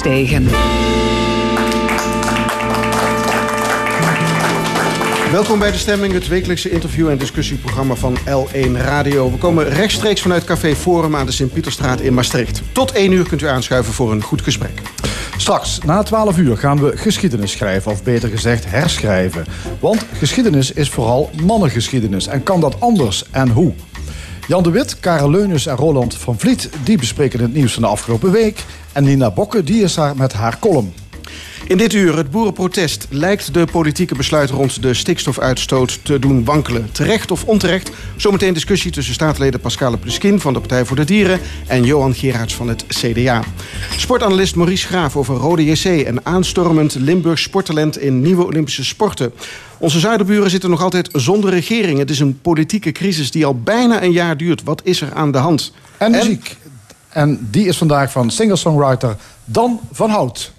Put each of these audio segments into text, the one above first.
Verstegen. Welkom bij De Stemming, het wekelijkse interview- en discussieprogramma van L1 Radio. We komen rechtstreeks vanuit Café Forum aan de Sint-Pieterstraat in Maastricht. Tot 1 uur kunt u aanschuiven voor een goed gesprek. Straks, na 12 uur, gaan we geschiedenis schrijven, of beter gezegd herschrijven. Want geschiedenis is vooral mannengeschiedenis. En kan dat anders en hoe? Jan de Wit, Karel Leunus en Roland van Vliet... die bespreken het nieuws van de afgelopen week. En Nina Bokke, die is daar met haar column. In dit uur, het boerenprotest, lijkt de politieke besluit rond de stikstofuitstoot te doen wankelen. Terecht of onterecht? Zometeen discussie tussen staatsleden Pascale Pluskin van de Partij voor de Dieren en Johan Gerards van het CDA. Sportanalist Maurice Graaf over Rode JC en aanstormend Limburgs sporttalent in nieuwe Olympische sporten. Onze zuiderburen zitten nog altijd zonder regering. Het is een politieke crisis die al bijna een jaar duurt. Wat is er aan de hand? En muziek. En die is vandaag van singer-songwriter Dan van Hout.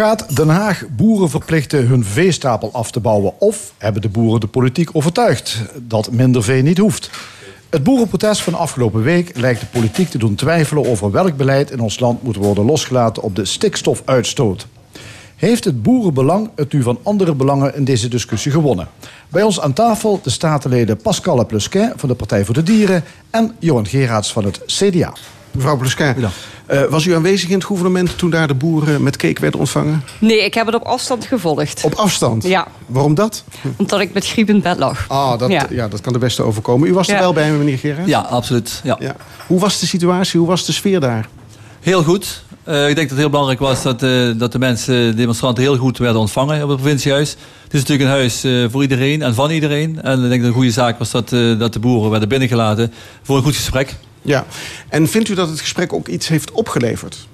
Gaat Den Haag boeren verplichten hun veestapel af te bouwen? Of hebben de boeren de politiek overtuigd dat minder vee niet hoeft? Het boerenprotest van afgelopen week lijkt de politiek te doen twijfelen over welk beleid in ons land moet worden losgelaten op de stikstofuitstoot. Heeft het boerenbelang het nu van andere belangen in deze discussie gewonnen? Bij ons aan tafel de statenleden Pascal Plusquin van de Partij voor de Dieren en Johan Geraads van het CDA. Mevrouw Plusquin, uh, was u aanwezig in het gouvernement toen daar de boeren met cake werden ontvangen? Nee, ik heb het op afstand gevolgd. Op afstand? Ja. Waarom dat? Omdat ik met griep in bed lag. Ah, dat, ja. dat kan de beste overkomen. U was er wel bij, meneer Gerard? Ja, absoluut. Ja. ja. Hoe was de situatie? Hoe was de sfeer daar? Heel goed. Uh, ik denk dat het heel belangrijk was dat, uh, dat de mensen, de demonstranten, heel goed werden ontvangen op het provinciehuis. Het is natuurlijk een huis uh, voor iedereen en van iedereen. En ik denk dat het een goede zaak was dat, dat de boeren werden binnengelaten voor een goed gesprek. Ja, en vindt u dat het gesprek ook iets heeft opgeleverd?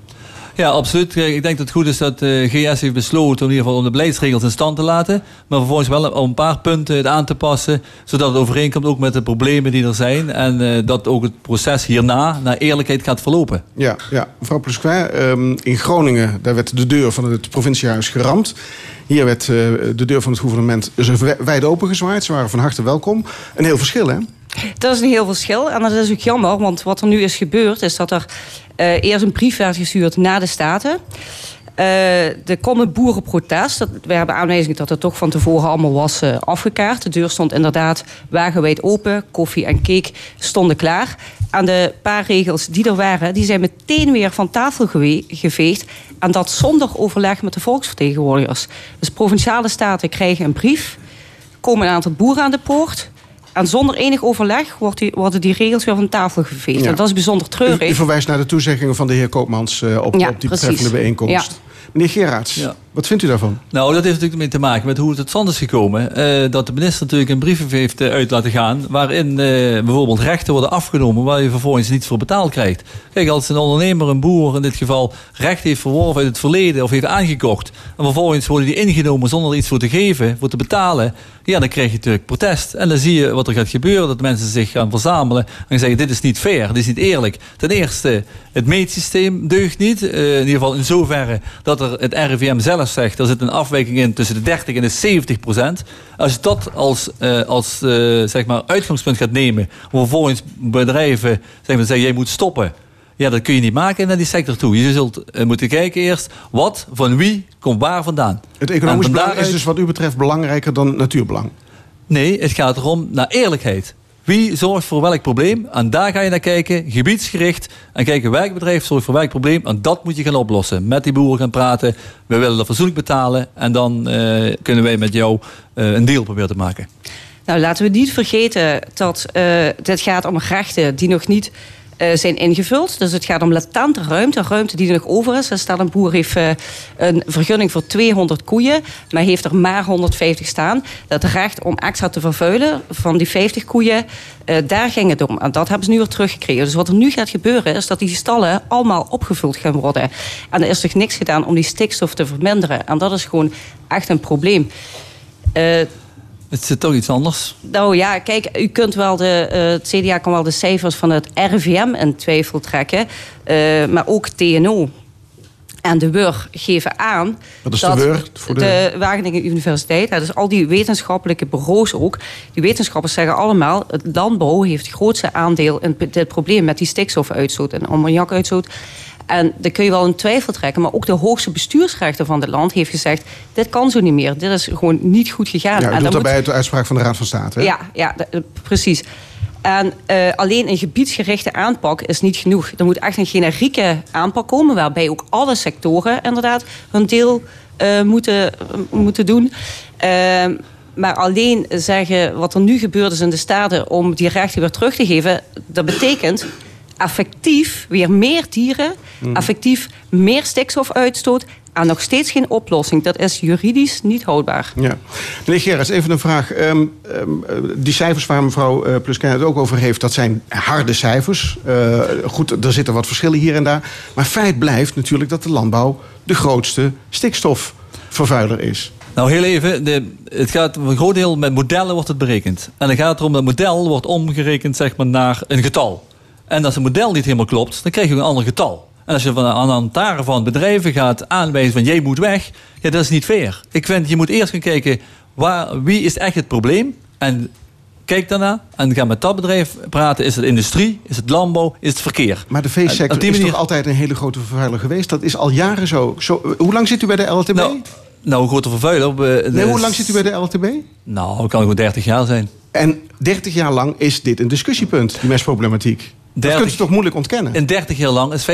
Ja, absoluut. Ik denk dat het goed is dat de eh, GS heeft besloten om in ieder geval om de beleidsregels in stand te laten. Maar vervolgens wel om een paar punten het aan te passen. Zodat het overeenkomt ook met de problemen die er zijn. En uh, dat ook het proces hierna naar eerlijkheid gaat verlopen. Ja, ja. mevrouw Plusquin, um, in Groningen daar werd de deur van het provinciehuis geramd. Hier werd uh, de deur van het gouvernement wijd open gezwaaid. Ze waren van harte welkom. Een heel verschil, hè? Dat is een heel verschil. En dat is ook jammer, want wat er nu is gebeurd... is dat er uh, eerst een brief werd gestuurd naar de Staten... Uh, er kwam boerenprotest. Dat, we hebben aanwijzing dat het toch van tevoren allemaal was uh, afgekaart. De deur stond inderdaad wagenwijd open. Koffie en cake stonden klaar. En de paar regels die er waren, die zijn meteen weer van tafel geveegd. En dat zonder overleg met de volksvertegenwoordigers. Dus provinciale staten krijgen een brief. Komen een aantal boeren aan de poort. En zonder enig overleg wordt die, worden die regels weer van tafel geveegd. En dat is bijzonder treurig. U, u, verwijst naar de toezeggingen van de heer Koopmans uh, op, ja, op die betreffende bijeenkomst. Meneer Gerards, ja. wat vindt u daarvan? Nou, dat heeft natuurlijk mee te maken met hoe het tot stand is gekomen. Uh, dat de minister natuurlijk een brief heeft uh, uit laten gaan... waarin uh, bijvoorbeeld rechten worden afgenomen... waar je vervolgens niets voor betaald krijgt. Kijk, als een ondernemer, een boer in dit geval... recht heeft verworven uit het verleden of heeft aangekocht... en vervolgens worden die ingenomen zonder er iets voor te geven, voor te betalen... ja, dan krijg je natuurlijk protest. En dan zie je wat er gaat gebeuren. Dat mensen zich gaan verzamelen en zeggen... dit is niet fair, dit is niet eerlijk. Ten eerste, het meetsysteem deugt niet. in ieder geval in zoverre dat er het RIVM zelf zegt, er zit een afwijking in tussen de 30 en de 70 procent. Als je dat als, uh, als uh, zeg maar uitgangspunt gaat nemen, vervolgens bedrijven zeggen, jij moet stoppen. Ja, dat kun je niet maken naar die sector toe. Je zult uh, moeten kijken eerst, wat, van wie, komt waar vandaan. Het economisch belang is dus wat u betreft belangrijker dan natuurbelang? Nee, het gaat erom naar eerlijkheid. Wie zorgt voor welk probleem? En daar ga je naar kijken, gebiedsgericht. En kijken welk bedrijf zorgt voor welk probleem. En dat moet je gaan oplossen. Met die boeren gaan praten. We willen dat fatsoenlijk betalen. En dan uh, kunnen wij met jou uh, een deal proberen te maken. Nou, laten we niet vergeten dat uh, dit gaat om rechten die nog niet eh, zijn ingevuld. Dus het gaat om latente ruimte, ruimte die er nog over is. Een boer heeft uh, een vergunning voor 200 koeien, maar heeft er maar 150 staan. Dat recht om extra te vervuilen van die 50 koeien, uh, daar ging het om. En dat hebben ze nu weer teruggekregen. Dus wat er nu gaat gebeuren, is dat die stallen allemaal opgevuld gaan worden. En er is toch niks gedaan om die stikstof te verminderen. En dat is gewoon echt een probleem. Het zit toch iets anders? Nou ja, kijk, u kunt wel de, uh, het CDA kan wel de cijfers van het RVM in twijfel trekken. Uh, maar ook TNO en de WUR geven aan... Wat is dat de WUR? Voor de... de Wageningen Universiteit, dus al die wetenschappelijke bureaus ook... die wetenschappers zeggen allemaal... het landbouw heeft het grootste aandeel in dit probleem... met die stikstofuitstoot en ammoniakuitstoot... En daar kun je wel een twijfel trekken. Maar ook de hoogste bestuursrechter van het land heeft gezegd... dit kan zo niet meer. Dit is gewoon niet goed gegaan. Ja, en dat daarbij moet... de uitspraak van de Raad van State. Hè? Ja, ja precies. En uh, alleen een gebiedsgerichte aanpak is niet genoeg. Er moet echt een generieke aanpak komen... waarbij ook alle sectoren inderdaad hun deel uh, moeten, moeten doen... Uh, maar alleen zeggen wat er nu gebeurd is in de Staten... om die rechten weer terug te geven... dat betekent affectief weer meer dieren, mm. affectief meer stikstofuitstoot en nog steeds geen oplossing. Dat is juridisch niet houdbaar. Ja. Meneer Gerrits, even een vraag. Um, um, die cijfers waar mevrouw uh, Pluskin het ook over heeft... dat zijn harde cijfers. Uh, goed, er zitten wat verschillen hier en daar. Maar feit blijft natuurlijk dat de landbouw... de grootste stikstofvervuiler is. Nou, heel even. De, het gaat een groot deel met modellen wordt het berekend. En dan gaat het erom dat model wordt omgerekend zeg maar, naar een getal. En als het model niet helemaal klopt, dan krijg je een ander getal. En als je van aan taren van bedrijven gaat aanwijzen van jij moet weg, ja, dat is niet fair. Ik vind, je moet eerst gaan kijken waar, wie is echt het probleem. En kijk daarna en ga met dat bedrijf praten. Is het industrie? Is het landbouw? Is het verkeer? Maar de veesector is manier... toch altijd een hele grote vervuiler geweest? Dat is al jaren zo. zo hoe lang zit u bij de LTB? Nou, nou een grote vervuiler. Nee, hoe lang zit u bij de LTB? Nou, het kan gewoon 30 jaar zijn. En 30 jaar lang is dit een discussiepunt, die mestproblematiek. 30, dat kunt u toch moeilijk ontkennen? In 30 jaar lang is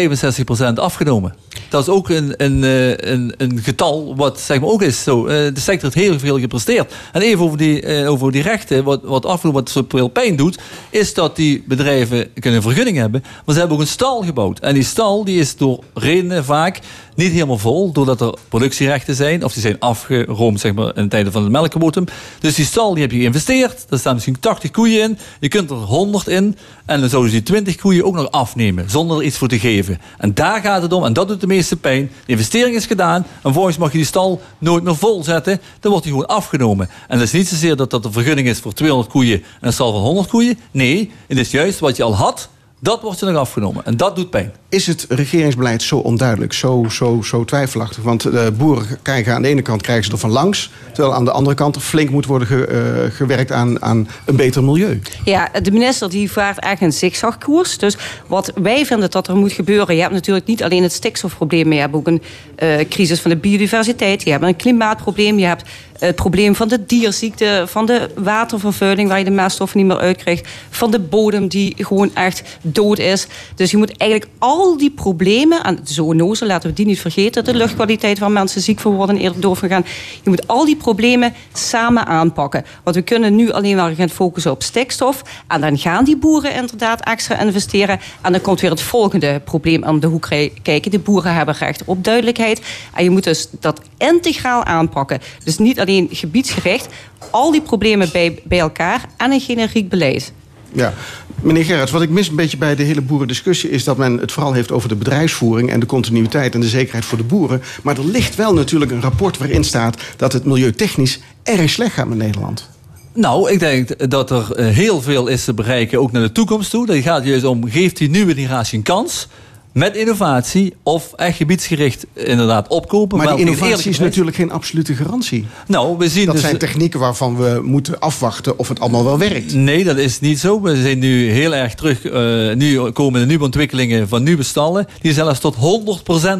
65% afgenomen. Dat is ook een, een, eh, een, een getal wat zeg maar ook is zo. Eh, de sector heeft heel veel gepresteerd. En even over die, eh, over die rechten, wat, wat afgenomen, wat zo veel pijn doet, is dat die bedrijven kunnen vergunning hebben. Maar ze hebben ook een stal gebouwd. En die stal die is door redenen vaak niet helemaal vol, doordat er productierechten zijn, of die zijn afgeroomd zeg maar, in tijden van het melkquotum. Dus die stal die heb je geïnvesteerd, daar staan misschien 80 koeien in, je kunt er 100 in, en dan zouden ze die 20 koeien ook nog afnemen, zonder er iets voor te geven. En daar gaat het om, en dat doet de meeste pijn. De investering is gedaan, en vervolgens mag je die stal nooit meer vol zetten, dan wordt die gewoon afgenomen. En dat is niet zozeer dat dat een vergunning is voor 200 koeien en een stal van 100 koeien. Nee, het is juist wat je al had, dat wordt er nog afgenomen. En dat doet pijn. Is het regeringsbeleid zo onduidelijk, zo, zo, zo twijfelachtig? Want de boeren krijgen aan de ene kant krijgen ze er van langs... terwijl aan de andere kant er flink moet worden ge, uh, gewerkt aan, aan een beter milieu. Ja, de minister die vaart eigenlijk een zigzagkoers. Dus wat wij vinden dat er moet gebeuren... je hebt natuurlijk niet alleen het stikstofprobleem... maar je hebt ook een uh, crisis van de biodiversiteit. Je hebt een klimaatprobleem. Je hebt het probleem van de dierziekte, van de watervervuiling... waar je de meststoffen niet meer uitkrijgt. Van de bodem die gewoon echt dood is. Dus je moet eigenlijk al die problemen... en de zoonozen, laten we die niet vergeten... de luchtkwaliteit waar mensen ziek van worden en eerder doorgaan. Je moet al die problemen samen aanpakken. Want we kunnen nu alleen maar gaan focussen op stikstof... en dan gaan die boeren inderdaad extra investeren... en dan komt weer het volgende probleem aan de hoek kijken. De boeren hebben recht op duidelijkheid. En je moet dus dat integraal aanpakken. Dus niet alleen gebiedsgericht. Al die problemen bij, bij elkaar en een generiek beleid. Ja, meneer Gerrits, wat ik mis een beetje bij de hele boerendiscussie... is dat men het vooral heeft over de bedrijfsvoering... en de continuïteit en de zekerheid voor de boeren. Maar er ligt wel natuurlijk een rapport waarin staat... dat het milieutechnisch erg slecht gaat met Nederland. Nou, ik denk dat er eh, heel veel is te bereiken, ook naar de toekomst toe. Dat gaat juist om, geeft die nieuwe generatie een kans met innovatie of echt gebiedsgericht inderdaad opkopen. Maar die innovatie is natuurlijk geen absolute garantie. Nou, we zien dat dus zijn technieken waarvan we moeten afwachten of het allemaal wel werkt. Nee, dat is niet zo. We zijn nu heel erg terug. Uh, nu komen de nieuwe ontwikkelingen van nieuwe stallen. Die zelfs tot 100%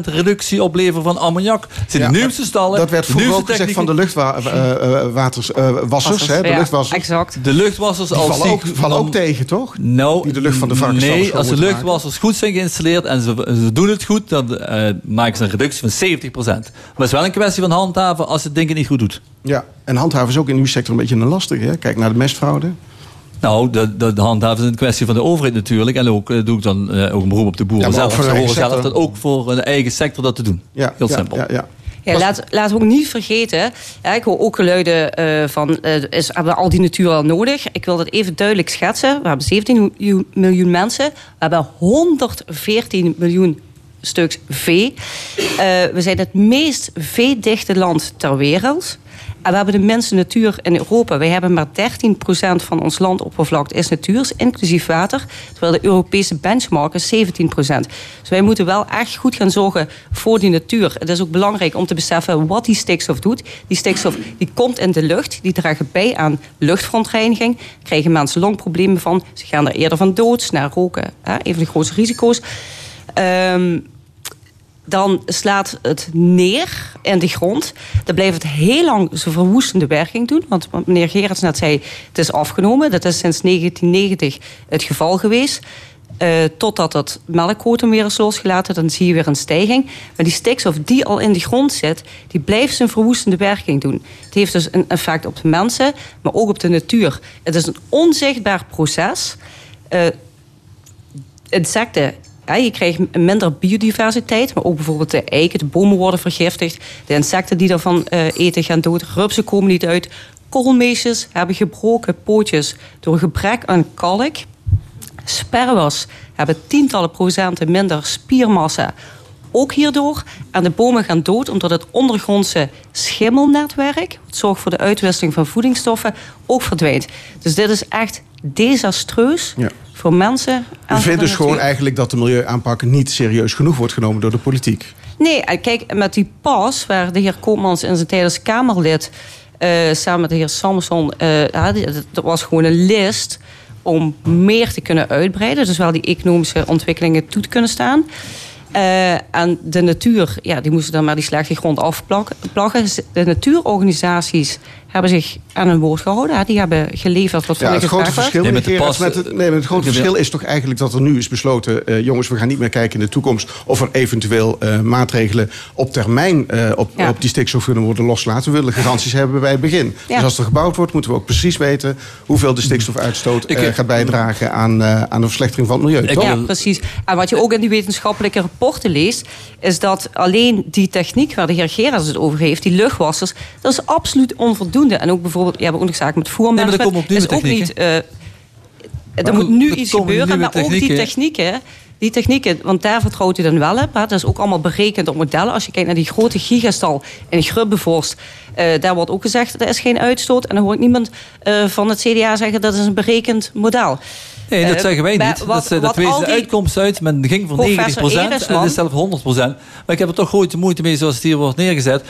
reductie opleveren van ammoniak. Het zijn de nieuwste stallen. Dat werd vroeger ook gezegd van de luchtwassers. Uh, uh, wassers, hè, de ja, luchtwassers. Exact. De luchtwassers die vallen, ook, vallen ook tegen, toch? Nou, die de lucht van de Nee, als de luchtwassers goed zijn geïnstalleerd en ze, doen het goed, dan uh, maken ze een reductie van 70%. Maar het is wel een kwestie van handhaven als het dingen niet goed doet. Ja, en handhaven is ook in uw sector een beetje een lastige. Hè? Kijk naar de mestfraude. Nou, de, de, de handhaven is een kwestie van de overheid natuurlijk. En ook uh, doe ik dan uh, ook een beroep op de boeren Ja, zelf. Ze horen zelf dat ook voor een eigen sector dat te doen. Ja, Heel ja, simpel. Ja, ja. Ja, laat, laten we ook niet vergeten. Ja, ik hoor ook geluiden eh, van. eh, is, hebben we al die natuur al nodig? Ik wil dat even duidelijk schetsen. We hebben 17 miljoen- miljoen mensen. We hebben 114 miljoen stuks vee. Eh, we zijn het meest veedichte land ter wereld. En we hebben de minste natuur in Europa. Wij hebben maar 13% van ons landoppervlakte is natuur, inclusief water. Terwijl de Europese benchmark is 17%. Dus wij moeten wel echt goed gaan zorgen voor die natuur. Het is ook belangrijk om te beseffen wat die stikstof doet. Die stikstof die komt in de lucht, die draagt bij aan luchtverontreiniging. Krijgen mensen longproblemen van. Ze gaan er eerder van dood, naar roken. Een van de grootste risico's. Ehm, dan slaat het neer in de grond. Dan blijft het heel lang zijn verwoestende werking doen. Want meneer Gerards net zei, het is afgenomen. Dat is sinds 1990 het geval geweest. Eh, totdat het melkquotum weer is losgelaten, dan zie je weer een stijging. Maar die stikstof die al in de grond zit, die blijft zijn verwoestende werking doen. Het heeft dus een effect op de mensen, maar ook op de natuur. Het is een onzichtbaar proces. Eh, insecten. Je krijgt minder biodiversiteit, maar ook bijvoorbeeld de eiken, de bomen worden vergiftigd. De insecten die daarvan eh, eten gaan dood. Rupsen komen niet uit. Koolmeesjes hebben gebroken pootjes door gebrek aan kalk. Sperwers hebben tientallen procenten minder spiermassa. Ook hierdoor. En de bomen gaan dood omdat het ondergrondse schimmelnetwerk, wat zorgt voor de uitwisseling van voedingsstoffen, ook verdwijnt. Dus dit is echt desastreus Ja. voor mensen. en de dus gewoon eigenlijk dat de milieuaanpak niet serieus genoeg wordt genomen door de politiek. Nee, en kijk, met die pas waar de heer Koopmans in zijn tijd als Kamerlid eh, samen met de heer Samson, eh, dat was gewoon een list om meer te kunnen uitbreiden. Dus wel die economische ontwikkelingen toe te kunnen staan. Eh, en de natuur, ja, die moesten dan maar die slechte grond afplakken. De natuurorganisaties hebben zich aan hun woord gehouden. hè. Die hebben geleverd wat Ja, van het grote verschil, Nee, met meneer de Gerards, pas- met het, nee, met het grote Ja. verschil is toch eigenlijk dat er nu is besloten... eh, jongens, we gaan niet meer kijken in de toekomst... of er eventueel eh, maatregelen op termijn eh, op, Ja. op die stikstof kunnen worden losgelaten. We willen garanties hebben bij het begin. Ja. Dus als er gebouwd wordt, moeten we ook precies weten... hoeveel de stikstofuitstoot Ik- eh, gaat bijdragen aan, eh, aan de verslechtering van het milieu. Ik-? Ja, precies. En wat je ook in die wetenschappelijke rapporten leest, is dat alleen die techniek waar de heer Gerards het over heeft, die luchtwassers, dat is absoluut onvoldoende. En ook bijvoorbeeld, ook nog zaken met Nee, maar er is ook niet. eh, er moet nu er iets gebeuren, maar ook die technieken. Die technieken, want daar vertrouwt u dan wel op. hè. Dat is ook allemaal berekend op modellen. Als je kijkt naar die grote gigastal in Grubbevorst, eh daar wordt ook gezegd dat is geen uitstoot. En dan hoor ik niemand eh, van het CDA zeggen dat is een berekend model. Nee, dat zeggen wij niet. wat- dat dat wees de uitkomst uit. Men ging voor 90 Professor en Eresman- het is zelfs 100% Maar ik heb er toch grote moeite mee zoals het hier wordt neergezet.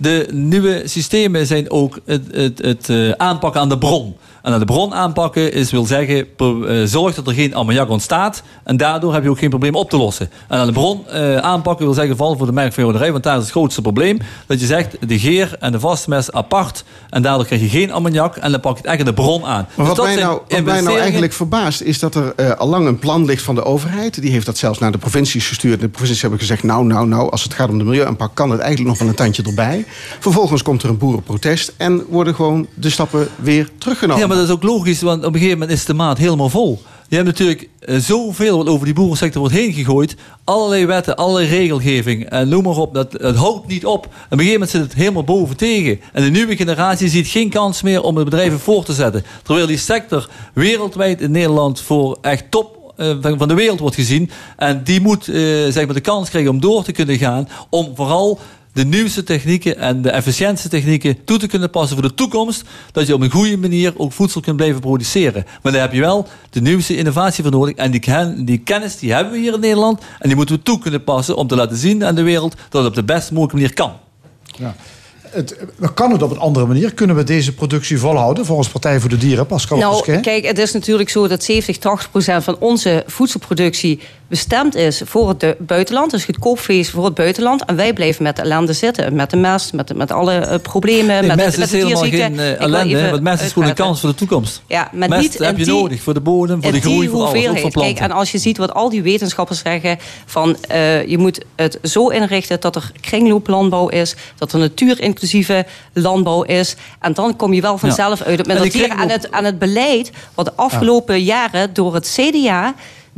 De nieuwe systemen zijn ook het, het, het eh, aanpakken aan de bron. En aan de bron aanpakken is, wil zeggen, eh, zorg dat er geen ammoniak ontstaat. En daardoor heb je ook geen probleem op te lossen. En aan de bron eh, aanpakken wil zeggen, vooral voor de melkveehouderij, want daar is het grootste probleem. Dat je zegt, de geer en de vastmest apart. En daardoor krijg je geen ammoniak. En dan pak je het echt aan de bron aan. Maar Dus wat mij, nou, wat mij nou eigenlijk verbaast, is dat er eh al lang een plan ligt van de overheid. Die heeft dat zelfs naar de provincies gestuurd. De provincies hebben gezegd, nou, nou, nou, als het gaat om de milieuaanpak... kan het eigenlijk nog wel een tandje erbij. Vervolgens komt er een boerenprotest en worden gewoon de stappen weer teruggenomen. Ja, maar dat is ook logisch, want op een gegeven moment is de maat helemaal vol. Je hebt natuurlijk eh, zoveel wat over die boerensector wordt heen gegooid. Allerlei wetten, allerlei regelgeving. En noem maar op, dat, het houdt niet op. Op een gegeven moment zit het helemaal boven tegen. En de nieuwe generatie ziet geen kans meer om de bedrijven voor te zetten. Terwijl die sector wereldwijd in Nederland voor echt top eh, van de wereld wordt gezien. En die moet eh, zeg maar de kans krijgen om door te kunnen gaan. Om vooral de nieuwste technieken en de efficiëntste technieken toe te kunnen passen voor de toekomst. Dat je op een goede manier ook voedsel kunt blijven produceren. Maar daar heb je wel de nieuwste innovatie voor nodig. En die, ken- die kennis die hebben we hier in Nederland. En die moeten we toe kunnen passen om te laten zien aan de wereld dat het op de best mogelijke manier kan. Ja. Het, kan het op een andere manier? Kunnen we deze productie volhouden volgens Partij voor de Dieren, Pascal Nou, kijk, het is natuurlijk zo dat 70, 80 procent van onze voedselproductie bestemd is voor het buitenland. Dus goedkoop vlees voor het buitenland. En wij blijven met de ellende zitten. Met de mest, met, met alle eh, problemen. Nee, met, mest met is de helemaal geen eh, ellende. Want mest is gewoon een kans voor de toekomst. Ja, maar mest niet heb je die- nodig voor de bodem, voor de groei, voor alles. Ook voor planten. Kijk, en als je ziet wat al die wetenschappers zeggen... van eh, je moet het zo inrichten dat er kringlooplandbouw is... dat er natuur in inclusieve landbouw is. En dan kom je wel vanzelf uit op En ook- het, aan het beleid wat de afgelopen jaren door het CDA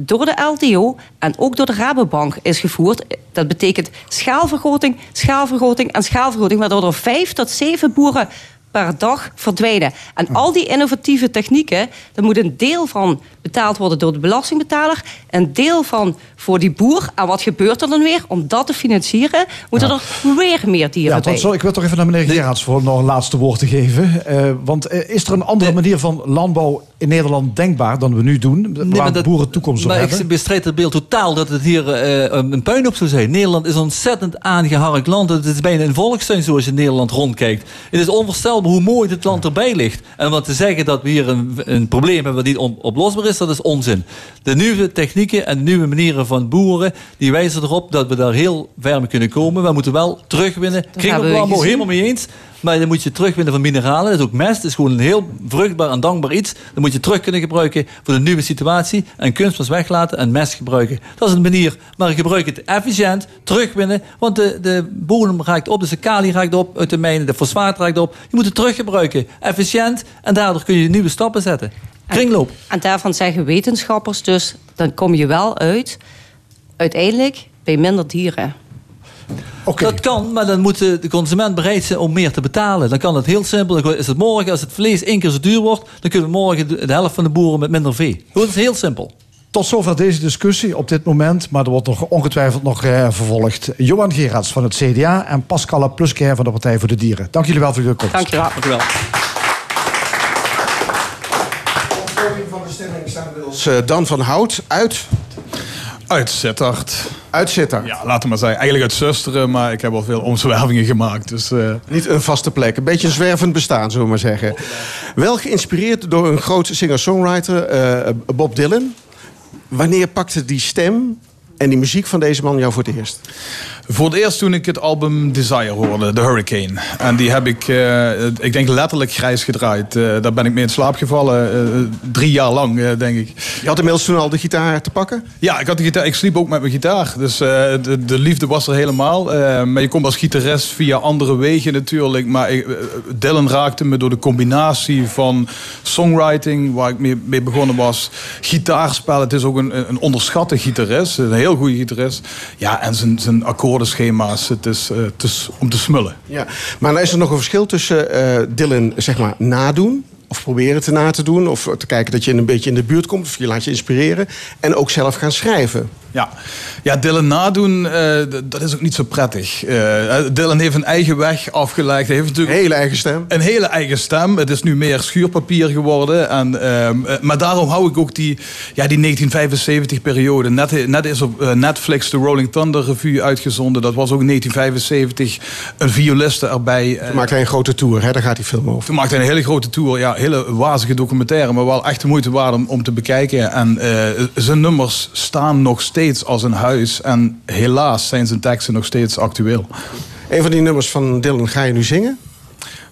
door de LTO en ook door de Rabobank is gevoerd. Dat betekent schaalvergroting, schaalvergroting en schaalvergroting, waardoor er vijf tot zeven boeren per dag verdwijnen. En al die innovatieve technieken, daar moet een deel van betaald worden door de belastingbetaler, een deel van voor die boer. En wat gebeurt er dan weer? Om dat te financieren, moeten er weer meer dieren Ja, bij. zo, ik wil toch even naar meneer Gerards voor nog een laatste woord te geven. Eh, want eh, is er een andere manier van landbouw in Nederland denkbaar dan we nu doen? waar dat- boeren toekomst op Maar hebben? ik bestrijd het beeld totaal dat het hier eh, een puinhoop zou zijn. Nederland is een ontzettend aangeharkt land. Het is bijna een volkstuin zoals je in Nederland rondkijkt. Het is onvoorstelbaar hoe mooi dit land erbij ligt. En om te zeggen dat we hier een, een probleem hebben wat niet on- oplosbaar is, dat is onzin. De nieuwe technieken en nieuwe manieren van boeren, die wijzen erop dat we daar heel ver mee kunnen komen. We moeten wel terugwinnen. hebben we gezien. helemaal mee eens. Maar dan moet je terugwinnen van mineralen. Dat is ook mest. Dat is gewoon een heel vruchtbaar en dankbaar iets. Dan moet je terug kunnen gebruiken voor de nieuwe situatie. En kunstmest weglaten en mest gebruiken. Dat is een manier. Maar gebruik het efficiënt. Terugwinnen. Want de, de bodem raakt op. Dus de kali raakt op uit de mijnen. De fosfaat raakt op. Je moet het teruggebruiken. Efficiënt. En daardoor kun je nieuwe stappen zetten. Kringloop. En daarvan zeggen wetenschappers dus, dan kom je wel uit, uiteindelijk, bij minder dieren. Oké. Dat kan, maar dan moet de consument bereid zijn om meer te betalen. Dan kan het heel simpel. Dan is het morgen, als het vlees één keer zo duur wordt, dan kunnen we morgen de helft van de boeren met minder vee. Dat is heel simpel. Tot zover deze discussie op dit moment, maar er wordt nog ongetwijfeld nog eh, vervolgd. Johan Gerards van het CDA en Pascal Pluskeer van de Partij voor de Dieren. Dank jullie wel voor jullie komst. Dankjewel. Dank u wel. Van de stemming eh, Dan van Hout uit, Uit Sittard. uit Sittard. Ja, laten we maar zeggen. Eigenlijk uit Zusteren, maar ik heb al veel omzwervingen gemaakt. Dus eh, Niet een vaste plek. Een beetje een zwervend bestaan, zullen we maar zeggen. Wel geïnspireerd door een groot singer-songwriter, eh, Bob Dylan. Wanneer pakte die stem en die muziek van deze man jou voor het eerst? Voor het eerst toen ik het album Desire hoorde, The Hurricane. En die heb ik, eh, ik denk letterlijk grijs gedraaid. Eh, daar ben ik mee in slaap gevallen. eh, drie jaar lang, denk ik. Je had inmiddels toen al de gitaar te pakken? Ja, ik, had de gitaar, ik sliep ook met mijn gitaar. Dus de, de liefde was er helemaal. Maar je komt als gitarist via andere wegen natuurlijk. Maar ik, Dylan raakte me door de combinatie van songwriting, waar ik mee, mee begonnen was. Gitaarspel, het is ook een, een onderschatte gitarist. Een heel goede gitarist. Ja, en zijn, zijn akkoordenschema's. Het is, eh, het is om te smullen. Ja. Maar dan is er nog een verschil tussen eh, Dylan, zeg maar, nadoen... of proberen te na te doen... of te kijken dat je een beetje in de buurt komt... of je laat je inspireren... en ook zelf gaan schrijven. Ja, ja Dylan nadoen, eh, dat is ook niet zo prettig. Eh, Dylan heeft een eigen weg afgelegd. Hij heeft natuurlijk Hele eigen stem. een hele eigen stem. Het is nu meer schuurpapier geworden. En, ehm, eh, maar daarom hou ik ook die, ja, die 1975-periode. Net, net is op Netflix de Rolling Thunder Revue uitgezonden. Dat was ook in 1975. Een violiste erbij. Toen maakte hij een grote tour, hè? daar gaat die film over. toen maakte hij een hele grote tour. Ja, hele wazige documentaire, maar wel echt de moeite waard om, om te bekijken. En zijn nummers staan nog steeds als een huis. En helaas zijn zijn teksten nog steeds actueel. Een van die nummers van Dylan ga je nu zingen.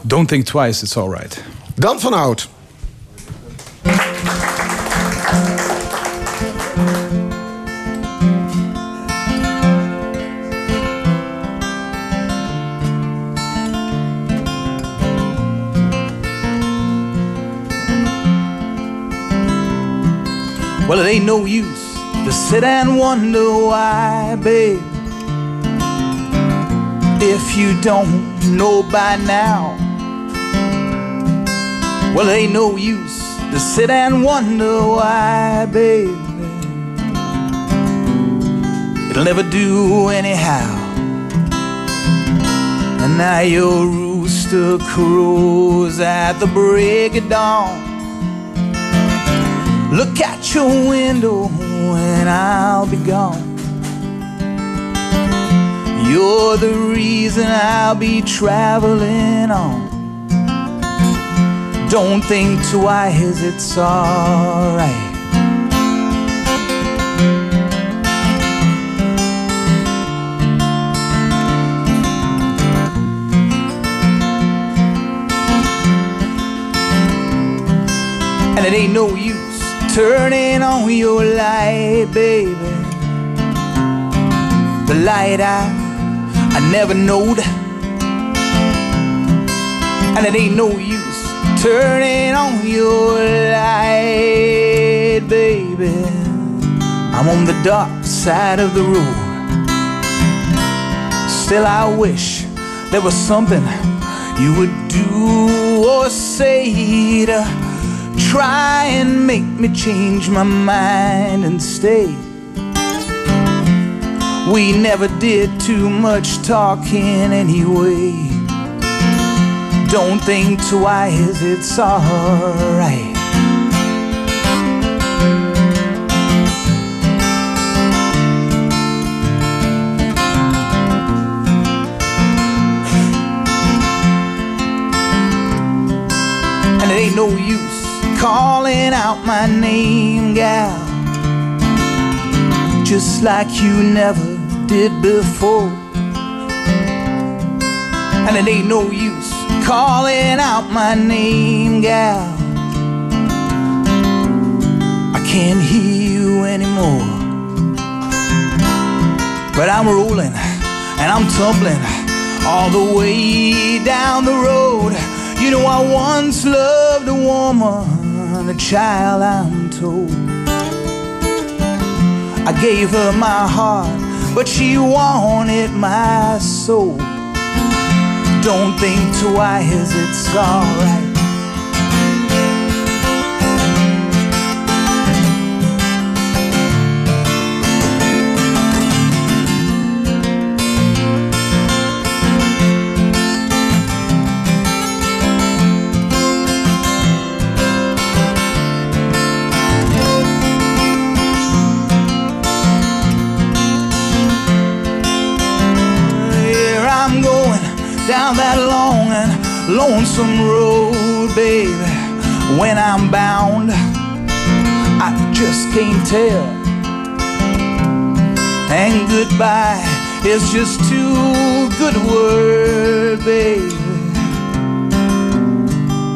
Don't think twice, it's alright. Dan van Hout. Well, it ain't no use to sit and wonder why, babe. If you don't know by now, well, ain't no use to sit and wonder why, baby. It'll never do anyhow. And now your rooster crows at the break of dawn. Look out your window and I'll be gone. You're the reason I'll be traveling on. Don't think twice, it's alright. And it ain't no use turning on your light, baby. The light I, I never knowed. And it ain't no use turning on your light, baby. I'm on the dark side of the road. Still, I wish there was something you would do or say to try and make me change my mind and stay. We never did too much talking anyway. Don't think twice, it's alright. And it ain't no use calling out my name, gal. Just like you never did before. And it ain't no use calling out my name, gal. I can't hear you anymore. But I'm rolling and I'm tumbling all the way down the road. You know, I once loved a woman, a child, I'm told. I gave her my heart, but she wanted my soul. Don't think twice, it's alright. Down that long and lonesome road, baby. When I'm bound, I just can't tell. And goodbye is just too good a word, baby.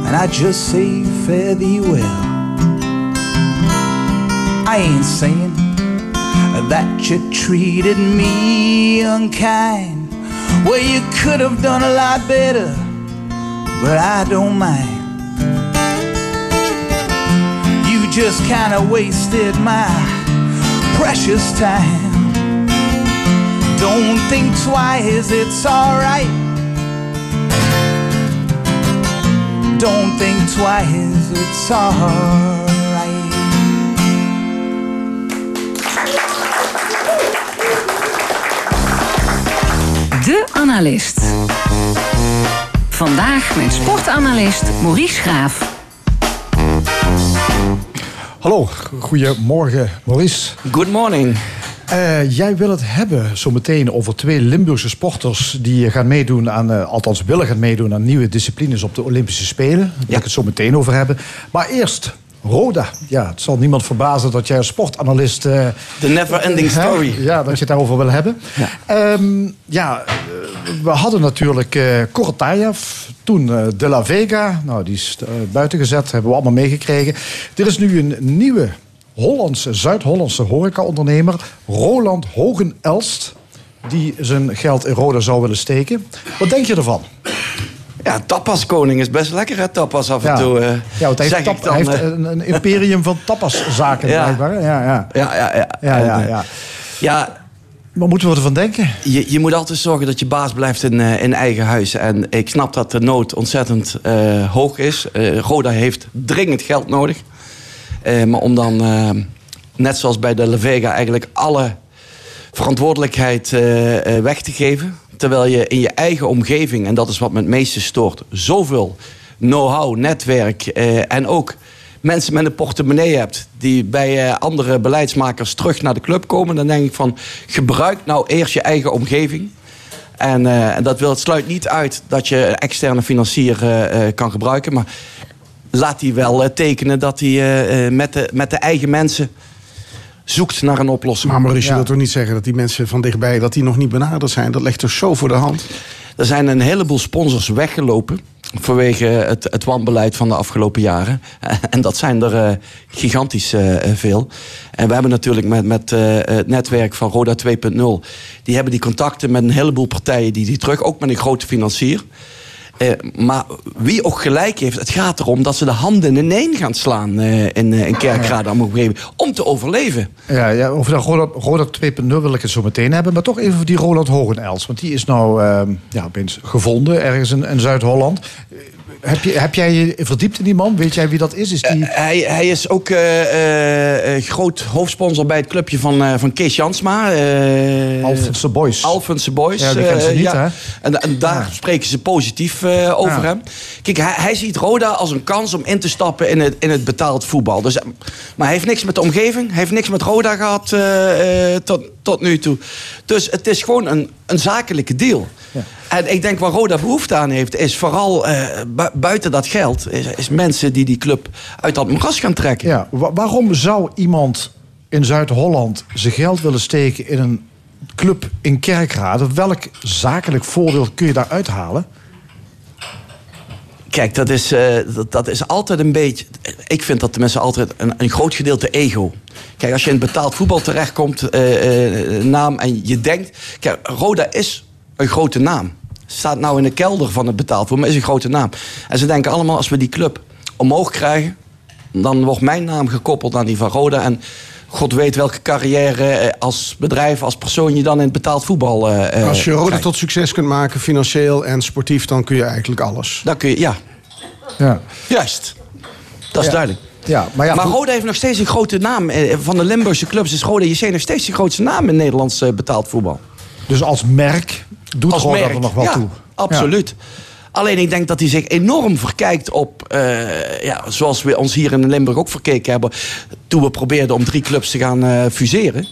And I just say fare thee well. I ain't saying that you treated me unkind. Well, you could have done a lot better, but I don't mind. You just kind of wasted my precious time. Don't think twice, it's alright. Don't think twice, it's alright. De Analist. Vandaag met sportanalist Maurice Graaf. Hallo, goedemorgen Maurice. Good morning. Eh, jij wil het hebben zometeen over twee Limburgse sporters die gaan meedoen aan, eh, althans willen gaan meedoen aan nieuwe disciplines op de Olympische Spelen. Daar wil Ja. ik het zo meteen over hebben. Maar eerst, Roda. Ja, het zal niemand verbazen dat jij als sportanalist. eh, The never ending hè, story. Ja, dat je het daarover wil hebben. Ja. Ehm, ja, eh, we hadden natuurlijk Korotayev, toen De La Vega. Nou, die is buiten gezet, hebben we allemaal meegekregen. Er is nu een nieuwe Hollandse, Zuid-Hollandse horecaondernemer, Roland Hogen-Elst. Die zijn geld in Roda zou willen steken. Wat denk je ervan? Ja, tapas koning is best lekker hè, tapas af en toe. eh, ja want hij heeft, ik tap- dan, hij heeft eh. een, een imperium van tapaszaken Ja. blijkbaar. Ja, ja. ja, ja, ja. Ja, ja, ja. ja, Wat moeten we ervan denken? je, je moet altijd zorgen dat je baas blijft in, eh, in eigen huis. En ik snap dat de nood ontzettend hoog is. Roda heeft dringend geld nodig. Maar om dan, net zoals bij de La Vega, eigenlijk alle verantwoordelijkheid weg te geven. Terwijl je in je eigen omgeving, en dat is wat me het meeste stoort, zoveel know-how, netwerk eh, en ook mensen met een portemonnee hebt die bij eh, andere beleidsmakers terug naar de club komen, dan denk ik van gebruik nou eerst je eigen omgeving. En, eh, dat wil, het sluit niet uit dat je een externe financier eh, eh, kan gebruiken, maar laat die wel eh, tekenen dat hij met, de, met de eigen mensen zoekt naar een oplossing. Maar Maurice, je Ja. wilt toch niet zeggen dat die mensen van dichtbij... dat die nog niet benaderd zijn? Dat ligt toch zo voor de hand? Er zijn een heleboel sponsors weggelopen vanwege het, het wanbeleid van de afgelopen jaren. En dat zijn er eh, gigantisch eh, veel. En we hebben natuurlijk met, met eh, het netwerk van Roda 2.0... die hebben die contacten met een heleboel partijen die die terug... ook met een grote financier. Eh, maar wie ook gelijk heeft, het gaat erom dat ze de handen ineen gaan slaan eh, in, in Kerkrade om te overleven. Ja, ja over dat Roland, Roland 2.0 wil ik het zo meteen hebben. Maar toch even voor die Roland Hogenels. Want die is nou ehm, ja, opeens gevonden ergens in Zuid-Holland. Heb, je, heb jij je verdiept in die man? Weet jij wie dat is? Is die... Eh, hij, hij is ook eh, eh, groot hoofdsponsor bij het clubje van, van Kees Jansma. Alphense Boys. Alphense Boys. Ja, die kennen ze niet, hè? En, en daar spreken ze positief over Ja. hem. Kijk, hij, hij ziet Roda als een kans om in te stappen in het, in het betaald voetbal. Dus, maar hij heeft niks met de omgeving. Hij heeft niks met Roda gehad eh, eh, tot, tot nu toe. Dus het is gewoon een, een zakelijke deal. En ik denk waar Roda behoefte aan heeft, is vooral eh, bu- buiten dat geld, is, is mensen die die club uit dat moeras gaan trekken. Ja, wa- waarom zou iemand in Zuid-Holland zijn geld willen steken in een club in Kerkrade? Welk zakelijk voordeel kun je daar uithalen? Kijk, dat is, eh, dat, dat is altijd een beetje. Ik vind dat tenminste altijd een, een groot gedeelte ego. Kijk, als je in betaald voetbal terechtkomt, eh, naam en je denkt. Kijk, Roda is een grote naam. Staat nou in de kelder van het betaald voetbal, maar is een grote naam. En ze denken allemaal, als we die club omhoog krijgen, dan wordt mijn naam gekoppeld aan die van Roda. En God weet welke carrière eh, als bedrijf, als persoon je dan in het betaald voetbal. eh, eh, Als je Roda krijgt. tot succes kunt maken, financieel en sportief, dan kun je eigenlijk alles. Dan kun je, ja, Ja, juist. Dat is Ja. duidelijk. ja maar ja, maar. Roda heeft nog steeds een grote naam. Van de Limburgse clubs is Roda JC nog steeds de grootste naam in Nederlands betaald voetbal. dus als merk doet Als merk. er nog wel ja, toe. Absoluut. Alleen ik denk dat hij zich enorm verkijkt op, eh, ja, zoals we ons hier in Limburg ook verkeken hebben, toen we probeerden om drie clubs te gaan eh, fuseren.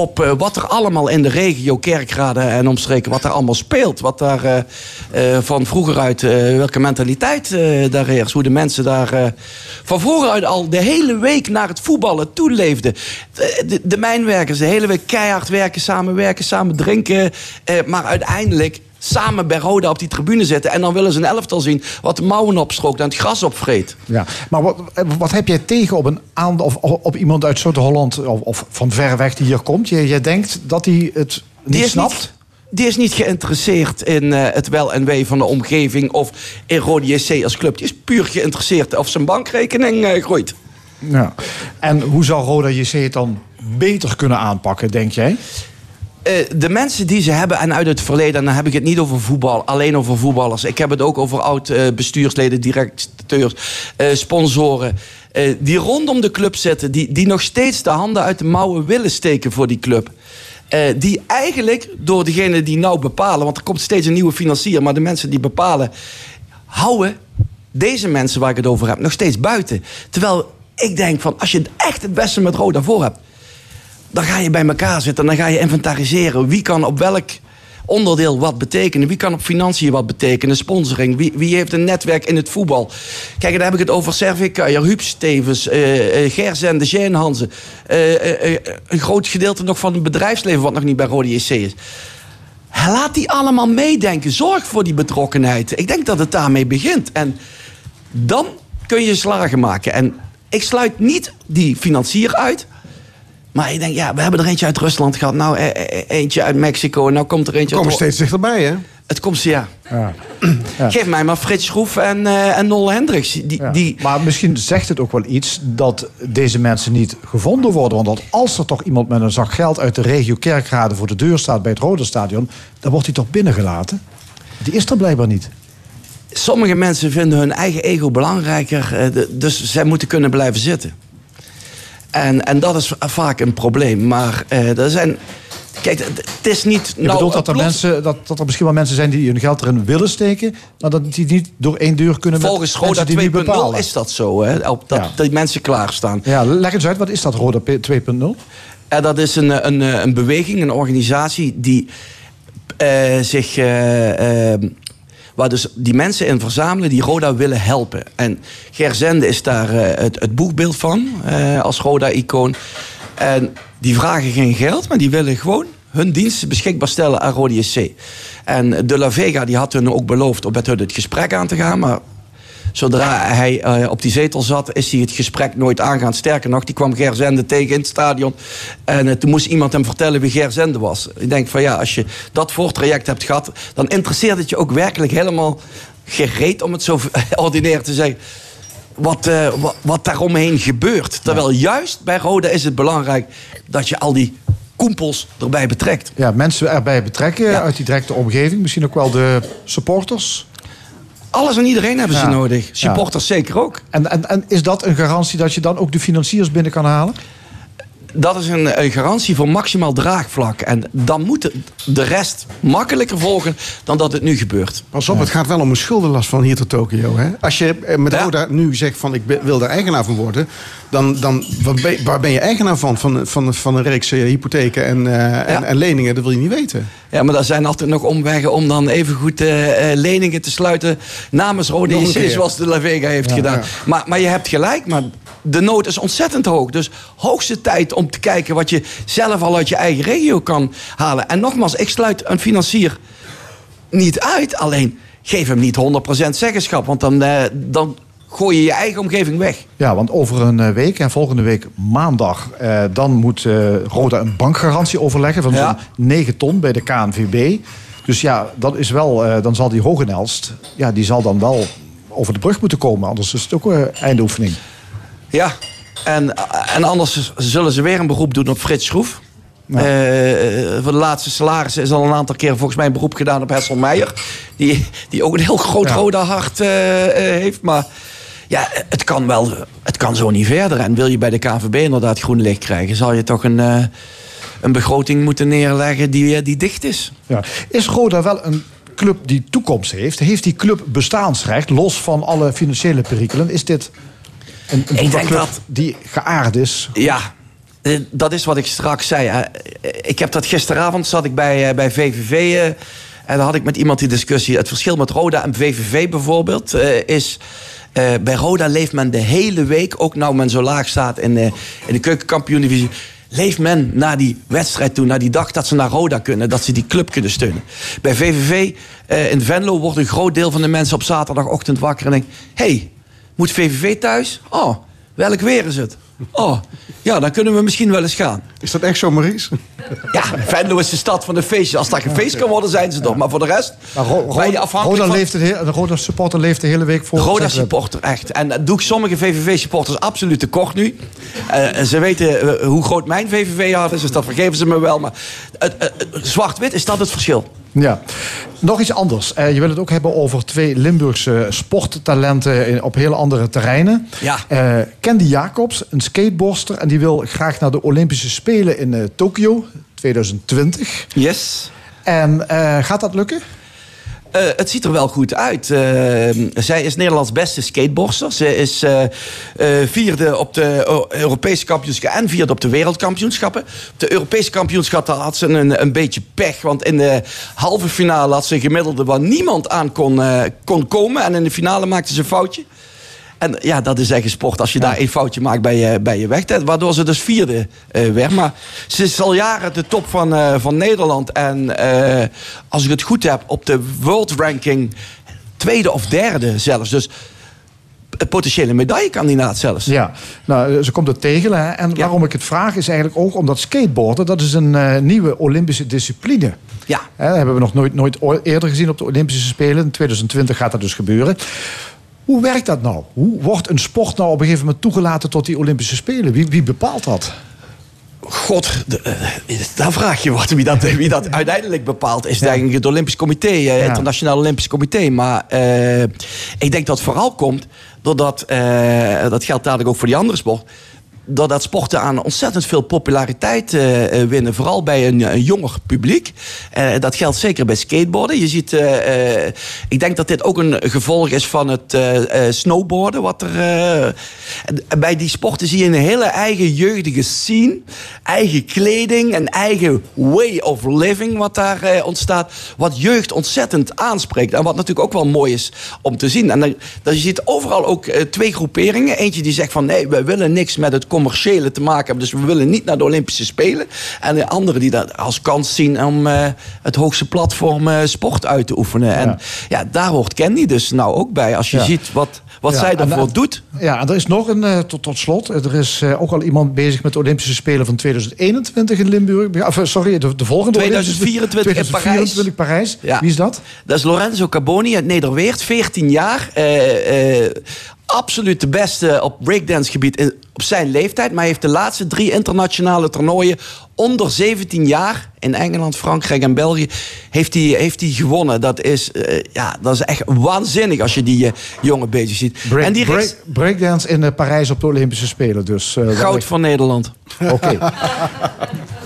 Op eh, wat er allemaal in de regio Kerkrade en omstreken, wat er allemaal speelt. Wat daar eh, eh, van vroeger uit, welke mentaliteit daar heerst. Hoe de mensen daar van vroeger uit al de hele week naar het voetballen toeleefden. De, de, mijnwerkers de hele week keihard werken, samen werken, samen drinken. maar uiteindelijk samen bij Roda op die tribune zitten. En dan willen ze een elftal zien wat de mouwen opstrookt en het gras opvreet. Ja, maar wat, wat heb jij tegen op, een aantal, of, op iemand uit Zuid-Holland of, of van ver weg die hier komt? Jij, jij denkt dat hij het niet Die snapt? niet, die is niet geïnteresseerd in eh, het wel en wee van de omgeving of in Rode JC als club. Die is puur geïnteresseerd of zijn bankrekening eh, groeit. Ja. En hoe zou Roda JC het dan beter kunnen aanpakken, denk jij? Eh, de mensen die ze hebben en uit het verleden, en dan heb ik het niet over voetbal, alleen over voetballers. Ik heb het ook over oud-bestuursleden, directeurs, eh, sponsoren. eh, die rondom de club zitten, die, die nog steeds de handen uit de mouwen willen steken voor die club. Die eigenlijk door degene die nou bepalen, want er komt steeds een nieuwe financier, maar de mensen die bepalen, houden deze mensen waar ik het over heb nog steeds buiten. Terwijl ik denk van, als je echt het beste met Roda voor hebt, dan ga je bij elkaar zitten en dan ga je inventariseren. Wie kan op welk onderdeel wat betekenen? Wie kan op financiën wat betekenen? Sponsoring? Wie, wie heeft een netwerk in het voetbal? Kijk, dan heb ik het over Servik Kuijer, Huub Stevens, eh eh Gerzende, Hansen. Eh, eh, eh, een groot gedeelte nog van het bedrijfsleven wat nog niet bij Rode JC is. Laat die allemaal meedenken. Zorg voor die betrokkenheid. Ik denk dat het daarmee begint. En dan kun je slagen maken. En ik sluit niet die financier uit. Maar ik denk, ja, we hebben er eentje uit Rusland gehad. Nou, e- e- eentje uit Mexico. En nou komt er eentje Komen uit... steeds dichterbij, hè? Het komt, ja. Ja. Geef mij maar Frits Schroef en, eh en Nol Hendricks. Die, Ja. die, Maar misschien zegt het ook wel iets dat deze mensen niet gevonden worden. Want dat als er toch iemand met een zak geld uit de regio Kerkrade voor de deur staat bij het Rode Stadion, dan wordt hij toch binnengelaten? Die is er blijkbaar niet. sommige mensen vinden hun eigen ego belangrijker. eh, dus zij moeten kunnen blijven zitten. En, en dat is vaak een probleem. Maar eh, er zijn... Kijk, het is niet... Je bedoelt dat er, plots- mensen, dat, dat er misschien wel mensen zijn die hun geld erin willen steken, maar dat die niet door één deur kunnen met Volgens mensen Roda die niet 2.0 bepalen. is dat zo. Hè? Op dat, Ja. dat mensen klaarstaan. Ja, leg eens uit, wat is dat Roda P- 2.0? En dat is een, een, een beweging, een organisatie die eh, zich. eh, waar dus die mensen in verzamelen die Roda willen helpen. En Gerzende is daar eh, het, het boekbeeld van, eh, als Roda-icoon. En die vragen geen geld, maar die willen gewoon hun diensten beschikbaar stellen aan Roda SC. En De La Vega die had hun ook beloofd om met hun het gesprek aan te gaan, maar Zodra hij eh, op die zetel zat, is hij het gesprek nooit aangaan. Sterker nog, die kwam Gerzende tegen in het stadion. En eh, toen moest iemand hem vertellen wie Gerzende was. Ik denk van ja, als je dat voortraject hebt gehad... dan interesseert het je ook werkelijk helemaal gereed, om het zo ordinair te zeggen... Wat, eh, wat, wat daaromheen gebeurt. Terwijl juist bij Roda is het belangrijk dat je al die koempels erbij betrekt. Ja, mensen erbij betrekken Ja. uit die directe omgeving. Misschien ook wel de supporters. Alles en iedereen hebben ze Ja. nodig. Supporters zeker ook. En, en, en is dat een garantie dat je dan ook de financiers binnen kan halen? Dat is een, een garantie voor maximaal draagvlak. En dan moet de- de rest makkelijker volgen dan dat het nu gebeurt. Pas op, het gaat wel om een schuldenlast van hier tot Tokio. Hè? Als je eh, met Ja. Roda nu zegt van ik wil daar eigenaar van worden... dan, dan ben- waar ben je eigenaar van? Van, van, van een reeks eh, hypotheken en, eh, en, en leningen? Dat wil je niet weten. Ja, maar er zijn altijd nog omwegen om dan even goed leningen te sluiten namens JC, keer. zoals de La Vega heeft gedaan. Maar, maar je hebt gelijk, maar de nood is ontzettend hoog. Dus hoogste tijd om te kijken wat je zelf al uit je eigen regio kan halen. En nogmaals, ik sluit een financier niet uit. Alleen geef hem niet 100% zeggenschap, want dan, eh, dan gooi je je eigen omgeving weg. Ja, want over een eh, week en volgende week maandag... eh, dan moet eh, Roda een bankgarantie overleggen van Ja. zo'n 9 ton bij de KNVB. Dus ja, dat is wel, eh, dan zal die Hogenelst... Ja, die zal dan wel over de brug moeten komen. Anders is het ook een eindoefening. Ja, en, en anders zullen ze weer een beroep doen op Frits Schroef. Eh, voor de laatste salaris is al een aantal keer volgens mij een beroep gedaan op Hessel Meijer. Die, die ook een heel groot Ja. Roda hart eh, eh, heeft. Maar ja, het kan wel, het kan zo niet verder. En wil je bij de KNVB inderdaad groen licht krijgen, zal je toch een, eh, een begroting moeten neerleggen die, eh, die dicht is. Ja. Is Roda wel een club die toekomst heeft? Heeft die club bestaansrecht, los van alle financiële perikelen? Is dit een, een denk voetbalclub dat- die geaard is? Ja, eh, dat is wat ik straks zei. Ik heb dat gisteravond, zat ik bij, eh, bij VVV... eh, en dan had ik met iemand die discussie. Het verschil met Roda en VVV bijvoorbeeld is... bij Roda leeft men de hele week, ook nou men zo laag staat in, eh, in de keukenkampioen-divisie... leeft men naar die wedstrijd toe, naar die dag dat ze naar Roda kunnen... dat ze die club kunnen steunen. Bij VVV eh, in Venlo wordt een groot deel van de mensen op zaterdagochtend wakker... en denkt, hey, moet VVV thuis? Oh, welk weer is het? Oh, ja, dan kunnen we misschien wel eens gaan. Is dat echt zo, Maurice? Ja, Venlo is de stad van de feestjes. Als dat geen feest kan worden, zijn ze toch. Maar voor de rest Maar Ro- ben je Roda, afhankelijk Roda van... leeft heel, de Roda supporter leeft de hele week voor. Roda supporter, echt. En dat doe ik sommige VVV-supporters absoluut tekort nu. Eh, en ze weten eh, hoe groot mijn VVV-hart is, dus dat vergeven ze me wel. Maar zwart-wit is dat het verschil. Ja. Nog iets anders. Eh, je wil het ook hebben over twee Limburgse sporttalenten in- op heel andere terreinen. Ja. Eh, Candy Jacobs, een skateboardster, en die wil graag naar de Olympische Spelen in eh, Tokio 2020. Yes. En gaat dat lukken? Eh, het ziet er wel goed uit. Eh, zij is Nederlands beste skateboardster. Ze is eh, vierde op de Europese kampioenschappen en vierde op de wereldkampioenschappen. Op de Europese kampioenschappen had ze een, een beetje pech. Want in de halve finale had ze een gemiddelde waar niemand aan kon, kon komen. En in de finale maakte ze een foutje. En ja, dat is echt een sport. Als je daar één foutje maakt bij je, bij je weg. Waardoor ze dus vierde eh werd. Maar ze is al jaren de top van, eh, van Nederland. En eh, als ik het goed heb, op de world ranking tweede of derde zelfs. Dus een potentiële medaillekandidaat zelfs. Ja, nou, ze komt het tegen. Hè? En Ja. waarom ik het vraag is eigenlijk ook omdat skateboarden... dat is een nieuwe Olympische discipline. Ja. Hè, dat hebben we nog nooit, nooit eerder gezien op de Olympische Spelen. In 2020 gaat dat dus gebeuren. Hoe werkt dat nou? Hoe wordt een sport nou op een gegeven moment toegelaten tot die Olympische Spelen? Wie, wie bepaalt dat? God, eh, daar vraag je wat. Wie dat, wie dat uiteindelijk bepaalt, is denk ik het Olympisch Comité, eh, Internationaal Olympisch Comité. Maar eh, ik denk dat het vooral komt doordat, eh, dat geldt dadelijk ook voor die andere sport. Doordat sporten aan ontzettend veel populariteit eh, eh, winnen. Vooral bij een, een jonger publiek. Eh, dat geldt zeker bij skateboarden. Je ziet, ik denk dat dit ook een gevolg is van het snowboarden. Wat er, bij die sporten zie je een hele eigen jeugdige scene. Eigen kleding, een eigen way of living wat daar ontstaat. Wat jeugd ontzettend aanspreekt. En wat natuurlijk ook wel mooi is om te zien. En dan, dan je ziet overal ook twee groeperingen. Eentje die zegt van nee, we willen niks met het commerciële te maken hebben. Dus we willen niet naar de Olympische Spelen. En de anderen die dat als kans zien om eh, het hoogste platform eh, sport uit te oefenen. En ja, daar hoort Candy dus nou ook bij. Als je Ja. ziet wat, wat Ja, zij daarvoor en- doet. Ja, en er is nog een, eh, tot, tot slot, er is eh, ook al iemand bezig met de Olympische Spelen van 2021 in Limburg. Of, eh, sorry, de, de volgende 2024 in 2024 Parijs. Ja. Wie is dat? Dat is Lorenzo Carboni uit Nederweert, 14 jaar. Absoluut de beste op breakdance gebied in, op zijn leeftijd. Maar hij heeft de laatste drie internationale toernooien onder 17 jaar in Engeland, Frankrijk en België heeft hij, heeft hij gewonnen. Dat is, eh, ja, dat is echt waanzinnig als je die eh, jongen bezig ziet. Break, en die break- rechts- breakdance in eh, Parijs op de Olympische Spelen. Dus, goud voor Nederland. Oké.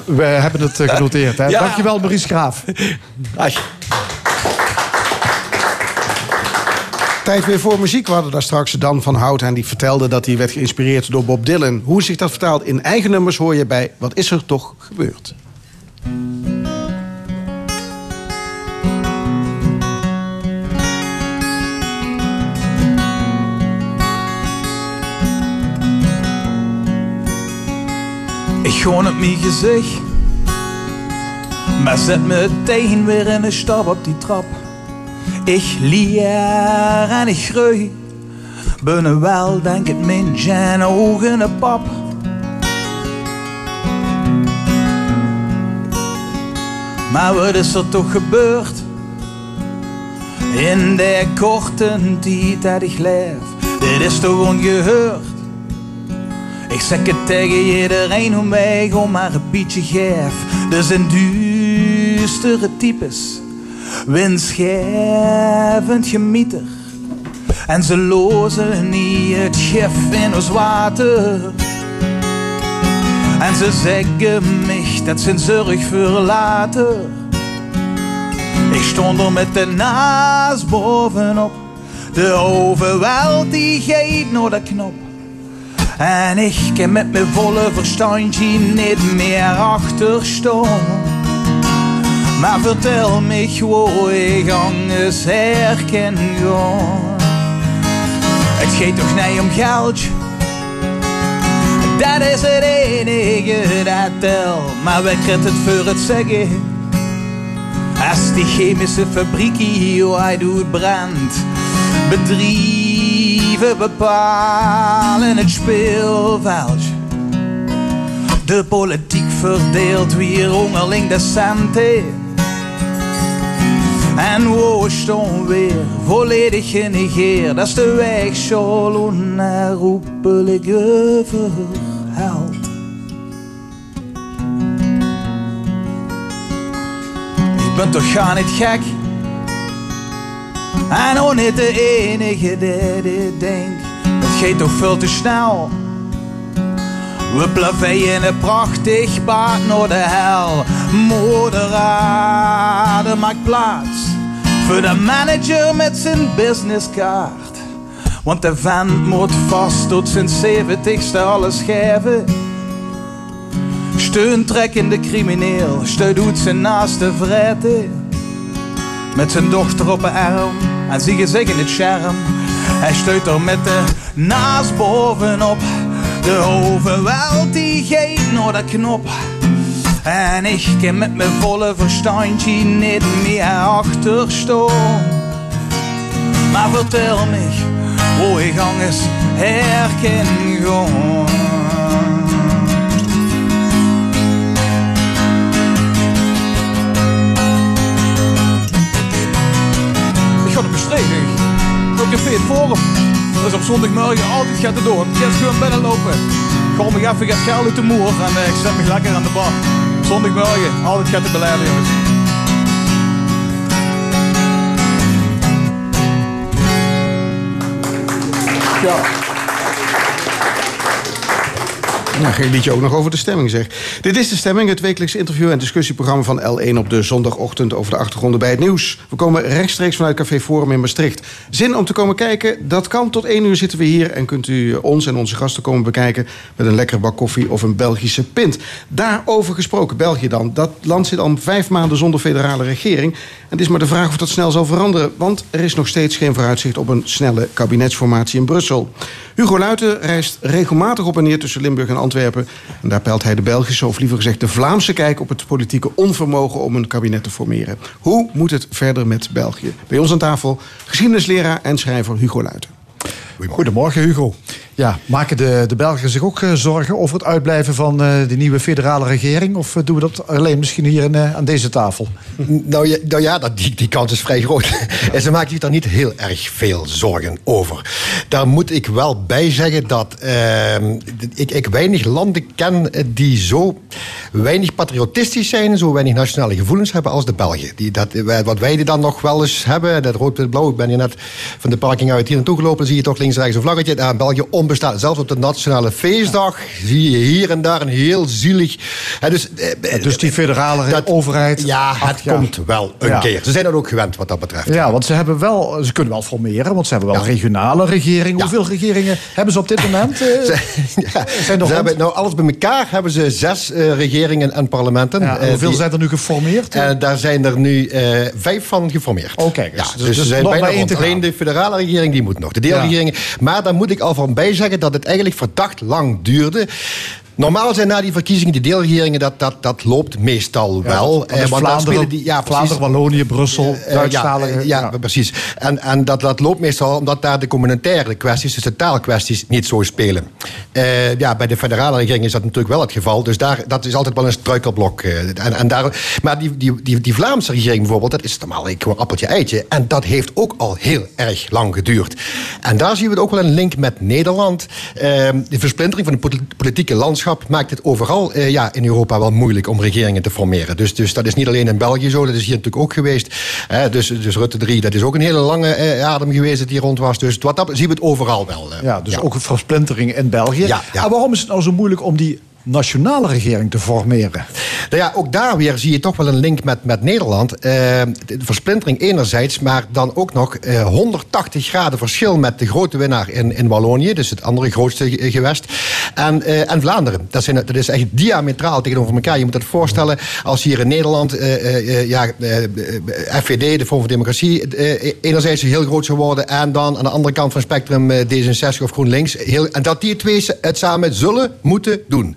We hebben het genoteerd. Hè? Ja. Dankjewel, Maurice Graaf. Tijd weer voor muziek. We hadden daar straks Dan van Hout en die vertelde dat hij werd geïnspireerd door Bob Dylan. Hoe zich dat vertaalt in eigen nummers hoor je bij Wat is er toch gebeurd? Ik gewoon op mijn gezicht. Maar zet meteen weer in een stap op die trap. Ik leer en ik groei. Binnen wel denk het mintje en ogen een pap. Maar wat is er toch gebeurd? In de korte tijd dat ik leef. Dit is toch ongehoord? Ik zeg het tegen iedereen hoe mij gewoon maar een beetje geef. Er zijn duistere types, winstgevend gemieter. En ze lozen niet het gif in ons water. En ze zeggen mij dat ze zorg voor later. Ik stond er met de naast bovenop. De overweldigheid naar de knop. En ik kan met mijn volle verstandje niet meer achterstaan. Maar vertel me hoe ik anders herken gaan. Het gaat toch niet om geld. Dat is het enige dat telt. Maar we krijgen het voor het zeggen. Als die chemische fabriek hier doet brand. Bedrijven bepalen het speelveld. De politiek verdeelt wie onderling de centen. En staan weer volledig genegeerd. Dat is de weg zo onherroepelijke verhaal. Ik ben toch gaan niet gek. En ook niet de enige die dit denkt. Het gaat toch veel te snel. We plaveien een prachtig paard naar de hel. Moderade maakt plaats voor de manager met zijn businesskaart. Want de vent moet vast tot zijn zeventigste alles geven. Steuntrekkende crimineel, steun doet zijn naaste vreten. Met zijn dochter op een arm en zie je zich in het scherm. Hij steunt er met de naast bovenop. De overweldigheid naar de knop. En ik kan met mijn volle verstandje niet meer achterstaan. Maar vertel me hoe ik anders herken gewoon. Ik ga op bestreden. Ook een feest forum. Is op zondagmorgen altijd gaat het door. Ga gewoon binnenlopen. Ga me even gaat geld uit de moer en eh, ik zet me lekker aan de bar. Zondagmorgen, altijd gaat het beleiden jongens. Ja. Nou, geen liedje ook nog over de stemming zeg. Dit is de stemming, het wekelijks interview- en discussieprogramma van L1 op de zondagochtend over de achtergronden bij het nieuws. We komen rechtstreeks vanuit Café Forum in Maastricht. Zin om te komen kijken? Dat kan. Tot 1 uur zitten we hier en kunt u ons en onze gasten komen bekijken met een lekkere bak koffie of een Belgische pint. Daarover gesproken, België dan. Dat land zit al vijf maanden zonder federale regering. Het is maar de vraag of dat snel zal veranderen, want er is nog steeds geen vooruitzicht op een snelle kabinetsformatie in Brussel. Hugo Luiten reist regelmatig op en neer tussen Limburg en Antwerpen. En daar peilt hij de Belgische, of liever gezegd de Vlaamse kijk op het politieke onvermogen om een kabinet te formeren. Hoe moet het verder met België? Bij ons aan tafel geschiedenisleraar en schrijver Hugo Luiten. Goedemorgen Hugo. Ja, maken de, de Belgen zich ook eh, zorgen over het uitblijven van eh, de nieuwe federale regering? Of eh, doen we dat alleen misschien hier in, aan deze tafel? Nou ja, nou ja dat, die, die kans is vrij groot. En ze maken zich daar niet heel erg veel zorgen over. Daar moet ik wel bij zeggen dat ehm, ik, ik weinig landen ken die zo weinig patriotistisch zijn, zo weinig nationale gevoelens hebben als de Belgen. Die, dat, wat wij dan nog wel eens hebben, dat rood-wit-blauw, ik ben hier net van de parking uit hier naartoe gelopen, zie je toch links rechts een vlaggetje. Ja, België onbestaat. Zelfs op de nationale feestdag zie je hier en daar een heel zielig. Hè, dus, eh, Dus die federale overheid. Ja, het komt wel een Ja. keer. Ze zijn dat ook gewend wat dat betreft. Ja, want ze, hebben wel, ze kunnen wel formeren, want ze hebben wel Ja. regionale regeringen. Hoeveel regeringen hebben ze op dit moment? Eh, Ja, zijn er ze hebben, nou, alles bij elkaar hebben ze zes eh, regeringen en parlementen. Eh, hoeveel die- zijn er nu geformeerd? eh, daar zijn er nu eh, vijf van geformeerd. Eens. Ja, Dus- dus, dus ze zijn nog bijna rond. Alleen de federale regering die moet nog. De deelregeringen. Maar daar moet ik al van bij zeggen dat het eigenlijk verdacht lang duurde. Normaal zijn na die verkiezingen die deelregeringen, dat, dat, dat loopt meestal wel. Eh, want Vlaanderen, die, ja. Vlaanderen, Wallonië, Brussel, Eh, Duitsstalige. ja, ja, precies. En, en dat, dat loopt meestal omdat daar de communautaire kwesties, dus de taalkwesties, niet zo spelen. Eh, ja, bij de federale regering is dat natuurlijk wel het geval. Dus daar, dat is altijd wel een struikelblok. eh. en, en daar, maar die, die, die, die Vlaamse regering bijvoorbeeld, dat is normaal gewoon appeltje eitje. En dat heeft ook al heel erg lang geduurd. En daar zien we ook wel een link met Nederland. Eh, de versplintering van poli- politieke landschap maakt het overal eh, ja, in Europa wel moeilijk om regeringen te formeren. Dus, dus dat is niet alleen in België zo, dat is hier natuurlijk ook geweest. Hè, dus, dus Rutte 3, dat is ook een hele lange eh, adem geweest dat die rond was. Dus wat dat zien we het overal wel. eh. Ja, dus ook een versplintering in België. Ja, ja. Maar waarom is het nou zo moeilijk om die nationale regering te formeren? Nou ja, ook daar weer zie je toch wel een link met, met Nederland. Eh, de versplintering enerzijds, maar dan ook nog eh, 180 graden verschil met de grote winnaar in, in Wallonië, dus het andere grootste ge- gewest, en, eh, en Vlaanderen. Dat, zijn, dat is echt diametraal tegenover elkaar. Je moet het voorstellen, als hier in Nederland eh, eh, eh, ja, eh, eh, FVD, de Vorm voor Democratie, eh, enerzijds heel groot zou worden en dan aan de andere kant van het spectrum eh, D66 of GroenLinks, heel, en dat die twee het samen zullen moeten doen.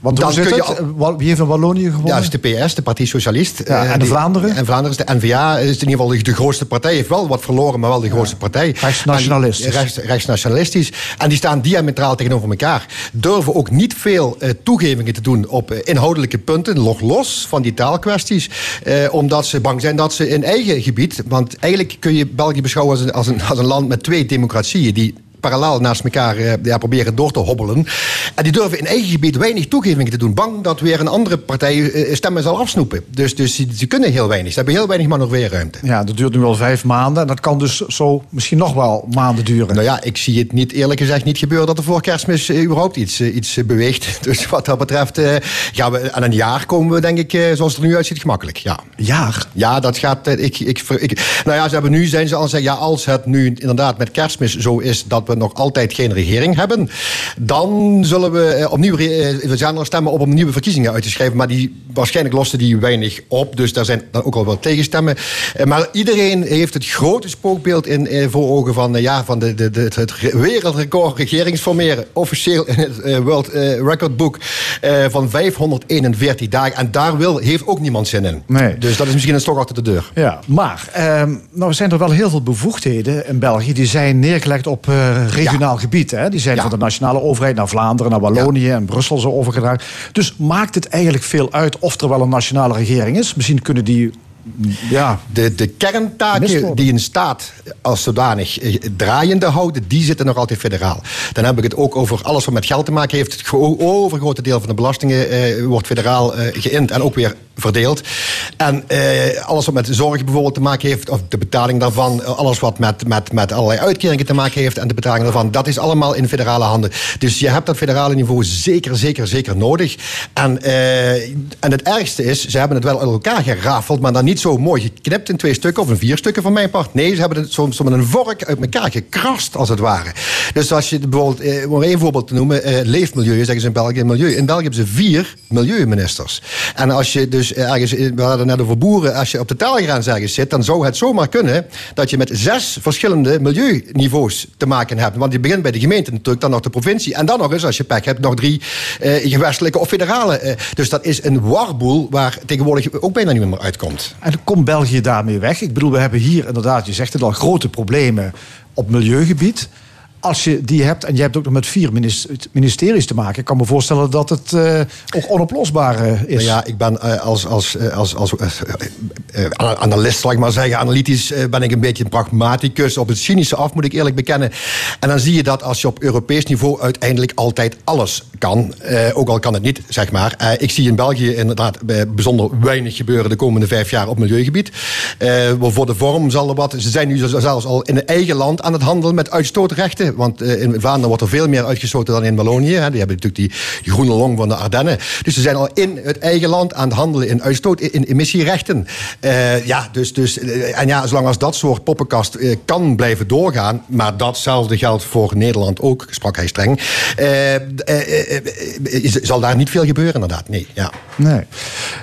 Want Dan kun je al- Wa- Wie heeft in Wallonië gewonnen? ja, is de PS, de Partij Socialist. Ja, Eh, en de Vlaanderen? En Vlaanderen is de NVA, is in ieder geval de, de grootste partij. Heeft wel wat verloren, maar wel de grootste partij. Rechtsnationalistisch. En- Rechts, rechtsnationalistisch. En die staan diametraal tegenover elkaar. Durven ook niet veel eh, toegevingen te doen op eh, inhoudelijke punten, nog los van die taalkwesties. Eh, omdat ze bang zijn dat ze in eigen gebied. Want eigenlijk kun je België beschouwen als een, als een, als een land met twee democratieën. die parallel naast elkaar eh, ja, proberen door te hobbelen. En die durven in eigen gebied weinig toegevingen te doen. Bang dat weer een andere partij eh, stemmen zal afsnoepen. Dus, dus ze, ze kunnen heel weinig. Ze hebben heel weinig manoeuvreerruimte. Ja, dat duurt nu al vijf maanden. En dat kan dus zo misschien nog wel maanden duren. Nou ja, ik zie het niet eerlijk gezegd niet gebeuren dat er voor kerstmis eh, überhaupt iets, eh, iets eh, beweegt. Dus wat dat betreft eh, gaan we aan een jaar komen we denk ik, eh, zoals het er nu uitziet, gemakkelijk. Ja. Jaar? Ja, dat gaat. eh, Ik, ik, ik, nou ja, ze hebben nu zijn ze al zeggen, ja, als het nu inderdaad met kerstmis zo is dat we nog altijd geen regering hebben, dan zullen we eh, opnieuw we zijn er stemmen op om nieuwe verkiezingen uit te schrijven. Maar die waarschijnlijk lossen die weinig op. Dus daar zijn dan ook al wel tegenstemmen. Eh, Maar iedereen heeft het grote spookbeeld in, eh, voor ogen van, ja, van de, de, de, het wereldrecord regeringsformeren. Officieel in het World Record Book van 541 dagen. En daar wil, heeft ook niemand zin in. Nee. Dus dat is misschien een stok achter de deur. Ja, maar ehm, nou zijn er wel heel veel bevoegdheden in België. Die zijn neergelegd op regionaal gebied. Hè? Die zijn Ja. van de nationale overheid naar Vlaanderen, naar Wallonië en Brussel zo overgedragen. Dus maakt het eigenlijk veel uit of er wel een nationale regering is? Misschien kunnen die. mm, Ja, De, de kerntaken die een staat als zodanig eh, draaiende houden, die zitten nog altijd federaal. Dan heb ik het ook over alles wat met geld te maken heeft. Het gro- overgrote deel van de belastingen eh, wordt federaal eh, geïnd en ook weer verdeeld. En eh, alles wat met zorg bijvoorbeeld te maken heeft, of de betaling daarvan, eh, alles wat met, met, met allerlei uitkeringen te maken heeft en de betaling daarvan, dat is allemaal in federale handen. Dus je hebt dat federale niveau zeker, zeker, zeker nodig. En, eh, en het ergste is, ze hebben het wel uit elkaar gerafeld, maar dan niet zo mooi geknipt in twee stukken of in vier stukken van mijn part. Nee, ze hebben het soms met een vork uit elkaar gekrast, als het ware. Dus als je bijvoorbeeld, om één voorbeeld te noemen, leefmilieu, zeggen ze in België, milieu. In België hebben ze vier milieuministers. En als je dus dus ergens, eh, we hadden net over boeren, als je op de taalgrens ergens zit, dan zou het zomaar kunnen dat je met zes verschillende milieuniveaus te maken hebt. Want je begint bij de gemeente natuurlijk, dan nog de provincie en dan nog eens, als je pech hebt, nog drie eh, gewestelijke of federale. eh. dus dat is een warboel waar tegenwoordig ook bijna niet meer uitkomt. En komt België daarmee weg? Ik bedoel, we hebben hier inderdaad, je zegt het al, grote problemen op milieugebied. Als je die hebt, en je hebt ook nog met vier minis- ministeries te maken, ik kan me voorstellen dat het eh, ook onoplosbaar eh, is. Nou ja, ik ben eh, als, als, als, als ana- analist, zal ik maar zeggen, analytisch ben ik een beetje een pragmaticus. Op het cynische af, moet ik eerlijk bekennen. En dan zie je dat als je op Europees niveau uiteindelijk altijd alles kan. ook al kan het niet, zeg maar. Ik zie in België inderdaad bijzonder weinig gebeuren de komende vijf jaar op milieugebied. Voor de vorm zal er wat. Ze zijn nu zelfs al in het eigen land aan het handelen met uitstootrechten. Want eh, in Vlaanderen wordt er veel meer uitgestoten dan in Wallonië. Hè. Die hebben natuurlijk die, die groene long van de Ardennen. Dus ze zijn al in het eigen land aan het handelen in uitstoot, in emissierechten. Eh, ja, dus, dus, eh, en ja, zolang als dat soort poppenkast kan blijven doorgaan, maar datzelfde geldt voor Nederland ook, sprak hij streng, zal daar niet veel gebeuren inderdaad. Nee, ja. Nee.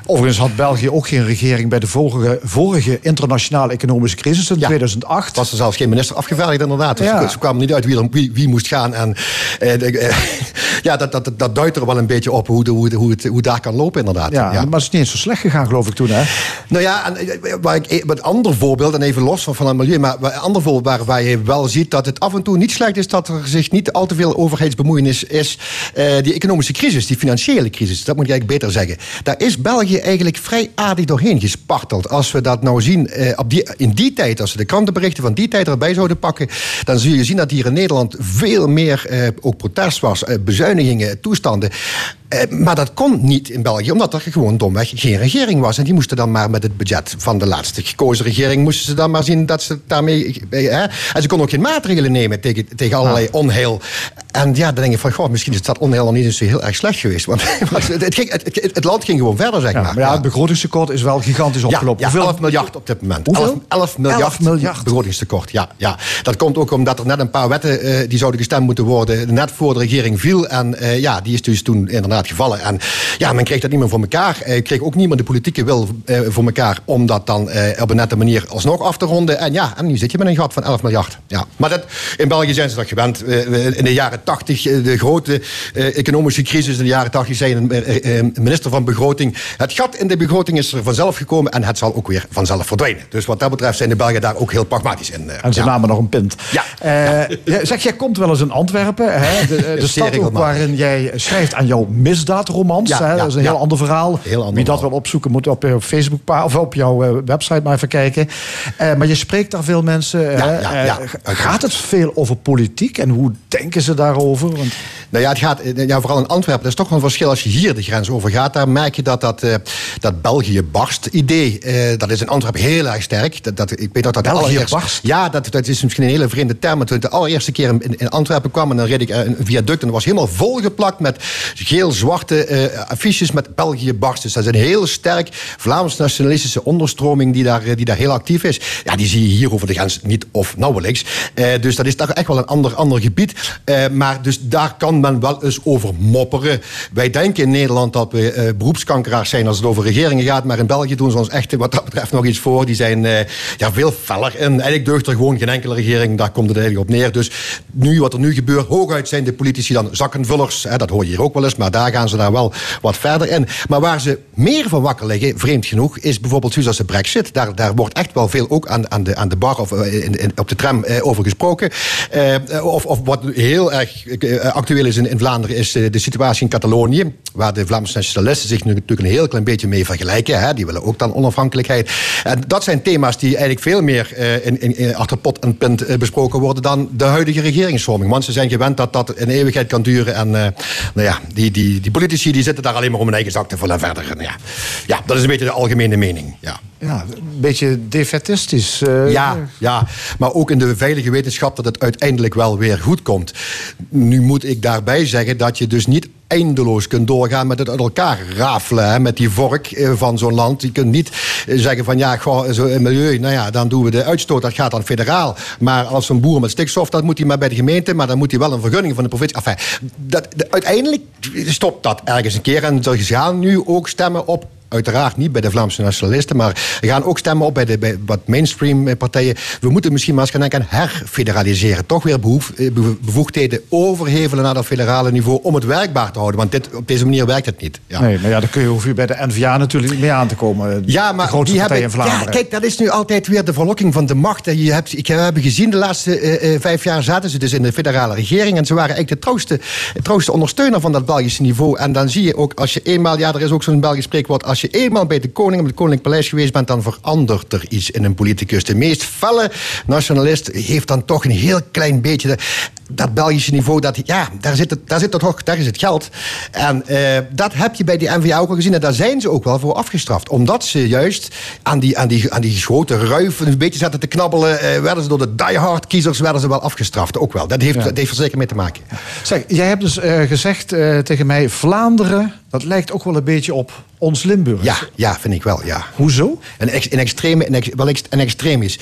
Overigens had België ook geen regering bij de vorige, vorige internationale economische crisis in 2008. Was er zelfs geen minister afgevaardigd inderdaad. Dus Ja. Ze kwamen niet uit wie, wie, wie moest gaan. En, eh, de- eh, ja, dat, dat, dat duidt er wel een beetje op hoe, de, hoe, de- hoe, het, hoe daar kan lopen inderdaad. Ja, maar het is niet eens zo slecht gegaan, geloof ik toen, hè? Nou ja, en, eh, waar ik, een ander voorbeeld, en even los van, van het milieu, maar een ander voorbeeld waar, waar je wel ziet dat het af en toe niet slecht is dat er zich niet al te veel overheidsbemoeienis is. die economische crisis, die financiële crisis, dat moet ik eigenlijk beter zeggen. Daar is België eigenlijk vrij aardig doorheen gesparteld. Als we dat nou zien op die, in die tijd, als we de krantenberichten van die tijd erbij zouden pakken, dan zul je zien dat hier in Nederland veel meer eh, ook protest was, eh, bezuinigingen, toestanden. Eh, maar dat kon niet in België, omdat er gewoon domweg geen regering was. En die moesten dan maar met het budget van de laatste gekozen regering... moesten ze dan maar zien dat ze daarmee... Hè? En ze konden ook geen maatregelen nemen tegen, tegen allerlei onheil. En ja, dan denk je van, goh, misschien is dat onheil nog niet eens zo heel erg slecht geweest. Want, want het, ging- het, land ging gewoon verder, zeg Ja, maar. maar ja, het begrotingstekort is wel gigantisch opgelopen. ja, Hoeveel- 11 miljard op dit moment. Hoeveel? 11, 11 miljard, 11 miljard. begrotingstekort. Ja, ja. Dat komt ook omdat er net een paar wetten eh, die zouden gestemd moeten worden. net voor de regering viel. En eh, ja, die is dus toen inderdaad gevallen. En ja, men kreeg dat niet meer voor elkaar. Eh, kreeg ook niet meer de politieke wil eh, voor elkaar. om dat dan eh, op een nette manier alsnog af te ronden. En ja, en nu zit je met een gat van 11 miljard. Ja. Maar dat, in België zijn ze dat gewend. Eh, we- in de jaren 80, eh, de grote eh, economische crisis in de jaren 80, zei een eh, eh, minister van Begroting. Het gat in de begroting is er vanzelf gekomen. en het zal ook weer vanzelf verdwijnen. Dus wat dat betreft zijn de Belgen daar ook heel pragmatisch in. eh. En ze Ja. namen nog een pint. Ja. Eh, ja, zeg, jij komt wel eens in Antwerpen. Hè? De, eh, de stad ook waarin jij schrijft aan jouw misdaadromans. Ja, hè? dat is een heel ander verhaal. Heel ander Wie dat wil opzoeken, moet op jouw Facebook of op jouw eh, website maar even kijken. Eh, maar je spreekt daar veel mensen. Eh, gaat het veel over politiek en hoe denken ze daarover? Want Nou ja, het gaat, eh, ja, vooral in Antwerpen. Dat is toch wel een verschil als je hier de grens over gaat. Daar merk je dat dat, eh, dat België barst idee. eh, dat is in Antwerpen heel erg sterk. Dat, dat, ik weet dat dat België barst? Ja, dat, dat is misschien een hele vreemde term. Maar toen de allereerste keer in, in Antwerpen kwam... en dan reed ik eh, een viaduct en dat was helemaal volgeplakt... met geel-zwarte eh, affiches met België barst. Dus dat is een heel sterk Vlaams-nationalistische onderstroming... Die daar, eh, die daar heel actief is. Ja, die zie je hier over de grens niet of nauwelijks. Dus dat is toch echt wel een ander, ander gebied. Maar dus daar kan men wel eens over mopperen. Wij denken in Nederland dat we beroepskankeraars zijn als het over regeringen gaat. Maar in België doen ze ons echt wat dat betreft nog iets voor. Die zijn ja, veel feller. En eigenlijk deugt er gewoon geen enkele regering. Daar komt het eigenlijk op neer. Dus nu, wat er nu gebeurt, hooguit zijn de politici dan zakkenvullers. Hè, dat hoor je hier ook wel eens. Maar daar gaan ze daar wel wat verder in. Maar waar ze meer van wakker liggen, vreemd genoeg, is bijvoorbeeld zoals de brexit. Daar, daar wordt echt wel veel ook aan, aan, de, aan de bar of eh, in, op de tram eh, over gesproken. Eh, of, of wat heel erg eh, actueel is in, in Vlaanderen, is eh, de situatie in Catalonië. Waar de Vlaamse nationalisten zich natuurlijk een heel klein beetje mee vergelijken. Hè. Die willen ook dan onafhankelijkheid. En dat zijn thema's die eigenlijk veel meer eh, in, in, achter pot en pint eh, besproken worden dan de huidige regeringsvorming. Want ze zijn gewend dat dat een eeuwigheid kan duren. En eh, nou ja, die, die, die politici die zitten daar alleen maar om hun eigen zak te vullen en verder. En ja. ja, dat is een beetje de algemene mening. Ja. Ja, een beetje defetistisch. eh, Ja, ja, maar ook in de veilige wetenschap dat het uiteindelijk wel weer goed komt. Nu moet ik daarbij zeggen dat je dus niet eindeloos kunt doorgaan met het uit elkaar rafelen. Hè, met die vork eh, van zo'n land. Je kunt niet eh, zeggen van ja, goh, zo in milieu, nou ja, dan doen we de uitstoot, dat gaat dan federaal. Maar als zo'n boer met stikstof, dat moet hij maar bij de gemeente, maar dan moet hij wel een vergunning van de provincie. Enfin, dat, de- uiteindelijk stopt dat ergens een keer. En ze gaan nu ook stemmen op uiteraard niet bij de Vlaamse nationalisten, maar gaan ook stemmen op bij de bij wat mainstream eh, partijen. We moeten misschien maar eens gaan denken aan herfederaliseren. Toch weer behoef, eh, bevo- bevoegdheden overhevelen naar dat federale niveau om het werkbaar te houden. Want dit, op deze manier werkt het niet. Ja. Nee, maar ja, dan kun je, hoef je bij de NVA natuurlijk niet mee aan te komen. Ja, maar de grootste die partij hebben, in Vlaanderen. Ja, kijk, dat is nu altijd weer de verlokking van de macht. hè. Je hebt, ik we hebben gezien, de laatste eh, eh, vijf jaar zaten ze dus in de federale regering. En ze waren eigenlijk de trouwste, trouwste ondersteuner van dat Belgische niveau. En dan zie je ook, als je eenmaal, ja, er is ook zo'n Belgisch spreekwoord. Als je eenmaal bij de koning, op het Koninklijk Paleis geweest bent, dan verandert er iets in een politicus. De meest felle nationalist heeft dan toch een heel klein beetje. de- dat Belgische niveau, dat, ja, daar zit, het, daar zit het toch, daar is het geld. En eh, dat heb je bij die NVA ook al gezien. En daar zijn ze ook wel voor afgestraft. Omdat ze juist aan die, aan die, aan die grote ruif een beetje zaten te knabbelen... eh, werden ze door de diehard kiezers werden ze wel afgestraft. Ook wel. Dat heeft, dat heeft er zeker mee te maken. Zeg, jij hebt dus eh, gezegd tegen mij... Vlaanderen, dat lijkt ook wel een beetje op ons Limburg. Ja, ja, vind ik wel, ja. Hoezo? Een, ex, een extreme, een, ex, wel ex, een extreem is.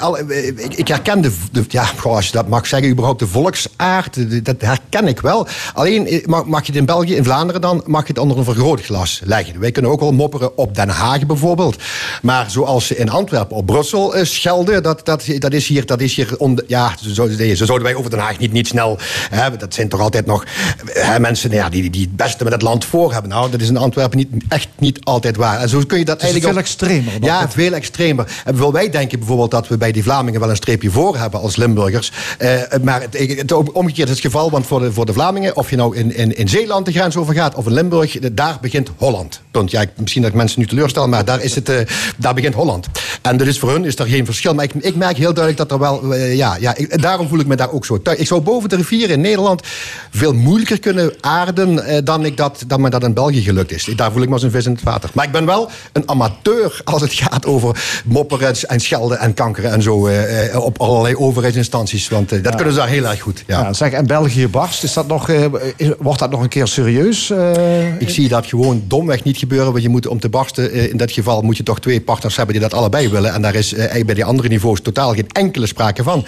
Al, ik, ik herken de, de- ja, goh, als je dat mag zeggen, überhaupt de volksaard, dat herken ik wel. Alleen eh, mag, je het in België, in Vlaanderen dan, mag je het onder een vergrootglas leggen. Wij kunnen ook wel mopperen op Den Haag bijvoorbeeld. Maar zoals ze in Antwerpen op Brussel eh, schelden, dat, dat, dat is hier, dat is hier onder, ja, zo, zo, zo zouden wij over Den Haag niet, niet snel, hè, dat zijn toch altijd nog hè, mensen ja, die, die het beste met het land voor hebben. Nou, dat is in Antwerpen niet, echt niet altijd waar. En zo kun je dat Het is eigenlijk veel extremer dan Ja, veel extremer. En wij denken bijvoorbeeld dat we bij die Vlamingen wel een streepje voor hebben als Limburgers. Eh, maar het, het omgekeerd is het geval, want voor de, voor de Vlamingen, of je nou in, in, in Zeeland de grens over gaat of in Limburg, daar begint Holland. Punt. Ja, ik- misschien dat ik mensen nu teleurstel, maar daar, is het, eh, daar begint Holland. En is voor hun is er geen verschil. Maar ik, ik merk heel duidelijk dat er wel, eh, ja, ja ik- daarom voel ik me daar ook zo thuis. Ik zou boven de rivieren in Nederland veel moeilijker kunnen aarden eh, dan, ik dat, dan me dat in België gelukt is. Daar voel ik me als een vis in het water. Maar ik ben wel een amateur als het gaat over mopperen en schelden en kankeren en zo op allerlei overheidsinstanties. Want dat kunnen ze daar heel erg goed. Ja. Ja, zeg, en België barst, is dat nog, eh, is- wordt dat nog een keer serieus? eh? Ik zie dat gewoon domweg niet gebeuren. Want je moet om te barsten, eh, in dat geval moet je toch twee partners hebben die dat allebei willen. En daar is bij die andere niveaus totaal geen enkele sprake van.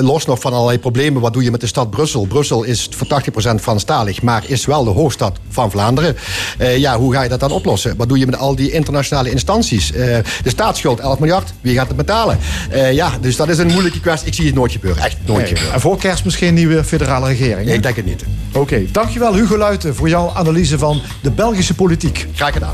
Los nog van allerlei problemen. Wat doe je met de stad Brussel? Brussel is voor 80% Franstalig, maar is wel de hoofdstad van Vlaanderen. Ja, hoe ga je dat dan oplossen? Wat doe je met al die internationale instanties? De staatsschuld, 11 miljard. Wie gaat het betalen? Ja, dus dat is een moeilijke kwestie. Ik zie het nooit gebeuren. Echt nooit Nee. gebeuren. En voor kerst misschien een nieuwe federale regering. hè? Ik denk het niet. Oké, dankjewel Hugo Luiten voor jouw analyse van de Belgische politiek. Graag gedaan.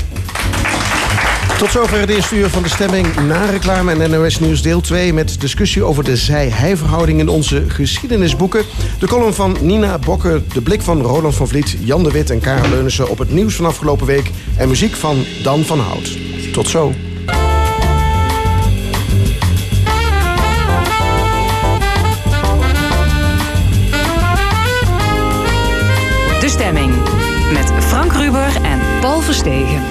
Tot zover het eerste uur van de stemming na reclame en NOS Nieuws deel 2... met discussie over de zij-hij-verhouding in onze geschiedenisboeken. De column van Nina Bokke, de blik van Roland van Vliet... Jan de Wit en Karel Leunissen op het nieuws van afgelopen week... en muziek van Dan van Hout. Tot zo. De stemming. Met Frank Ruber en Paul Verstegen.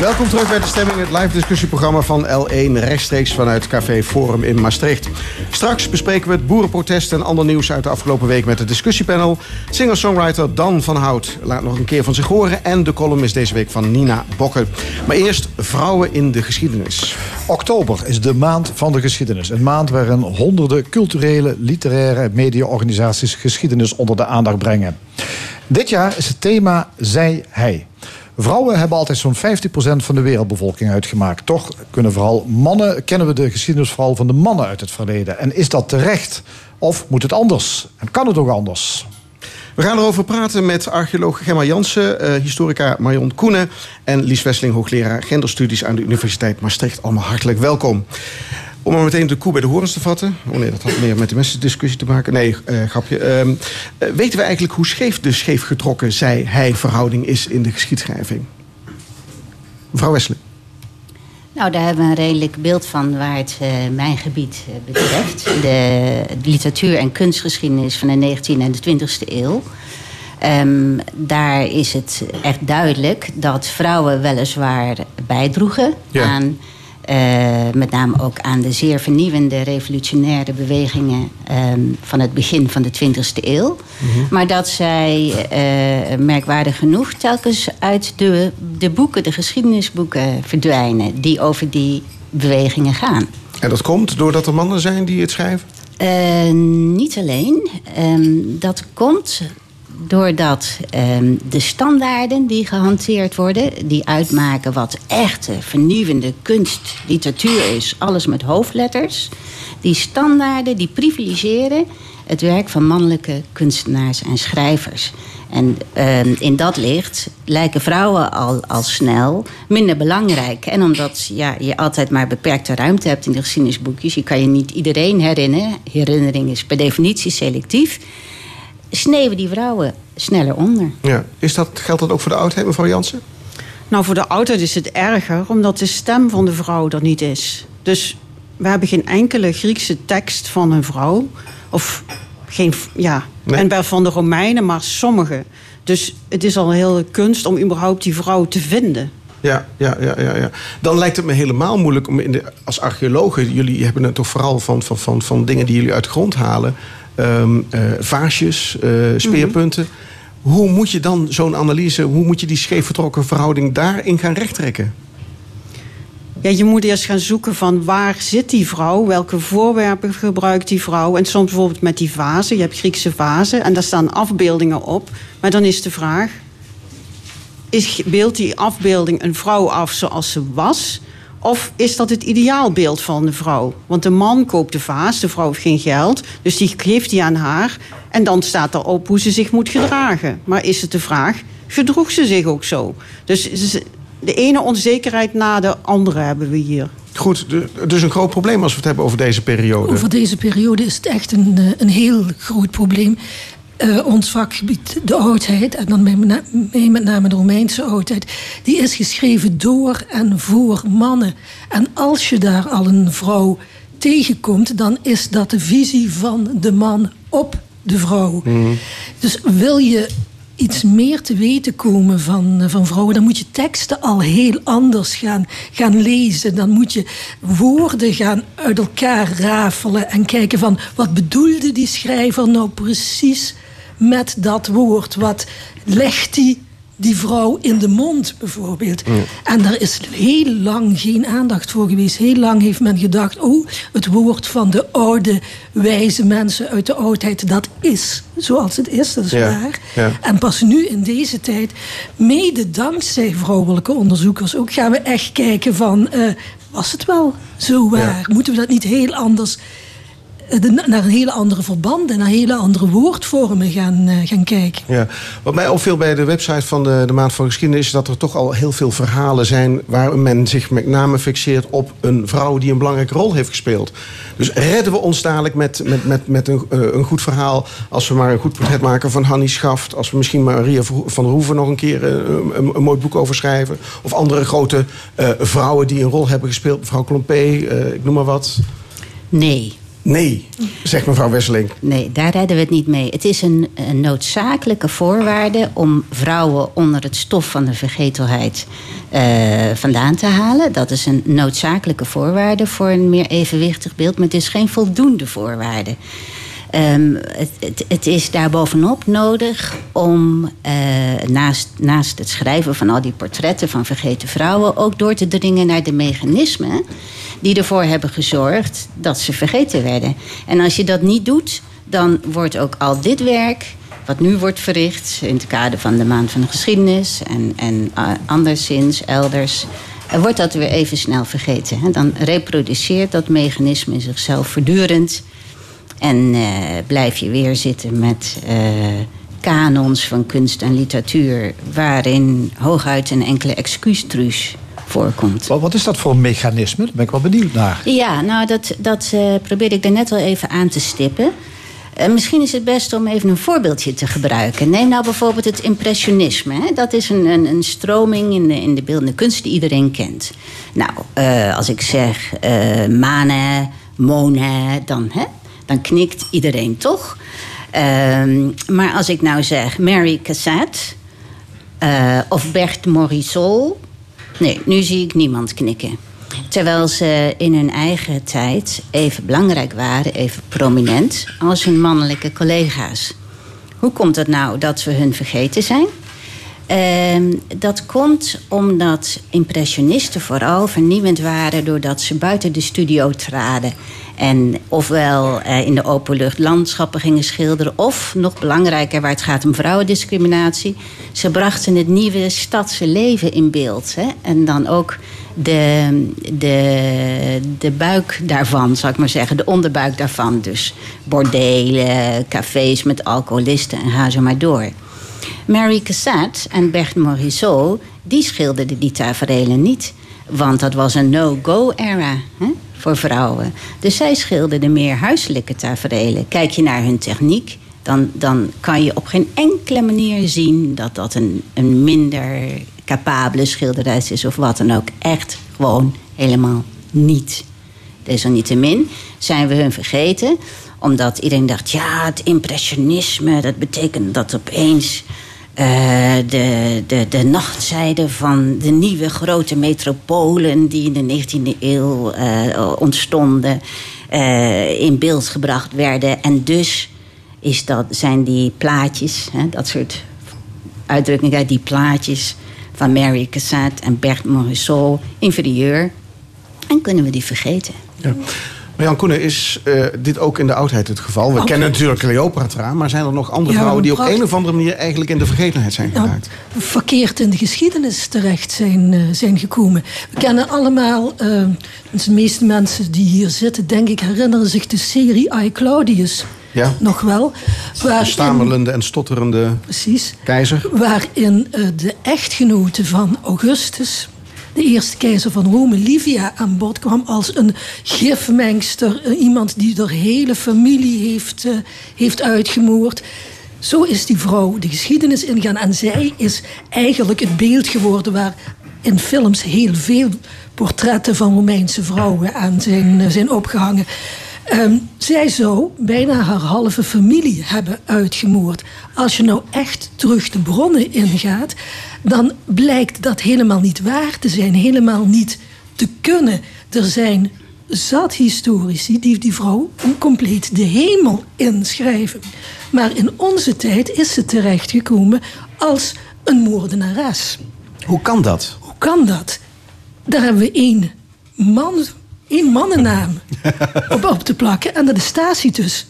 Welkom terug bij de stemming, het live discussieprogramma van L1 rechtstreeks vanuit Café Forum in Maastricht. Straks bespreken we het boerenprotest en ander nieuws uit de afgelopen week met het discussiepanel. Singer-songwriter Dan van Hout laat nog een keer van zich horen en de column is deze week van Nina Bokke. Maar eerst vrouwen in de geschiedenis. Oktober is de maand van de geschiedenis. Een maand waarin honderden culturele, literaire en mediaorganisaties geschiedenis onder de aandacht brengen. Dit jaar is het thema Zij-Hij. Vrouwen hebben altijd zo'n 50% van de wereldbevolking uitgemaakt. Toch kunnen vooral mannen, kennen we de geschiedenis vooral van de mannen uit het verleden. En is dat terecht? Of moet het anders? En kan het ook anders? We gaan erover praten met archeoloog Gemma Jansen, eh, historica Marion Koenen en Lies Wesseling, hoogleraar genderstudies aan de Universiteit Maastricht. Allemaal hartelijk welkom. Om maar meteen de koe bij de horens te vatten. Oh nee, dat had meer met de messendiscussie te maken. Nee, eh, grapje. Ehm, eh, weten we eigenlijk hoe scheef de scheefgetrokken zij-hij-verhouding is in de geschiedschrijving? Mevrouw Wesseling. Nou, daar hebben we een redelijk beeld van waar het eh, mijn gebied betreft. De literatuur- en kunstgeschiedenis van de 19e en de 20e eeuw. Ehm, daar is het echt duidelijk dat vrouwen weliswaar bijdroegen Ja. aan... eh, met name ook aan de zeer vernieuwende revolutionaire bewegingen ehm, van het begin van de 20e eeuw. Maar dat zij eh, merkwaardig genoeg telkens uit de, de boeken, de geschiedenisboeken verdwijnen die over die bewegingen gaan. En dat komt doordat er mannen zijn die het schrijven? Eh, niet alleen. Ehm, dat komt doordat ehm, de standaarden die gehanteerd worden, die uitmaken wat echte vernieuwende kunst, literatuur is, alles met hoofdletters, die standaarden die privilegeren het werk van mannelijke kunstenaars en schrijvers. En ehm, in dat licht lijken vrouwen al, al snel minder belangrijk. En omdat ja, je altijd maar beperkte ruimte hebt in de geschiedenisboekjes, je kan je niet iedereen herinneren. Herinnering is per definitie selectief. Sneeuwen die vrouwen sneller onder. Ja. Is dat, geldt dat ook voor de oudheid, mevrouw Jansen? Nou, voor de oudheid is het erger, omdat de stem van de vrouw er niet is. Dus we hebben geen enkele Griekse tekst van een vrouw. Of geen, ja. Nee. En wel van de Romeinen, maar sommige. Dus het is al een hele kunst om überhaupt die vrouw te vinden. Ja, ja, ja, ja, ja. Dan lijkt het me helemaal moeilijk om in de, als archeologen... jullie hebben het toch vooral van, van, van, van dingen die jullie uit de grond halen... eh, vaasjes, eh, speerpunten. Hoe moet je dan zo'n analyse... hoe moet je die scheef vertrokken verhouding daarin gaan rechttrekken? Ja, je moet eerst gaan zoeken van waar zit die vrouw? Welke voorwerpen gebruikt die vrouw? En soms bijvoorbeeld met die vazen. Je hebt Griekse vazen en daar staan afbeeldingen op. Maar dan is de vraag... Is, beeldt die afbeelding een vrouw af zoals ze was? Of is dat het ideaalbeeld van de vrouw? Want de man koopt de vaas, de vrouw heeft geen geld. Dus die geeft die aan haar. En dan staat erop hoe ze zich moet gedragen. Maar is het de vraag, gedroeg ze zich ook zo? Dus de ene onzekerheid na de andere hebben we hier. Goed, dus een groot probleem als we het hebben over deze periode. Over deze periode is het echt een, eh, een heel groot probleem. Eh, ons vakgebied, de oudheid, en dan met, na- mee met name de Romeinse oudheid, die is geschreven door en voor mannen. En als je daar al een vrouw tegenkomt, dan is dat de visie van de man op de vrouw. Dus wil je iets meer te weten komen van, eh, van vrouwen, dan moet je teksten al heel anders gaan, gaan lezen. Dan moet je woorden gaan uit elkaar rafelen en kijken van wat bedoelde die schrijver nou precies met dat woord? Wat legt die die vrouw in de mond bijvoorbeeld? En daar is heel lang geen aandacht voor geweest. Heel lang heeft men gedacht, oh, het woord van de oude, wijze mensen uit de oudheid, dat is zoals het is, dat is Ja, waar. ja. En pas nu in deze tijd, mede dankzij vrouwelijke onderzoekers, ook gaan we echt kijken van, eh, was het wel zo waar? Moeten we dat niet heel anders, de- naar een hele andere verbanden, naar hele andere woordvormen gaan, eh, gaan kijken? Ja. Wat mij opviel bij de website van de, de Maand van Geschiedenis... is dat er toch al heel veel verhalen zijn... waar men zich met name fixeert op een vrouw... die een belangrijke rol heeft gespeeld. Dus redden we ons dadelijk met, met, met, met een, eh, een goed verhaal... als we maar een goed portret maken van Hannie Schaft... als we misschien Maria van der Hoeven nog een keer eh, een, een mooi boek over schrijven... of andere grote eh, vrouwen die een rol hebben gespeeld. Mevrouw Klompé, eh, ik noem maar wat. Nee. Nee, zegt mevrouw Wesseling. Nee, daar redden we het niet mee. Het is een, een noodzakelijke voorwaarde om vrouwen onder het stof van de vergetelheid eh, vandaan te halen. Dat is een noodzakelijke voorwaarde voor een meer evenwichtig beeld, maar het is geen voldoende voorwaarde. Ehm, het, het, het is daarbovenop nodig om eh, naast, naast het schrijven van al die portretten van vergeten vrouwen ook door te dringen naar de mechanismen die ervoor hebben gezorgd dat ze vergeten werden. En als je dat niet doet, dan wordt ook al dit werk, wat nu wordt verricht in het kader van de Maand van de Geschiedenis en, en eh, anderszins, elders, eh, wordt dat weer even snel vergeten. Dan reproduceert dat mechanisme zichzelf voortdurend. En eh, blijf je weer zitten met eh kanons van kunst en literatuur... waarin hooguit een enkele excuustruus voorkomt. Wat, wat is dat voor een mechanisme? Daar ben ik wel benieuwd naar. Ja, nou, dat, dat eh, probeerde ik daarnet al even aan te stippen. Eh, misschien is het best om even een voorbeeldje te gebruiken. Neem nou bijvoorbeeld het impressionisme. Hè? Dat is een, een, een stroming in de, in de beeldende kunst die iedereen kent. Nou, eh, als ik zeg Manet, Monet, dan, hè, dan knikt iedereen toch. Ehm, maar als ik nou zeg Mary Cassatt of Bert Morisot... Nee, nu zie ik niemand knikken. Terwijl ze in hun eigen tijd even belangrijk waren, even prominent als hun mannelijke collega's. Hoe komt het nou dat we hun vergeten zijn? Ehm, dat komt omdat impressionisten vooral vernieuwend waren doordat ze buiten de studio traden En ofwel eh, in de openlucht landschappen gingen schilderen. Of, nog belangrijker, waar het gaat om vrouwendiscriminatie. Ze brachten het nieuwe stadse leven in beeld. Hè? En dan ook de, de, de buik daarvan, zou ik maar zeggen. De onderbuik daarvan. Dus bordelen, cafés met alcoholisten en ga zo maar door. Mary Cassatt en Bert Morisot, die schilderden die tafereelen niet. Want dat was een no-go-era voor vrouwen. Dus zij schilderden meer huiselijke tafereelen. Kijk je naar hun techniek, dan, dan kan je op geen enkele manier zien... dat dat een, een minder capabele schilderes is of wat dan ook. Echt gewoon helemaal niet. Desalniettemin zijn we hun vergeten omdat iedereen dacht, ja, het impressionisme, dat betekent dat opeens eh, de, de, de nachtzijde van de nieuwe grote metropolen die in de 19e eeuw eh, ontstonden, eh, in beeld gebracht werden. En dus is dat, zijn die plaatjes, hè, dat soort uitdrukkingen, die plaatjes van Mary Cassatt en Bert Morisot inferieur. En kunnen we die vergeten? Ja. Maar Jan Koenen, is eh, dit ook in de oudheid het geval? We kennen natuurlijk Cleopatra, maar zijn er nog andere Ja, vrouwen die op een of andere manier eigenlijk in de vergetenheid zijn Nou, geraakt? verkeerd in de geschiedenis terecht zijn, eh, zijn gekomen. We kennen allemaal, eh, de meeste mensen die hier zitten, denk ik, herinneren zich de serie I Claudius Ja. nog wel. De Waarin, stamelende en stotterende precies, keizer. waarin eh, de echtgenote van Augustus, de eerste keizer van Rome, Livia, aan bod kwam als een gifmengster. eh, iemand die de hele familie heeft, eh, heeft uitgemoord. Zo is die vrouw de geschiedenis ingegaan. En zij is eigenlijk het beeld geworden waar in films heel veel portretten van Romeinse vrouwen aan zijn, eh, zijn opgehangen. Ehm, zij zou bijna haar halve familie hebben uitgemoord. Als je nou echt terug de bronnen ingaat, dan blijkt dat helemaal niet waar te zijn, helemaal niet te kunnen. Er zijn zat historici die die vrouw compleet de hemel inschrijven. Maar in onze tijd is ze terechtgekomen als een moordenares. Hoe kan dat? Hoe kan dat? Daar hebben we één man, één mannennaam op, op te plakken. En dat is Tacitus.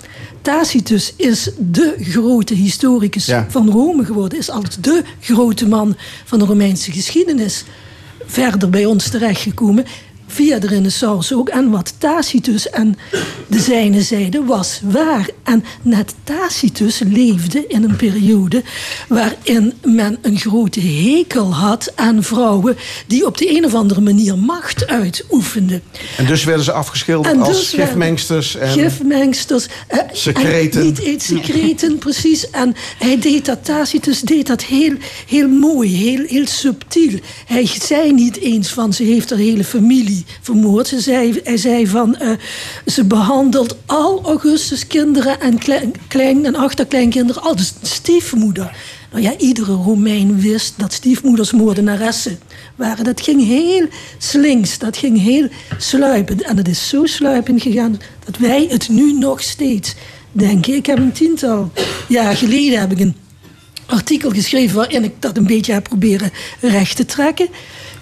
Tacitus is de grote historicus Ja. van Rome geworden. Is als de grote man van de Romeinse geschiedenis verder bij ons terechtgekomen. Via de renaissance ook. En wat Tacitus en de zijne zeiden was waar. En net Tacitus leefde in een periode waarin men een grote hekel had aan vrouwen die op de een of andere manier macht uitoefenden. En dus werden ze afgeschilderd En als dus gifmengsters. En... Gifmengsters. eh, Secreten. en Niet eens secreten, precies. En hij deed dat, Tacitus deed dat heel, heel mooi, heel, heel subtiel. Hij zei niet eens van ze heeft haar hele familie vermoord. Ze zei, hij zei van eh, ze behandelt al Augustus kinderen en klein, klein- en achterkleinkinderen als stiefmoeder. Nou ja, iedere Romein wist dat stiefmoeders moordenaressen waren. Dat ging heel slinks, dat ging heel sluipend. En het is zo sluipend gegaan dat wij het nu nog steeds denken. Ik heb een tiental jaar geleden heb ik een artikel geschreven waarin ik dat een beetje heb proberen recht te trekken.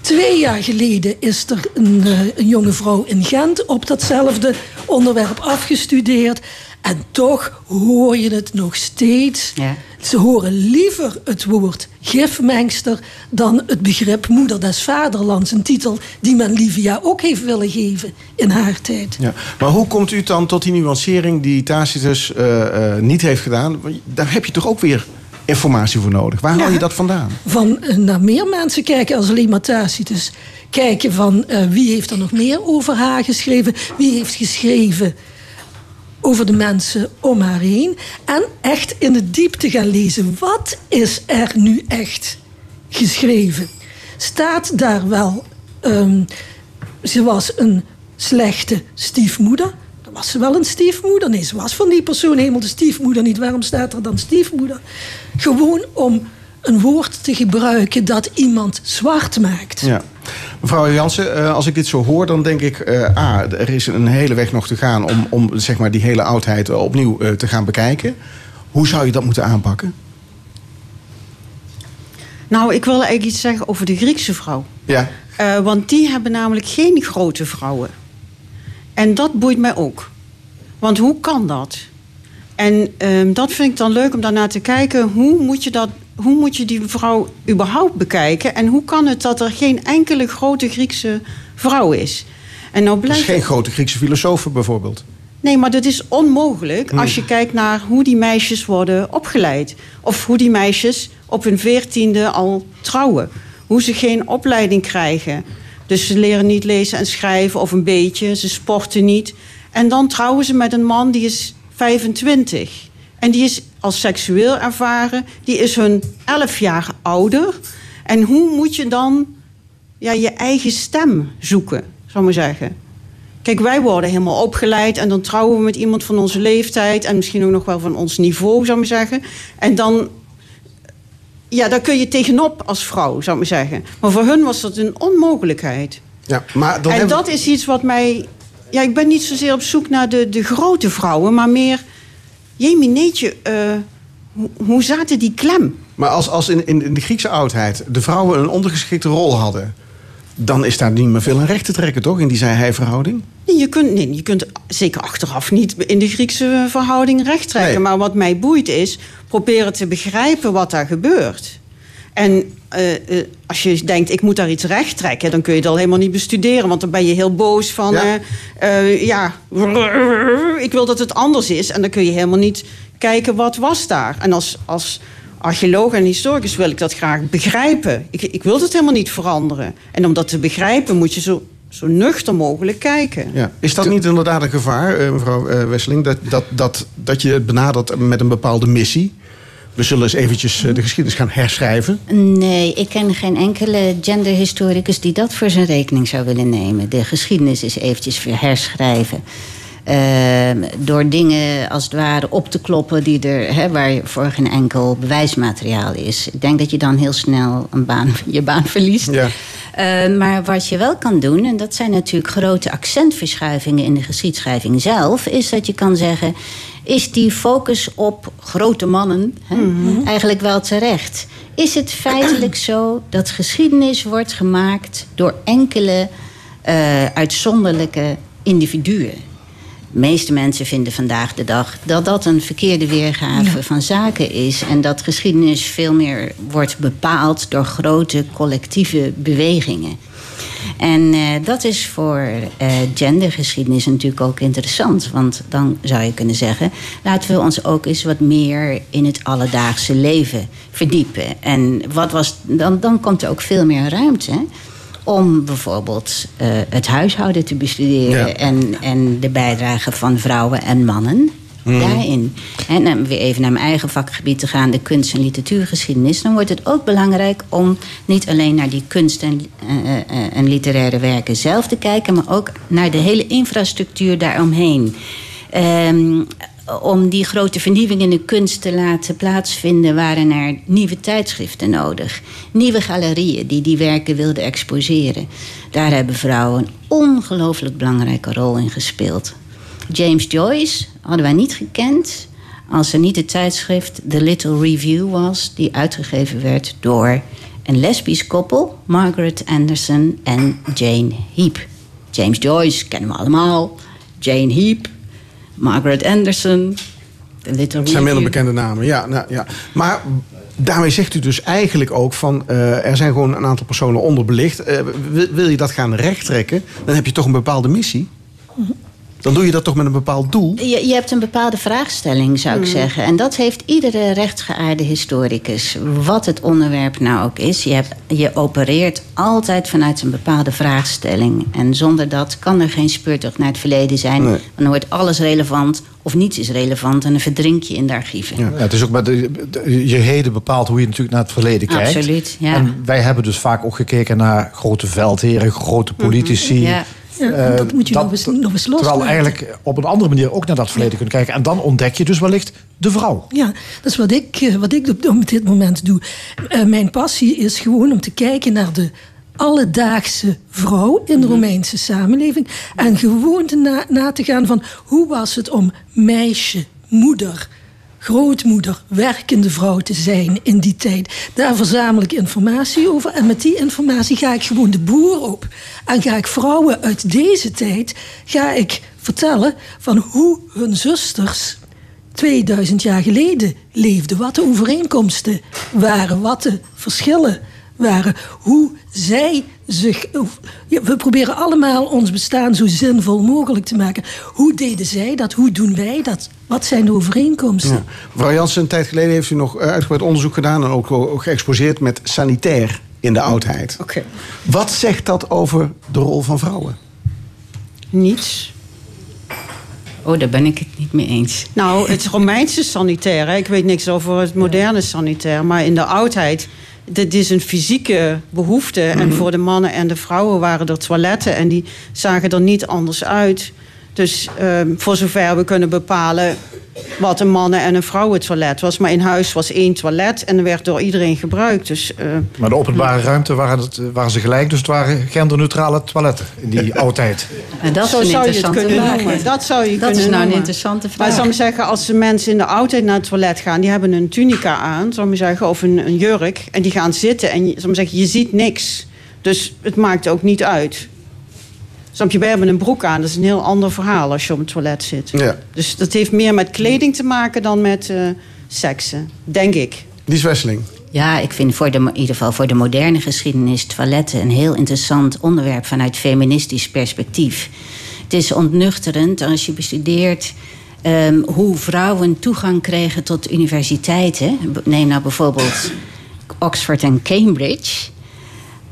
Twee jaar geleden is er een, eh, een jonge vrouw in Gent op datzelfde onderwerp afgestudeerd. En toch hoor je het nog steeds. Ja. Ze horen liever het woord gifmengster dan het begrip moeder des vaderlands. Een titel die men Livia ook heeft willen geven in haar tijd. Ja. Maar hoe komt u dan tot die nuancering die Tacitus eh, eh, niet heeft gedaan? Daar heb je toch ook weer informatie voor nodig. Waar haal je dat vandaan? Van eh, naar meer mensen kijken als alleen maar Tacitus. Kijken van eh, wie heeft er nog meer over haar geschreven. Wie heeft geschreven over de mensen om haar heen. En echt in de diepte gaan lezen. Wat is er nu echt geschreven? Staat daar wel... ehm, ze was een slechte stiefmoeder. Was ze wel een stiefmoeder. Nee, ze was van die persoon helemaal de stiefmoeder niet. Waarom staat er dan stiefmoeder? Gewoon om een woord te gebruiken dat iemand zwart maakt. Ja. Mevrouw Jansen, eh, als ik dit zo hoor, dan denk ik... eh A, er is een hele weg nog te gaan om, om zeg maar, die hele oudheid eh, opnieuw eh, te gaan bekijken. Hoe zou je dat moeten aanpakken? Nou, ik wil eigenlijk iets zeggen over de Griekse vrouw. Ja. Eh, want die hebben namelijk geen grote vrouwen. En dat boeit mij ook. Want hoe kan dat? En ehm, dat vind ik dan leuk om daarnaar te kijken. Hoe moet, je dat, hoe moet je die vrouw überhaupt bekijken? En hoe kan het dat er geen enkele grote Griekse vrouw is? En nou blijft geen grote Griekse filosofen bijvoorbeeld. Nee, maar dat is onmogelijk als je kijkt naar hoe die meisjes worden opgeleid. Of hoe die meisjes op hun veertiende al trouwen. Hoe ze geen opleiding krijgen. Dus ze leren niet lezen en schrijven of een beetje. Ze sporten niet. En dan trouwen ze met een man die is 25. En die is als seksueel ervaren. Die is hun 11 jaar ouder. En hoe moet je dan ja, je eigen stem zoeken, zou maar zeggen? Kijk, wij worden helemaal opgeleid en dan trouwen we met iemand van onze leeftijd en misschien ook nog wel van ons niveau, zou ik maar zeggen. En dan, ja, daar kun je tegenop als vrouw, zou ik maar zeggen. Maar voor hun was dat een onmogelijkheid. Ja, maar dan en hebben- dat is iets wat mij. Ja, ik ben niet zozeer op zoek naar de, de grote vrouwen, maar meer. Jemineetje, eh hoe, hoe zaten die klem? Maar als, als in, in de Griekse oudheid de vrouwen een ondergeschikte rol hadden... dan is daar niet meer veel aan recht te trekken, toch? In die zij-hij-verhouding? Nee, je kunt, nee, je kunt zeker achteraf niet in de Griekse verhouding recht trekken. Maar wat mij boeit is proberen te begrijpen wat daar gebeurt. En eh, eh, als je denkt, ik moet daar iets recht trekken... dan kun je het al helemaal niet bestuderen. Want dan ben je heel boos van... Ja. eh, ja, ik wil dat het anders is. En dan kun je helemaal niet kijken wat was daar. En als, als archeoloog en historicus wil ik dat graag begrijpen. Ik, ik wil het helemaal niet veranderen. En om dat te begrijpen moet je zo, zo nuchter mogelijk kijken. Ja. Is dat niet inderdaad een gevaar, eh, mevrouw eh, Wesseling... Dat, dat, dat, dat je het benadert met een bepaalde missie? We zullen eens eventjes eh, de geschiedenis gaan herschrijven. Nee, ik ken geen enkele genderhistoricus die dat voor zijn rekening zou willen nemen. De geschiedenis is eventjes weer herschrijven. Ehm, door dingen als het ware op te kloppen die er, hè, waar voor geen enkel bewijsmateriaal is. Ik denk dat je dan heel snel een baan, je baan verliest. Ja. Eh, maar wat je wel kan doen, en dat zijn natuurlijk grote accentverschuivingen in de geschiedschrijving zelf, is dat je kan zeggen: is die focus op grote mannen hè, eigenlijk wel terecht? Is het feitelijk zo dat geschiedenis wordt gemaakt door enkele eh, uitzonderlijke individuen? De meeste mensen vinden vandaag de dag dat dat een verkeerde weergave van zaken is. En dat geschiedenis veel meer wordt bepaald door grote collectieve bewegingen. En eh, dat is voor eh, gendergeschiedenis natuurlijk ook interessant. Want dan zou je kunnen zeggen... laten we ons ook eens wat meer in het alledaagse leven verdiepen. En wat was, dan, dan komt er ook veel meer ruimte... om bijvoorbeeld eh, het huishouden te bestuderen... Ja. En, en de bijdrage van vrouwen en mannen daarin. En dan weer even naar mijn eigen vakgebied te gaan, de kunst- en literatuurgeschiedenis. Dan wordt het ook belangrijk om niet alleen naar die kunst- en, eh, eh, en literaire werken zelf te kijken, maar ook naar de hele infrastructuur daaromheen. Ehm, om die grote vernieuwing in de kunst te laten plaatsvinden, waren er nieuwe tijdschriften nodig. Nieuwe galerieën die die werken wilden exposeren. Daar hebben vrouwen een ongelooflijk belangrijke rol in gespeeld. James Joyce hadden wij niet gekend als er niet het tijdschrift The Little Review was, die uitgegeven werd door een lesbisch koppel, Margaret Anderson en Jane Heap. James Joyce kennen we allemaal, Jane Heap, Margaret Anderson, The Little Het zijn minder bekende namen, ja, nou, ja. Maar daarmee zegt u dus eigenlijk ook van... eh, er zijn gewoon een aantal personen onderbelicht. Eh, wil, wil je dat gaan rechttrekken, dan heb je toch een bepaalde missie? Dan doe je dat toch met een bepaald doel? Je, je hebt een bepaalde vraagstelling, zou ik zeggen. En dat heeft iedere rechtsgeaarde historicus. Wat het onderwerp nou ook is. Je, hebt, je opereert altijd vanuit een bepaalde vraagstelling. En zonder dat kan er geen speurtocht naar het verleden zijn. Nee. Dan wordt alles relevant of niets is relevant. En dan verdrink je in de archieven. Ja, het is ook met de, de- je heden bepaalt hoe je natuurlijk naar het verleden kijkt. Absoluut, ja. En wij hebben dus vaak ook gekeken naar grote veldheren, grote politici. Ja. Ja, Eh, dat moet je nog eens, nog eens Terwijl loslaten. eigenlijk op een andere manier ook naar dat verleden kunnen kijken. En dan ontdek je dus wellicht de vrouw. Ja, dat is wat ik, eh, wat ik op, dit moment doe. Eh, mijn passie is gewoon om te kijken naar de alledaagse vrouw in de Romeinse samenleving. En gewoon te na, na te gaan van hoe was het om meisje, moeder, grootmoeder, werkende vrouw te zijn in die tijd. Daar verzamel ik informatie over. En met die informatie ga ik gewoon de boer op. En ga ik vrouwen uit deze tijd ga ik vertellen van hoe hun zusters 2000 jaar geleden leefden. Wat de overeenkomsten waren, wat de verschillen waren. Hoe zij zich. Ja, We proberen allemaal ons bestaan zo zinvol mogelijk te maken. Hoe deden zij dat? Hoe doen wij dat? Wat zijn de overeenkomsten? Ja. Mevrouw Jansen, een tijd geleden heeft u nog eh, uitgebreid onderzoek gedaan... en ook, ook geëxposeerd met sanitair in de oudheid. Oké. Wat zegt dat over de rol van vrouwen? Niets. Oh, daar ben ik het niet mee eens. Nou, het Romeinse sanitair, hè, ik weet niks over het moderne sanitair, maar in de oudheid, dit is een fysieke behoefte. En Mhm. voor de mannen en de vrouwen waren er toiletten en die zagen er niet anders uit. Dus ehm, voor zover we kunnen bepalen wat een mannen- en een vrouwentoilet was. Maar in huis was één toilet en er werd door iedereen gebruikt. Dus, eh, Maar de openbare ruimte waren, het, waren ze gelijk, dus het waren genderneutrale toiletten in die oude tijd. En dat is Zo een zou je het kunnen vraag. noemen. Dat zou je Dat kunnen is nou een interessante Maar vraag. zou ik zeggen, als de mensen in de oudheid naar het toilet gaan... die hebben een tunica aan, zou ik zeggen, of een, een jurk... en die gaan zitten en zou ik zeggen, je ziet niks. Dus het maakt ook niet uit. Snap je, wij hebben een broek aan. Dat is een heel ander verhaal als je op het toilet zit. Ja. Dus dat heeft meer met kleding te maken dan met eh, seksen, denk ik. Lies Wesseling. Ja, ik vind voor de, in ieder geval voor de moderne geschiedenis toiletten een heel interessant onderwerp vanuit feministisch perspectief. Het is ontnuchterend als je bestudeert ehm, hoe vrouwen toegang kregen tot universiteiten. Neem nou bijvoorbeeld Oxford en Cambridge.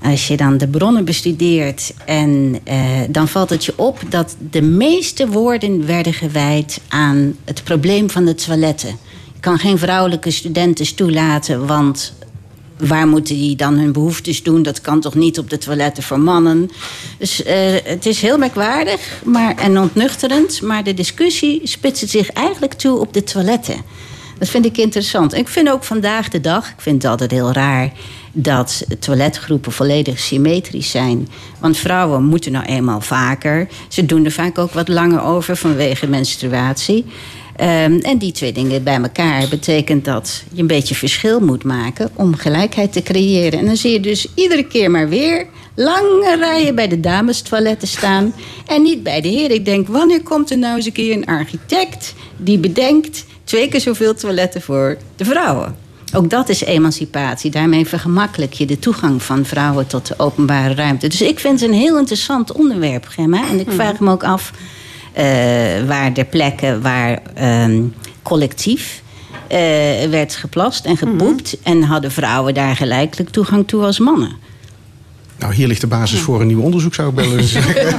Als je dan de bronnen bestudeert, en, eh, dan valt het je op dat de meeste woorden werden gewijd aan het probleem van de toiletten. Je kan geen vrouwelijke studenten toelaten, want waar moeten die dan hun behoeftes doen? Dat kan toch niet op de toiletten voor mannen? Dus eh, het is heel merkwaardig maar, en ontnuchterend, maar de discussie spitst zich eigenlijk toe op de toiletten. Dat vind ik interessant. Ik vind ook vandaag de dag, ik vind het altijd heel raar dat toiletgroepen volledig symmetrisch zijn. Want vrouwen moeten nou eenmaal vaker. Ze doen er vaak ook wat langer over vanwege menstruatie. Ehm, en die twee dingen bij elkaar betekent dat je een beetje verschil moet maken om gelijkheid te creëren. En dan zie je dus iedere keer maar weer lange rijen bij de damestoiletten staan en niet bij de heren. Ik denk, wanneer komt er nou eens een keer een architect die bedenkt twee keer zoveel toiletten voor de vrouwen? Ook dat is emancipatie. Daarmee vergemakkelijk je de toegang van vrouwen tot de openbare ruimte. Dus ik vind het een heel interessant onderwerp, Gemma. En ik vraag me ook af eh, waar de plekken waar ehm, collectief eh, werd geplast en gepoept. En hadden vrouwen daar gelijkelijk toegang toe als mannen. Nou, hier ligt de basis voor een nieuw onderzoek, zou ik willen zeggen.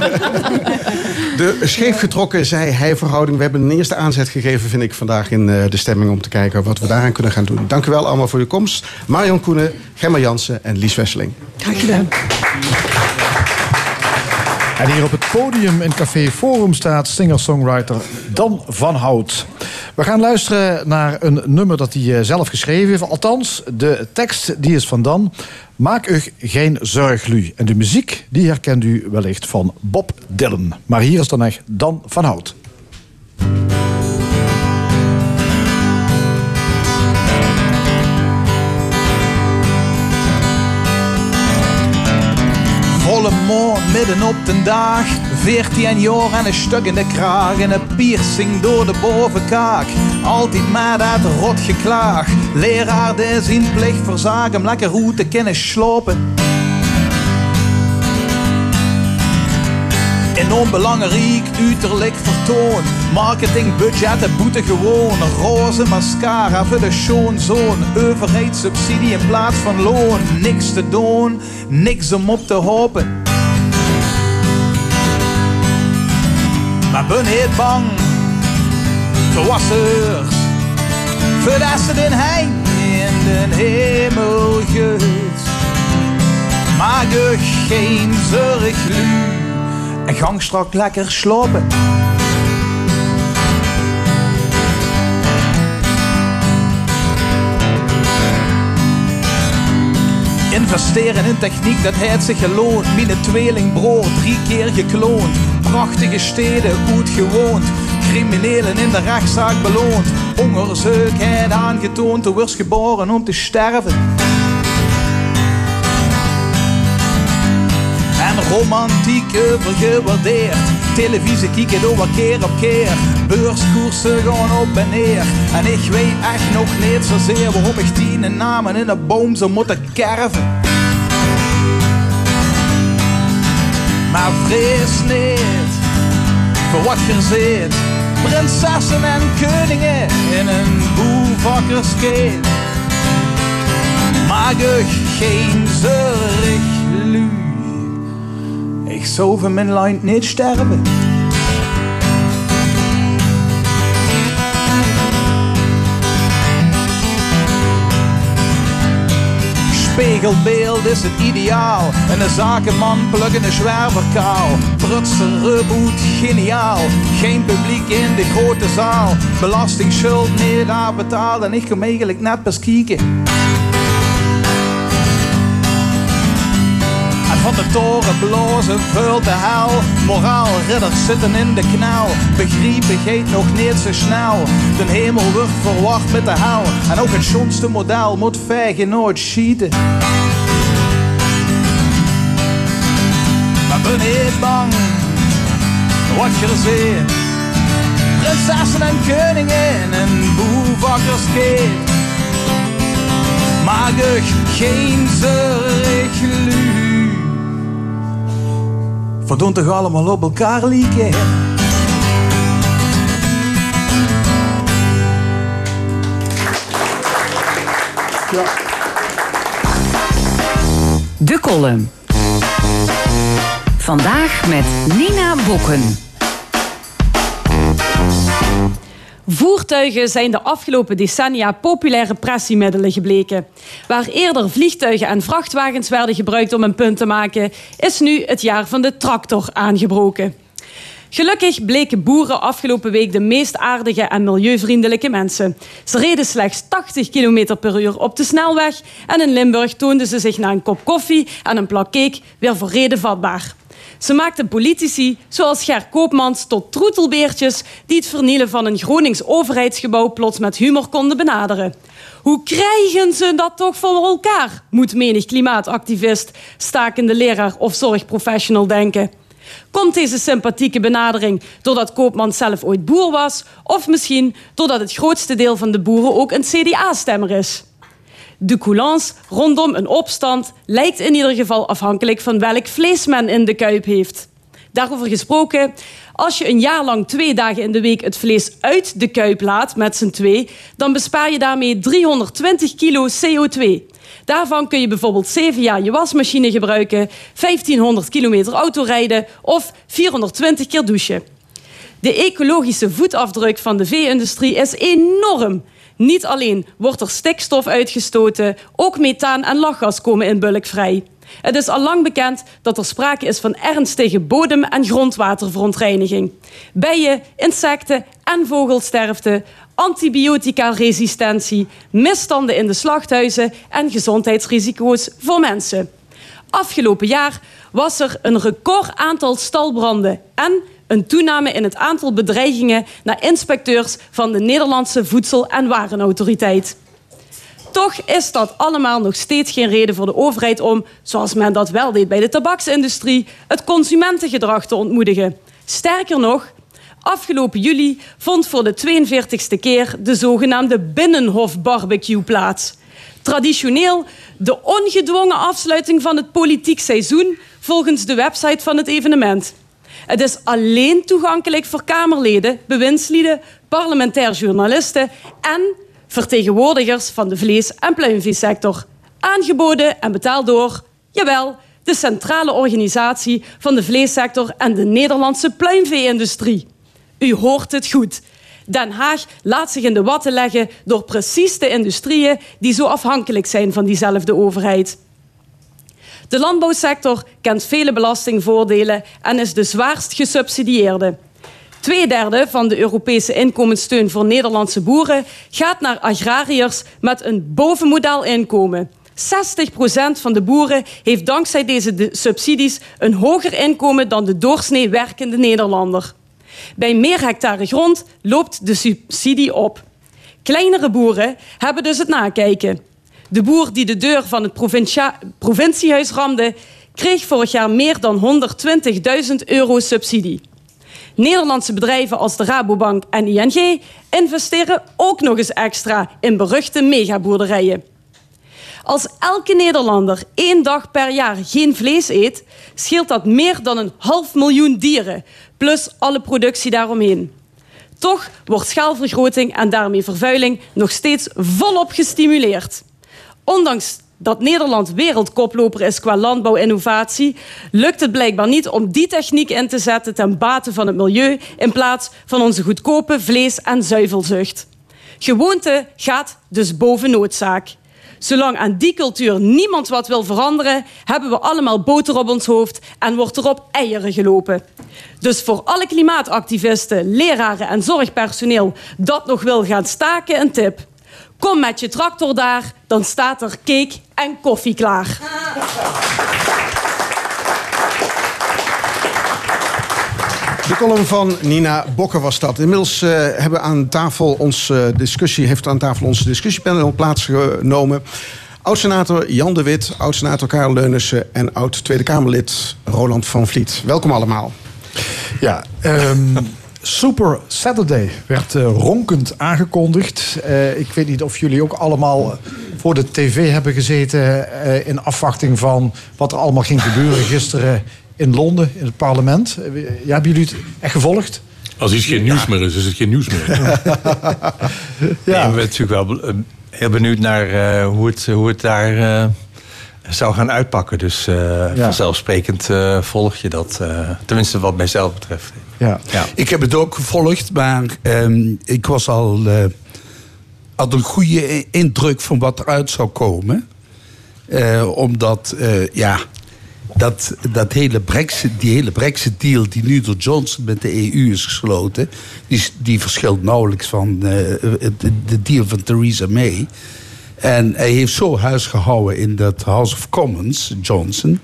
De scheefgetrokken zij-hij-verhouding. We hebben een eerste aanzet gegeven, vind ik, vandaag in eh, de stemming... om te kijken wat we daaraan kunnen gaan doen. Dank u wel allemaal voor uw komst. Marion Koenen, Gemma Jansen en Lies Wesseling. Graag gedaan. En hier op het podium in Café Forum staat singer-songwriter Dan van Hout. We gaan luisteren naar een nummer dat hij eh, zelf geschreven heeft. Althans, de tekst die is van Dan. Maak u geen zorglu. En de muziek die herkent u wellicht van Bob Dylan. Maar hier is dan echt Dan van Hout. Midden op de dag. 14 jaar en een stuk in de kraag. En een piercing door de bovenkaak. Altijd maar dat rotgeklaag. Leraar die zijn plicht verzagen. Hem lekker goed te kunnen slopen. En onbelangrijk uiterlijk vertoon. Marketingbudgetten boete gewoon. Roze mascara voor de schoonzoon. Overheidssubsidie in plaats van loon. Niks te doen, niks om op te hopen. Maar ben niet bang voor wassers. Voordat ze den hein in de hemel geut. Maak je geen zorg lu. En gang strak lekker slopen. Investeren in techniek, dat heeft zich geloond. Mijn tweelingbroer, drie keer gekloond. Prachtige steden, goed gewoond. Criminelen in de rechtszaak beloond. Onderzoekheid aangetoond, er was geboren om te sterven. Romantiek overgewaardeerd. Televisie kijken door keer op keer. Beurskoersen gaan op en neer. En ik weet echt nog niet zozeer waarom ik tien namen in een boom zou moeten kerven. Maar vrees niet voor wat je ziet. Prinsessen en koningen in een boevakkerskeet. Maak geen zorg, Ik zou van mijn lijn niet sterven. Spiegelbeeld is het ideaal. En de zakenman plukken een zwerverkaal. Prutser, reboot, geniaal. Geen publiek in de grote zaal. Belastingschuld niet betaald en ik kom eigenlijk net pas de toren blozen vult de hel. Moraal, ridders zitten in de knel. Begrepen geet nog niet zo snel. De hemel wordt verwacht met de hel. En ook het schoonste model moet vijgen nooit schieten. Maar ben niet bang, wat je er ziet. Prinsessen en koningen en boevakkerskeet. Maak ik geen zorg, lu. Verdoen toch allemaal op elkaar lieken. De column. Vandaag met Nina Bokken. Voertuigen zijn de afgelopen decennia populaire pressiemiddelen gebleken. Waar eerder vliegtuigen en vrachtwagens werden gebruikt om een punt te maken, is nu het jaar van de tractor aangebroken. Gelukkig bleken boeren afgelopen week de meest aardige en milieuvriendelijke mensen. Ze reden slechts 80 km per uur op de snelweg en in Limburg toonden ze zich na een kop koffie en een plak cake weer voor reden vatbaar. Ze maakten politici zoals Ger Koopmans tot troetelbeertjes die het vernielen van een Gronings overheidsgebouw plots met humor konden benaderen. Hoe krijgen ze dat toch voor elkaar? Moet menig klimaatactivist, stakende leraar of zorgprofessional denken. Komt deze sympathieke benadering doordat Koopmans zelf ooit boer was, of misschien doordat het grootste deel van de boeren ook een CDA-stemmer is? De coulance rondom een opstand lijkt in ieder geval afhankelijk van welk vlees men in de kuip heeft. Daarover gesproken, als je een jaar lang twee dagen in de week het vlees uit de kuip laat met z'n twee, dan bespaar je daarmee 320 kilo CO2. Daarvan kun je bijvoorbeeld 7 jaar je wasmachine gebruiken, 1500 kilometer auto rijden of 420 keer douchen. De ecologische voetafdruk van de vee-industrie is enorm. Niet alleen wordt er stikstof uitgestoten, ook methaan en lachgas komen in bulk vrij. Het is al lang bekend dat er sprake is van ernstige bodem- en grondwaterverontreiniging. Bijen, insecten en vogelsterfte, antibiotica-resistentie, misstanden in de slachthuizen en gezondheidsrisico's voor mensen. Afgelopen jaar was er een record aantal stalbranden en een toename in het aantal bedreigingen naar inspecteurs van de Nederlandse Voedsel- en Warenautoriteit. Toch is dat allemaal nog steeds geen reden voor de overheid om, zoals men dat wel deed bij de tabaksindustrie, het consumentengedrag te ontmoedigen. Sterker nog, afgelopen juli vond voor de 42e keer de zogenaamde Binnenhof barbecue plaats. Traditioneel de ongedwongen afsluiting van het politiek seizoen volgens de website van het evenement. Het is alleen toegankelijk voor Kamerleden, bewindslieden, parlementair journalisten en vertegenwoordigers van de vlees- en pluimveesector. Aangeboden en betaald door, jawel, de centrale organisatie van de vleessector en de Nederlandse pluimvee-industrie. U hoort het goed. Den Haag laat zich in de watten leggen door precies de industrieën die zo afhankelijk zijn van diezelfde overheid. De landbouwsector kent vele belastingvoordelen en is de zwaarst gesubsidieerde. Tweederde van de Europese inkomenssteun voor Nederlandse boeren gaat naar agrariërs met een bovenmodaal inkomen. 60% van de boeren heeft dankzij deze subsidies een hoger inkomen dan de doorsnee werkende Nederlander. Bij meer hectare grond loopt de subsidie op. Kleinere boeren hebben dus het nakijken. De boer die de deur van het provinciehuis ramde, kreeg vorig jaar meer dan 120.000 euro subsidie. Nederlandse bedrijven als de Rabobank en ING investeren ook nog eens extra in beruchte megaboerderijen. Als elke Nederlander één dag per jaar geen vlees eet, scheelt dat meer dan een half miljoen dieren, plus alle productie daaromheen. Toch wordt schaalvergroting en daarmee vervuiling nog steeds volop gestimuleerd. Ondanks dat Nederland wereldkoploper is qua landbouwinnovatie, lukt het blijkbaar niet om die techniek in te zetten ten bate van het milieu in plaats van onze goedkope vlees- en zuivelzucht. Gewoonte gaat dus boven noodzaak. Zolang aan die cultuur niemand wat wil veranderen, hebben we allemaal boter op ons hoofd en wordt er op eieren gelopen. Dus voor alle klimaatactivisten, leraren en zorgpersoneel dat nog wil gaan staken, een tip. Kom met je tractor daar, dan staat er cake en koffie klaar. De column van Nina Bokker was dat. Inmiddels eh, hebben aan tafel ons, eh, discussie, heeft aan tafel onze discussiepanel plaatsgenomen. Oud-senator Jan de Wit, oud-senator Karel Leunissen... en oud-Tweede Kamerlid Roland van Vliet. Welkom allemaal. Ja, ehm, Super Saturday werd eh, ronkend aangekondigd. Eh, ik weet niet of jullie ook allemaal voor de tv hebben gezeten... eh, in afwachting van wat er allemaal ging gebeuren gisteren in Londen, in het parlement. Eh, ja, hebben jullie het echt gevolgd? Als iets geen nieuws meer is, is het geen nieuws meer. Ja. ik ben natuurlijk wel eh, heel benieuwd naar eh, hoe, het, hoe het daar eh, zou gaan uitpakken. Dus eh, vanzelfsprekend eh, volg je dat. eh, tenminste wat mijzelf betreft. Ja. Ik heb het ook gevolgd, maar ehm, ik was al, eh, had een goede indruk van wat eruit zou komen. Eh, omdat, eh, ja, dat, dat hele Brexit, die hele Brexit-deal die nu door Johnson met de EU is gesloten, die, is- die verschilt nauwelijks van eh, de, de deal van Theresa May. En hij heeft zo huis gehouden in dat House of Commons, Johnson.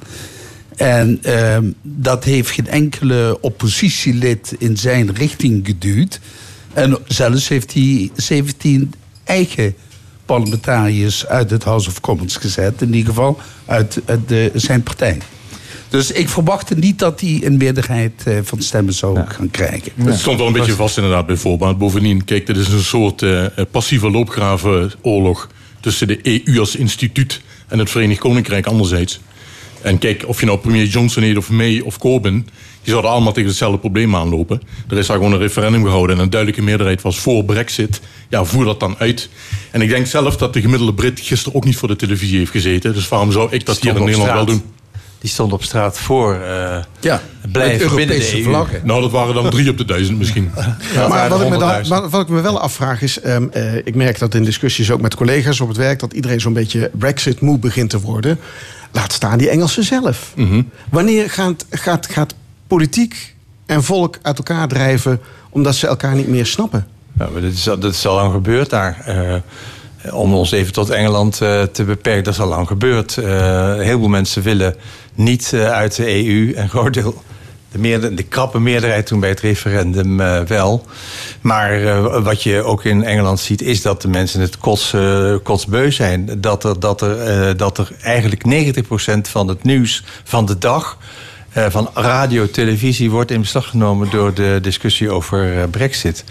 En ehm, dat heeft geen enkele oppositielid in zijn richting geduwd. En zelfs heeft hij 17 eigen parlementariërs uit het House of Commons gezet. In ieder geval uit, uit de, zijn partij. Dus ik verwachtte niet dat hij een meerderheid eh, van stemmen zou gaan krijgen. Het stond wel een beetje vast inderdaad bij voorbaat. Bovendien, kijk, dit is een soort eh, eh, passieve loopgravenoorlog... tussen de EU als instituut en het Verenigd Koninkrijk anderzijds. En kijk, of je nou premier Johnson heet of May of Corbyn... die zouden allemaal tegen hetzelfde probleem aanlopen. Er is daar gewoon een referendum gehouden... en een duidelijke meerderheid was voor brexit. Ja, voer dat dan uit. En ik denk zelf dat de gemiddelde Brit gisteren ook niet voor de televisie heeft gezeten. Dus waarom zou ik dat hier in Nederland wel doen? Die stond op straat voor eh ja, blijven binnen de EU. Nou, dat waren dan drie op de duizend misschien. maar wat ik, me dan, maar wat ik me wel afvraag is... ehm, eh, ik merk dat in discussies ook met collega's op het werk... dat iedereen zo'n beetje Brexit-moe begint te worden. Laat staan die Engelsen zelf. Wanneer gaat, gaat, gaat politiek en volk uit elkaar drijven... omdat ze elkaar niet meer snappen? Ja, maar dat, is, al- dat is al lang gebeurd daar. Eh, om ons even tot Engeland eh, te beperken, dat is al lang gebeurd. Eh, een heleboel mensen willen niet uit de EU. En een groot deel, de, de krappe meerderheid toen bij het referendum eh, wel. Maar eh, wat je ook in Engeland ziet, is dat de mensen het kots, eh, kotsbeu zijn. Dat er, dat, er, dat er eigenlijk 90% van het nieuws van de dag van radio, televisie wordt in beslag genomen door de discussie over Brexit.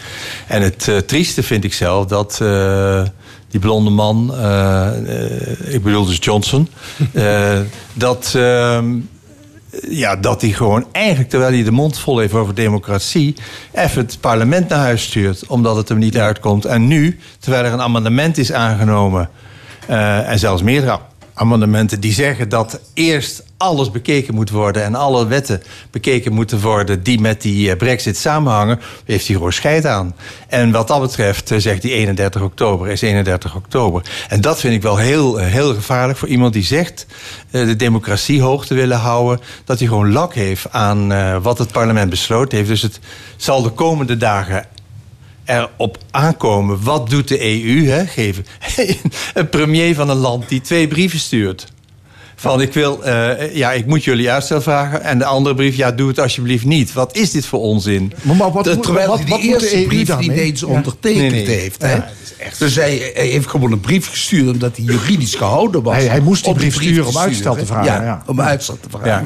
En het trieste vind ik zelf dat die blonde man, ik bedoel dus Johnson, dat. Ja, dat hij gewoon eigenlijk, terwijl hij de mond vol heeft over democratie, even het parlement naar huis stuurt, omdat het hem niet uitkomt. En nu, terwijl er een amendement is aangenomen, eh, en zelfs meerdere amendementen die zeggen dat eerst alles bekeken moet worden en alle wetten bekeken moeten worden die met die eh, brexit samenhangen, heeft hij gewoon scheid aan. En wat dat betreft eh, zegt hij 31 oktober is 31 oktober. En dat vind ik wel heel, eh, heel gevaarlijk voor iemand die zegt de democratie hoog te willen houden, dat hij gewoon lak heeft aan wat het parlement besloten heeft. Dus het zal de komende dagen erop aankomen. Wat doet de EU? Hè? Geven. een premier van een land die twee brieven stuurt. Van ik wil, eh, ja, ik moet jullie uitstel vragen. En de andere brief, ja, doe het alsjeblieft niet. Wat is dit voor onzin? Maar, wat, terwijl hij die eerste brief niet eens ondertekend Nee, nee. heeft. Hè? Dus hij, hij heeft gewoon een brief gestuurd omdat hij juridisch gehouden was. Hij- hij moest die brief sturen om te uitstel te vragen, Ja, ja. om uitstel te vragen.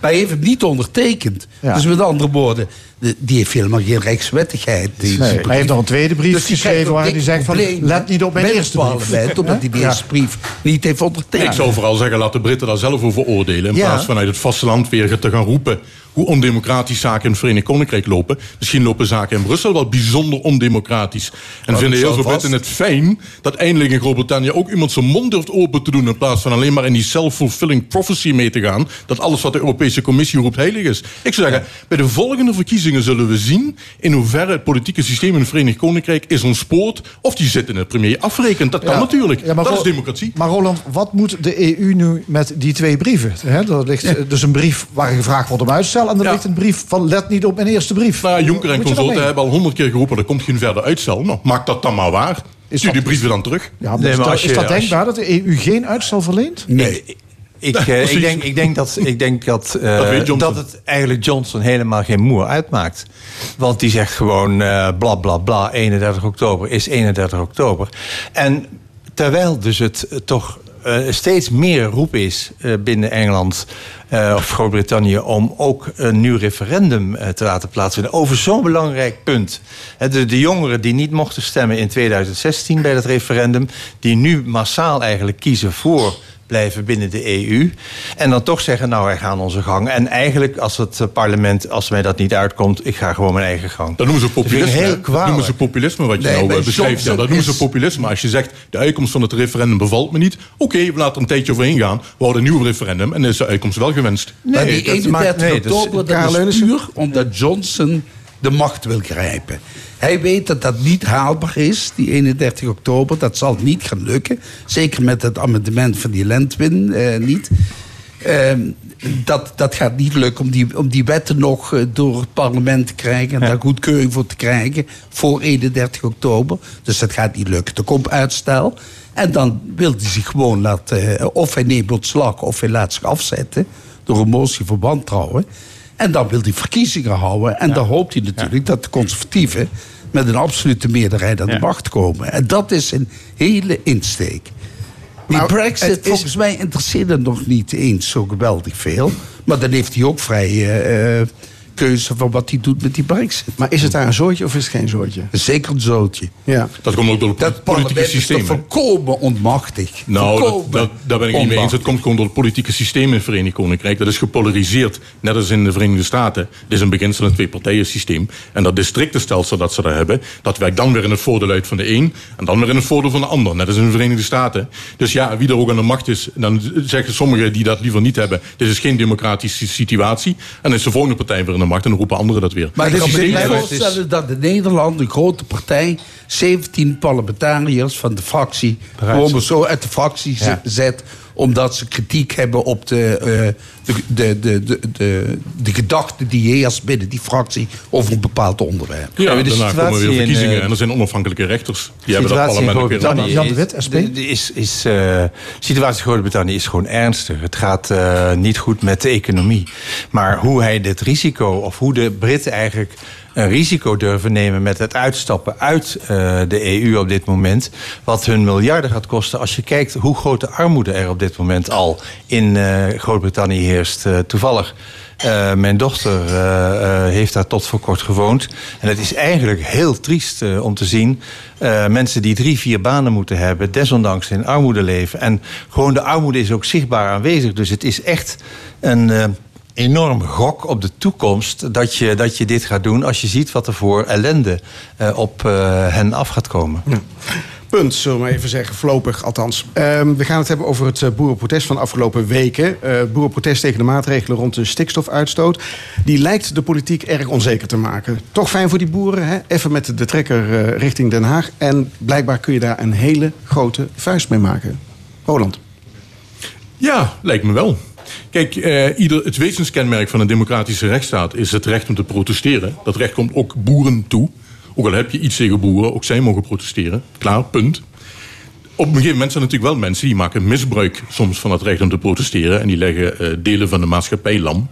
Maar hij heeft het niet ondertekend. Ja. Dus met andere woorden, de- die heeft helemaal geen rechtswettigheid. Die, Nee, hij heeft nog een tweede brief Dus geschreven waar hij zegt van, let niet op mijn eerste brief. omdat hij die eerste brief niet heeft ondertekend. Ik zou vooral zeggen, laat de Britten daar zelf over oordelen. In Ja. plaats van uit het vasteland weer te gaan roepen hoe ondemocratisch zaken in het Verenigd Koninkrijk lopen. Misschien lopen zaken in Brussel wel bijzonder ondemocratisch. En dat vinden heel veel. Britten het fijn dat eindelijk in Groot-Brittannië ook iemand zijn mond durft open te doen. In plaats van alleen maar in die self-fulfilling prophecy mee te gaan. Dat alles wat de Europese Commissie roept heilig is. Ik zou zeggen, bij de volgende verkiezingen zullen we zien in hoeverre het politieke systeem in het Verenigd Koninkrijk is ontspoord. Of die zitten het premier afrekent. Dat kan Ja. natuurlijk. Ja, maar dat is democratie. Maar Roland, wat moet de EU nu met die twee brieven? Hè, er ligt dus een brief waar gevraagd wordt om uitstel... en er ligt een brief van let niet op mijn eerste brief. Nou, ja, Juncker en consorten hebben al honderd keer geroepen... er komt geen verder uitstel. Nou, maak dat dan maar waar. Stuur die brieven dan terug. Ja, maar is, dat, is dat denkbaar dat de EU geen uitstel verleent? Nee. Ik, eh, ik, denk, ik denk dat, ik denk dat, eh, Dat Johnson. dat het eigenlijk Johnson helemaal geen moer uitmaakt. Want die zegt gewoon eh bla bla bla, 31 oktober is 31 oktober. En terwijl dus het eh, toch eh, steeds meer roep is eh, binnen Engeland eh, of Groot-Brittannië om ook een nieuw referendum eh, te laten plaatsvinden over zo'n belangrijk punt. De, de jongeren die niet mochten stemmen in 2016 bij dat referendum, die nu massaal eigenlijk kiezen voor blijven binnen de EU. En dan toch zeggen, nou, wij gaan onze gang. En eigenlijk, als het eh, parlement, als mij dat niet uitkomt... ik ga gewoon mijn eigen gang. Dat noemen ze Dat populisme. Dat noemen ze populisme wat je Nee, nou eh, beschrijft. Ja, dat noemen ze is- populisme. Als je zegt, de uitkomst van het referendum bevalt me niet. Oké, we laten er een tijdje overheen gaan. We houden een nieuw referendum en dan is de uitkomst wel gewenst. maar die 31 oktober, dat Karel is puur omdat Johnson de macht wil grijpen. Hij weet dat dat niet haalbaar is, die 31 oktober. Dat zal niet gaan lukken. Zeker met het amendement van die Lentwin eh, niet. Ehm, dat, dat gaat niet lukken om die, om die wetten nog eh, door het parlement te krijgen... en daar goedkeuring voor te krijgen voor 31 oktober. Dus dat gaat niet lukken. Er komt uitstel. En dan wil hij zich gewoon laten... eh, of hij neemt ontslag of hij laat zich afzetten... door een motie voor wantrouwen. En dan wil hij verkiezingen houden. En dan hoopt hij natuurlijk dat de conservatieven... met een absolute meerderheid aan de macht komen. En dat is een hele insteek. Die Nou, Brexit, is- volgens mij interesseert hem nog niet eens zo geweldig veel. Maar dan heeft hij ook vrije eh, keuze van wat hij doet met die Brexit. Maar is het daar een zootje of is het geen zootje? Zeker een zootje. Ja. Dat komt ook door het Dat politieke parlement is systeem. toch hè? volkomen onmachtig. Nou, dat, Volkomen dat, daar ben ik niet mee eens. Het komt gewoon door het politieke systeem in het Verenigd Koninkrijk. Dat is gepolariseerd, net als in de Verenigde Staten. Het is een beginsel een twee-partijen-systeem. En dat districtenstelsel dat ze daar hebben... dat werkt dan weer in het voordeel uit van de een... en dan weer in het voordeel van de ander. Net als in de Verenigde Staten. Dus ja, wie er ook aan de macht is... dan zeggen sommigen die dat liever niet hebben... dit is geen democratische situatie. En dan is de volgende partij weer in de macht... en dan roepen anderen dat weer. Maar ik Het kan me niet voorstellen dat in Nederland een grote partij... 17 parlementariërs van de fractie... gewoon maar zo uit de fractie Ja. zet... omdat ze kritiek hebben op de, eh, de, de, de, de, de, de gedachten die heerst binnen die fractie... over een bepaald onderwerp. Ja, de daarna komen weer in, verkiezingen. eh, en er zijn onafhankelijke rechters. Die hebben dat parlement ook Jan de is- Wit, SP? de- is, is, eh, de situatie in Groot-Brittannië is gewoon ernstig. Het gaat eh, niet goed met de economie. Maar hoe hij dit risico, of hoe de Britten eigenlijk een risico durven nemen met het uitstappen uit eh, de EU op dit moment. Wat hun miljarden gaat kosten als je kijkt hoe groot de armoede er op dit moment al in eh, Groot-Brittannië heerst. Eh, toevallig. mijn dochter heeft daar tot voor kort gewoond. En het is eigenlijk heel triest om te zien. mensen die drie, vier banen moeten hebben, desondanks in armoede leven. En gewoon de armoede is ook zichtbaar aanwezig. Dus het is echt een. Enorm gok op de toekomst dat je, dat je dit gaat doen als je ziet wat er voor ellende eh, op eh, hen af gaat komen. Punt, zullen we maar even zeggen, voorlopig althans. Ehm, we gaan het hebben over het eh, boerenprotest van de afgelopen weken. Eh, het boerenprotest tegen de maatregelen rond de stikstofuitstoot. Die lijkt de politiek erg onzeker te maken. Toch fijn voor die boeren, hè? even met de trekker eh, richting Den Haag. En blijkbaar kun je daar een hele grote vuist mee maken. Roland. Ja, lijkt me wel. Kijk, eh, ieder, het wezenskenmerk van een democratische rechtsstaat is het recht om te protesteren. Dat recht komt ook boeren toe. Ook al heb je iets tegen boeren, ook zij mogen protesteren. Klaar, punt. Op een gegeven moment zijn er natuurlijk wel mensen die maken misbruik soms van het recht om te protesteren. En die leggen eh, delen van de maatschappij lam.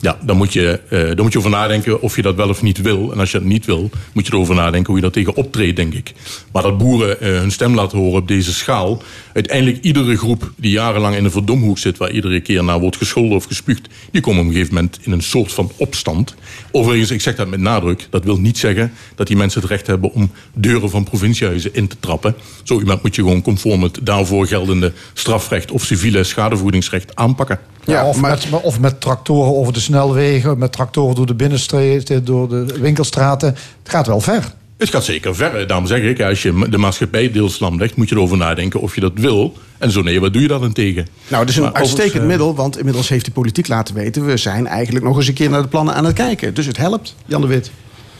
Ja, dan moet, je, eh, dan moet je over nadenken of je dat wel of niet wil. En als je dat niet wil, moet je erover nadenken hoe je daar tegen optreedt, denk ik. Maar dat boeren hun stem laten horen op deze schaal. Uiteindelijk iedere groep die jarenlang in een verdomhoek zit... waar iedere keer naar wordt gescholden of gespuugd... die komen op een gegeven moment in een soort van opstand. Overigens, ik zeg dat met nadruk. Dat wil niet zeggen dat die mensen het recht hebben... om deuren van provinciehuizen in te trappen. Zo iemand moet je gewoon conform het daarvoor geldende strafrecht... of civiele schadevoedingsrecht aanpakken. Ja, of, met, of met tractoren over de snelwegen, met tractoren door de binnenstreken, door de winkelstraten. Het gaat wel ver. Het gaat zeker ver. Daarom zeg ik, als je de maatschappij deels lam legt, moet je erover nadenken of je dat wil. En zo nee, wat doe je daar dan tegen? Nou, het is een Maar uitstekend eh, middel, want inmiddels heeft de politiek laten weten... we zijn eigenlijk nog eens een keer naar de plannen aan het kijken. Dus het helpt, Jan de Wit.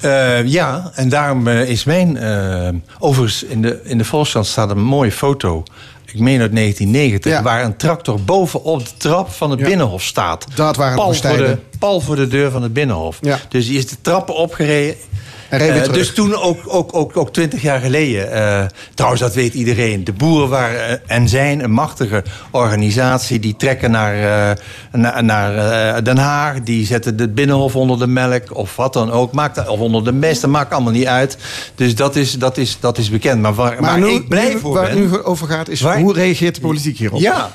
Eh, ja, en daarom eh, is mijn... overigens, in de, in de Volkskrant staat een mooie foto... ik meen uit 1990... waar een tractor bovenop de trap van het Binnenhof staat. Dat waren pal voor, de, pal voor de deur van het Binnenhof. Dus die is de trappen opgereden... Eh, dus toen ook, ook, ook, ook 20 jaar geleden. eh, trouwens, dat weet iedereen. De boeren waren eh, en zijn een machtige organisatie. Die trekken naar, naar, naar Den Haag. Die zetten het binnenhof onder de melk. Of wat dan ook. Maakt, dat- of onder de mest. Dat maakt allemaal niet uit. Dus dat is, dat is, dat is bekend. Maar waar, Maar, waar nu, ik blij nu- voor waar ben... het nu over gaat is, Waar- hoe reageert de politiek hierop? Ja,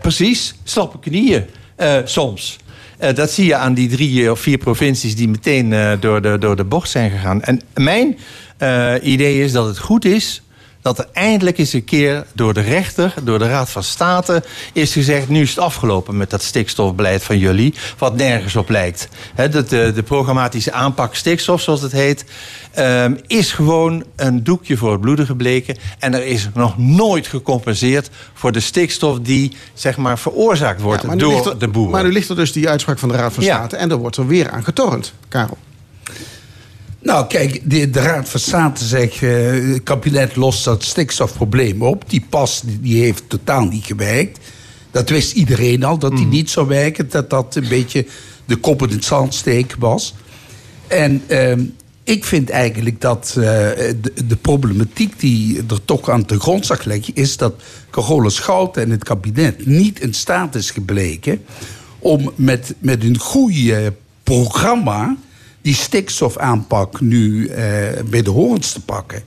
precies. Slappe knieën. eh, soms. Eh, dat zie je aan die drie of vier provincies die meteen eh, door, de, door de bocht zijn gegaan. En mijn eh, idee is dat het goed is dat er eindelijk eens een keer door de rechter, door de Raad van State, is gezegd: nu is het afgelopen met dat stikstofbeleid van jullie, wat nergens op lijkt. Dat de, de programmatische aanpak stikstof, zoals het heet, ehm, is gewoon een doekje voor het bloeden gebleken. En er is nog nooit gecompenseerd voor de stikstof die zeg maar veroorzaakt wordt Ja, door er- de boeren. Maar nu ligt er dus die uitspraak van de Raad van Ja. State... en er wordt er weer aan getornd, Karel. Nou, kijk, de, de Raad van State zegt... eh, het kabinet lost dat stikstofprobleem op. Die pas die, heeft totaal niet gewerkt. Dat wist iedereen al, dat die niet zou werken. Dat dat een beetje de kop in het zand steken was. En ehm, ik vind eigenlijk dat eh, de, de problematiek die er toch aan de grondslag ligt... is dat Carola Schouten en het kabinet niet in staat is gebleken... om met, met een goede programma die stikstofaanpak nu eh, bij de horens te pakken.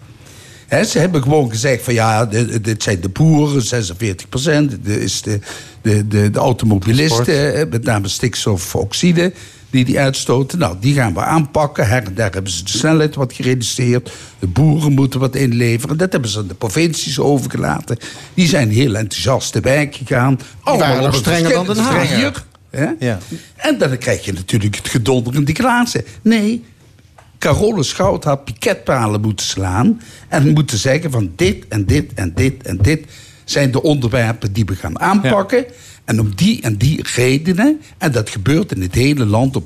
Ze hebben gewoon gezegd van ja, dit, dit zijn de boeren, 46 procent. Dit is de, de, de, de automobilisten, met name stikstofoxide die die uitstoten. Nou, die gaan we aanpakken. Her en daar hebben ze de snelheid wat gereduceerd. De boeren moeten wat inleveren. Dat hebben ze aan de provincies overgelaten. Die zijn heel enthousiast te werk gegaan. Allemaal waren nog strenger dan Den Haag. Hè? Ja. En dan krijg je natuurlijk het gedonder in die glazen. Nee, Carole Schout had piketpalen moeten slaan... en moeten zeggen van dit en dit en dit en dit... zijn de onderwerpen die we gaan aanpakken... En om die en die redenen, en dat gebeurt in het hele land op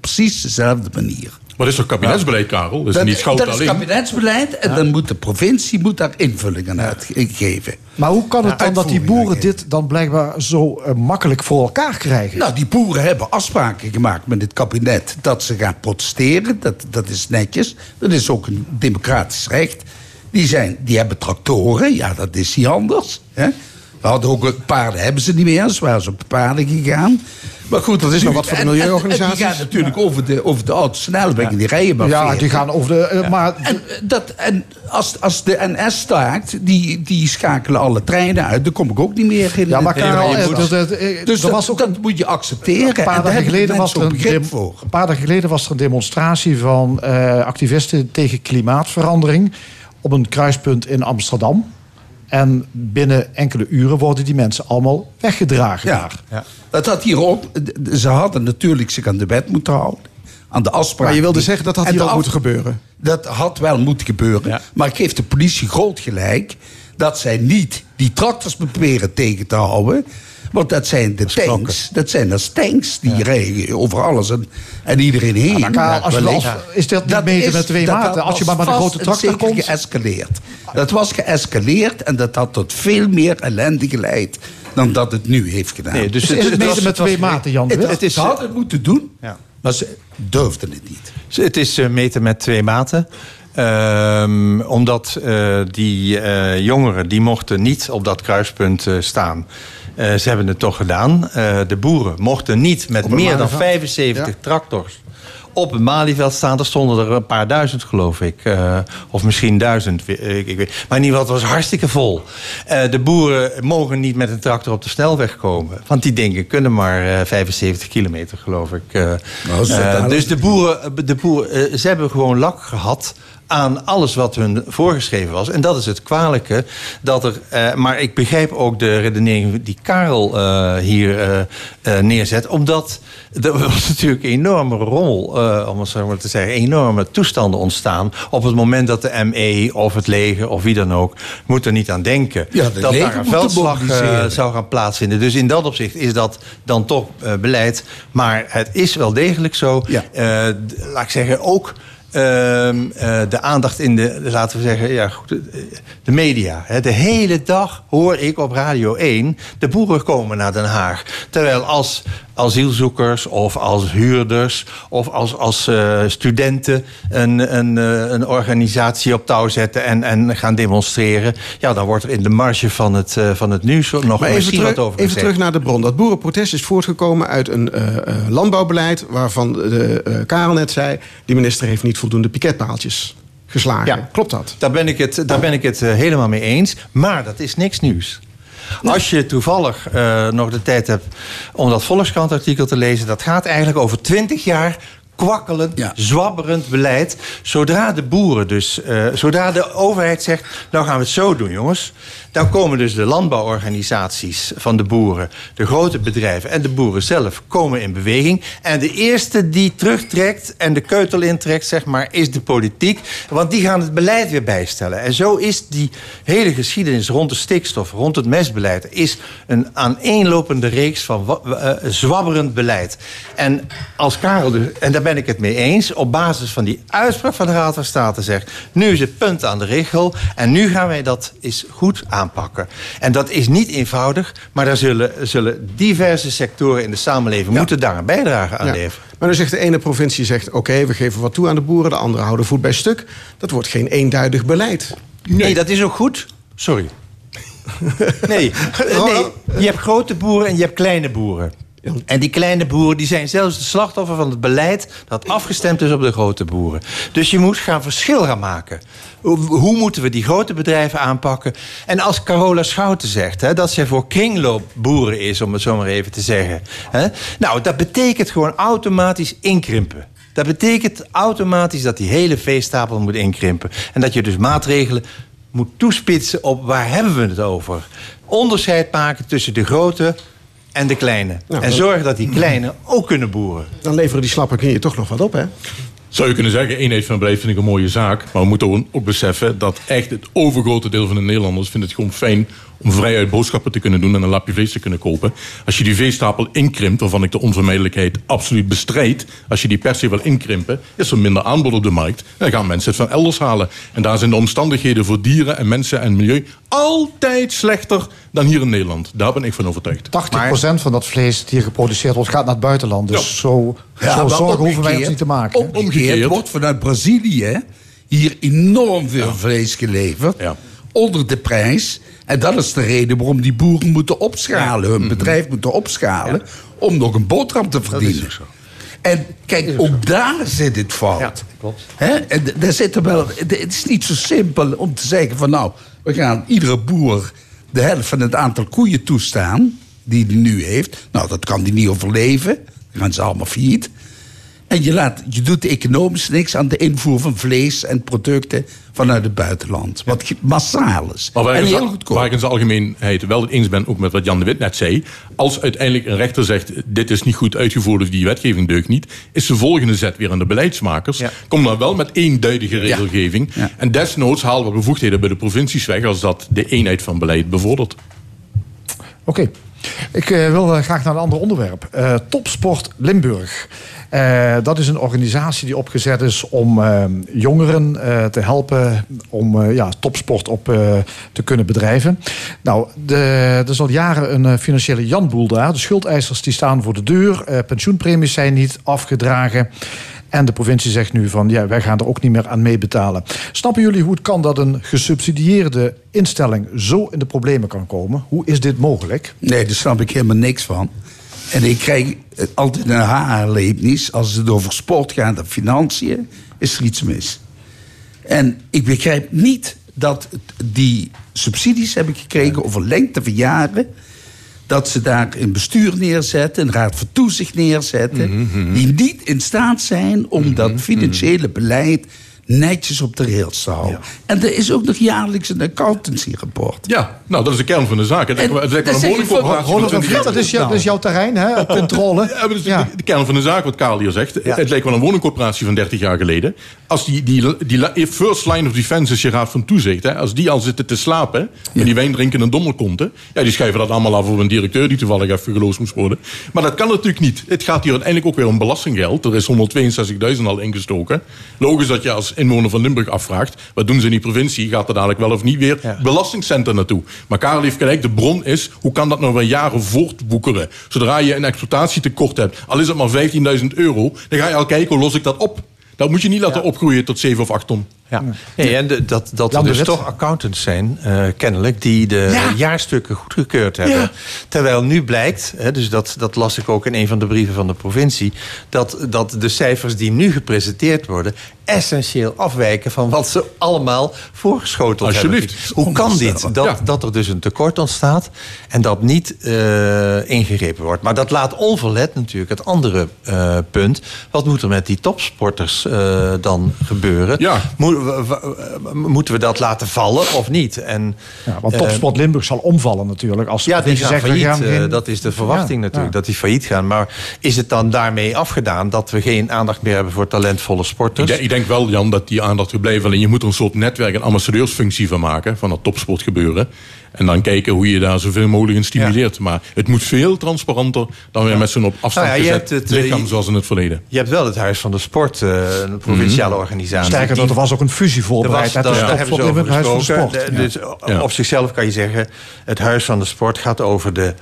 precies dezelfde manier. Maar dat is toch kabinetsbeleid, Karel? Dat is Dat, niet schout dat is alleen. kabinetsbeleid en dan moet de provincie moet daar invullingen uitgeven. Maar hoe kan het Ja, dan dat die boeren dit dan blijkbaar zo eh, makkelijk voor elkaar krijgen? Nou, die boeren hebben afspraken gemaakt met het kabinet dat ze gaan protesteren. Dat, dat is netjes. Dat is ook een democratisch recht. Die, zijn, die hebben tractoren. Ja, dat is niet anders. Hè? We hadden ook paarden, hebben ze niet meer. Ze waren ze op paarden gegaan. Maar goed, Dat is nog wat voor de en- en- milieuorganisaties. En die gaan natuurlijk over de, over de. Die rijden maar ja, 40. die gaan over de. eh, Maar En, dat, en als, als de NS staakt, die, die schakelen alle treinen uit. Dan kom ik ook niet meer in. Ja, maar Karel, eh, dat- dat- eh, dus dat, was ook dat moet je accepteren. Een paar, dagen geleden de was er een voor. een paar dagen geleden was er een demonstratie van eh, activisten tegen klimaatverandering op een kruispunt in Amsterdam. En binnen enkele uren worden die mensen allemaal weggedragen. Ja. Dat had hier ook. Ze hadden natuurlijk zich aan de wet moeten houden. Aan de afspraken. Maar je wilde zeggen dat had hier de ook af- moeten gebeuren. Dat had wel moeten gebeuren. Maar ik geef de politie groot gelijk. Dat zij niet die tractors proberen tegen te houden. Want dat zijn de tanks. Dat zijn als tanks. Die rijden over alles en, en iedereen heen. maar Karel, als als- is dat niet meten met twee dat maten? Als je maar met een grote tractor komt? geëscaleerd. Dat was geëscaleerd en dat had tot veel meer ellende geleid dan dat het nu heeft gedaan. Nee, dus Dus is het meten met twee maten, Jan de Het, het is, ze hadden het moeten doen, Ja. maar ze durfden het niet. Het is eh, meten met twee maten. Ehm, omdat eh, die eh, jongeren die mochten niet op dat kruispunt eh, staan. Eh, ze hebben het toch gedaan. Eh, de boeren mochten niet met meer dan Malieveld? 75 Ja. tractors op het Malieveld staan. Er stonden er een paar duizend, geloof ik. Eh, of misschien duizend. Ik, ik weet. Maar in ieder geval, het was hartstikke vol. De boeren mogen niet met een tractor op de snelweg komen. Want die dingen kunnen maar eh, 75 kilometer, geloof ik. Nou, dus de boeren, de boeren ze hebben gewoon lak gehad aan alles wat hun voorgeschreven was. En dat is het kwalijke. Dat er, eh, maar ik begrijp ook de redenering die Karel eh, hier eh, neerzet. Omdat er was natuurlijk een enorme rommel, eh, om het zo maar te zeggen... enorme toestanden ontstaan op het moment dat de ME of het leger... of wie dan ook, moet er niet aan denken... Ja, dat daar een veldslag zou gaan plaatsvinden. Dus in dat opzicht is dat dan toch beleid. Maar het is wel degelijk zo. Laat ik zeggen, ook de aandacht in de, laten we zeggen, ja, goed, eh, de media. De hele dag hoor ik op Radio 1 de boeren komen naar Den Haag. Terwijl als asielzoekers of als huurders of als, als eh, studenten een, een, eh, een organisatie op touw zetten en, en gaan demonstreren. Ja, dan wordt er in de marge van het, eh, van het nieuws nog Maar even misschien terug, wat over even terug naar de bron. Dat boerenprotest is voortgekomen uit een landbouwbeleid... waarvan de, Karel net zei... die minister heeft niet voldoende piketpaaltjes geslagen. Klopt dat? Daar ben ik het, daar ben ik het helemaal mee eens. Maar dat is niks nieuws. Als je toevallig eh, nog de tijd hebt om dat Volkskrant-artikel te lezen... dat gaat eigenlijk over twintig jaar kwakkelend, zwabberend beleid. Zodra de boeren dus, eh, zodra de overheid zegt... nou gaan we het zo doen, jongens... dan komen dus de landbouworganisaties van de boeren... de grote bedrijven en de boeren zelf komen in beweging. En de eerste die terugtrekt en de keutel intrekt, zeg maar... is de politiek, want die gaan het beleid weer bijstellen. En zo is die hele geschiedenis rond de stikstof... rond het mestbeleid... is een aaneenlopende reeks van eh, zwabberend beleid. En als Karel, en daar ben ik het mee eens... op basis van die uitspraak van de Raad van State zegt... nu is het punt aan de regel en nu gaan wij dat eens goed aanpakken. En dat is niet eenvoudig, maar daar zullen, zullen diverse sectoren in de samenleving... moeten daar een bijdrage aan Ja. leveren. Maar dan zegt de ene provincie, zegt, oké, we geven wat toe aan de boeren... de andere houden voet bij stuk. Dat wordt geen eenduidig beleid. Nee, dat is ook goed. Sorry. Nee, eh, nee, je hebt grote boeren en je hebt kleine boeren. En die kleine boeren die zijn zelfs het slachtoffer van het beleid... dat afgestemd is op de grote boeren. Dus je moet gaan verschil gaan maken. Hoe, moeten we die grote bedrijven aanpakken? En als Carola Schouten zegt hè, dat zij voor kringloopboeren is... om het zo maar even te zeggen. Hè, nou, dat betekent gewoon automatisch inkrimpen. Dat betekent automatisch dat die hele veestapel moet inkrimpen. En dat je dus maatregelen moet toespitsen op waar hebben we het over. Onderscheid maken tussen de grote en de kleine. Nou, en zorgen dat die kleine ook kunnen boeren. Dan leveren die slappe knieën toch nog wat op, hè? Zou je kunnen zeggen, eenheid van beleid vind ik een mooie zaak. Maar we moeten ook- beseffen dat echt het overgrote deel van de Nederlanders vindt het gewoon fijn om vrijuit boodschappen te kunnen doen en een lapje vlees te kunnen kopen. Als je die veestapel inkrimpt, waarvan ik de onvermijdelijkheid absoluut bestrijd. Als je die per se wil inkrimpen, is er minder aanbod op de markt. En dan gaan mensen het van elders halen. En daar zijn de omstandigheden voor dieren en mensen en milieu altijd slechter dan hier in Nederland. Daar ben ik van overtuigd. 80% van dat vlees dat hier geproduceerd wordt, gaat naar het buitenland. Dus zo, Ja, zo zorgen hoeven wij ons niet te maken. hè? Omgekeerd wordt vanuit Brazilië hier enorm veel vlees geleverd. Onder de prijs. En dat is de reden waarom die boeren moeten opschalen. Hun bedrijf moeten opschalen. Om nog een boterham te verdienen. En kijk, ook daar zit het fout. klopt. Hè? En daar zit er wel, het is niet zo simpel om te zeggen van nou, we gaan iedere boer de helft van het aantal koeien toestaan die hij nu heeft. Nou, dat kan hij niet overleven. Dan gaan ze allemaal failliet. En je, laat, je doet economisch niks aan de invoer van vlees en producten vanuit het buitenland. Wat massaal is. Maar waar en ik, heel in- goedkoop. waar ik in zijn algemeenheid wel het eens ben, ook met wat Jan de Wit net zei. Als uiteindelijk een rechter zegt: dit is niet goed uitgevoerd of die wetgeving deugt niet, is de volgende zet weer aan de beleidsmakers. Kom dan wel met eenduidige regelgeving. En desnoods halen we bevoegdheden bij de provincies weg als dat de eenheid van beleid bevordert. Oké. Ik eh, wil eh, graag naar een ander onderwerp. Eh, Topsport Limburg. Dat is een organisatie die opgezet is om jongeren te helpen om ja, topsport op te kunnen bedrijven. Nou, de, er is al jaren een financiële janboel daar. De schuldeisers die staan voor de deur. Pensioenpremies zijn niet afgedragen. En de provincie zegt nu van ja, wij gaan er ook niet meer aan meebetalen. Snappen jullie hoe het kan dat een gesubsidieerde instelling zo in de problemen kan komen? Hoe is dit mogelijk? Nee, daar snap ik helemaal niks van. En ik krijg altijd een haarleepnis als het over sport gaat en financiën, is er iets mis. En ik begrijp niet dat die subsidies hebben gekregen over lengte van jaren. Dat ze daar een bestuur neerzetten, een raad van toezicht neerzetten. Die niet in staat zijn om dat financiële beleid netjes op de rails te houden. En er is ook nog jaarlijks een accountancy-rapport. Ja, nou, dat is de kern van de zaak. Het dat een zeg ik voor- woningcorporatie Ronald van van Vliet, 20 dat is, jou- jaar. dat is jouw terrein, hè? Controle. Ja, maar dat is de- de, kern van de zaak wat Karel hier zegt. Het lijkt wel een woningcorporatie van 30 jaar geleden. Als die, die, die first line of defense is je raad van toezicht. Hè, als die al zitten te slapen en die wijn drinken en dommelkonten. Ja, die schrijven dat allemaal af op een directeur die toevallig even geloosd moest worden. Maar dat kan natuurlijk niet. Het gaat hier uiteindelijk ook weer om belastinggeld. Er is 162.000 al ingestoken. Logisch dat je als inwoner van Limburg afvraagt. Wat doen ze in die provincie? Gaat er dadelijk wel of niet weer belastingcenten naartoe? Maar Karel heeft gelijk. De bron is, hoe kan dat nou weer jaren voortboekeren? Zodra je een exploitatietekort hebt, al is het maar 15.000 euro. Dan ga je al kijken, hoe los ik dat op? Dat moet je niet laten opgroeien tot 7 of 8 ton. Ja. Nee, en de- dat, dat er dus toch accountants zijn, eh, kennelijk, die de Ja. jaarstukken goedgekeurd hebben. Ja. Terwijl nu blijkt, hè, dus dat, dat las ik ook in een van de brieven van de provincie, dat, dat de cijfers die nu gepresenteerd worden essentieel afwijken van wat ze allemaal voorgeschoteld Alsjeblieft. hebben. Hoe kan dit? Dat, Ja. dat er dus een tekort ontstaat en dat niet eh, ingegrepen wordt. Maar dat laat onverlet natuurlijk het andere eh, punt. Wat moet er met die topsporters eh, dan gebeuren? Ja. Mo- w- w- moeten we dat laten vallen of niet? En, Ja, want Topsport Limburg zal omvallen natuurlijk. Als ja, die gaan zegt, failliet. gaan eh, geen- dat is de verwachting Ja, natuurlijk, ja. dat die failliet gaan. Maar is het dan daarmee afgedaan dat we geen aandacht meer hebben voor talentvolle Ik, sporters? denk- ik denk wel, Jan, dat die aandacht gebleven. Alleen je moet er een soort netwerk- en ambassadeursfunctie van maken. Van dat topsportgebeuren. En dan kijken hoe je daar zoveel mogelijk in stimuleert. Maar het moet veel transparanter dan weer met zo'n op afstand Nou ja, je gezet hebt het, eh, lichaam je- zoals in het verleden. Je hebt wel het Huis van de Sport, eh, een provinciale Mhm. organisatie. Sterker nog, er was ook een fusie Er voorbereid. was, dat, hebben ze over Limburg, Huis van de. Sport. De- Ja. dus op zichzelf kan je zeggen, het Huis van de Sport gaat over de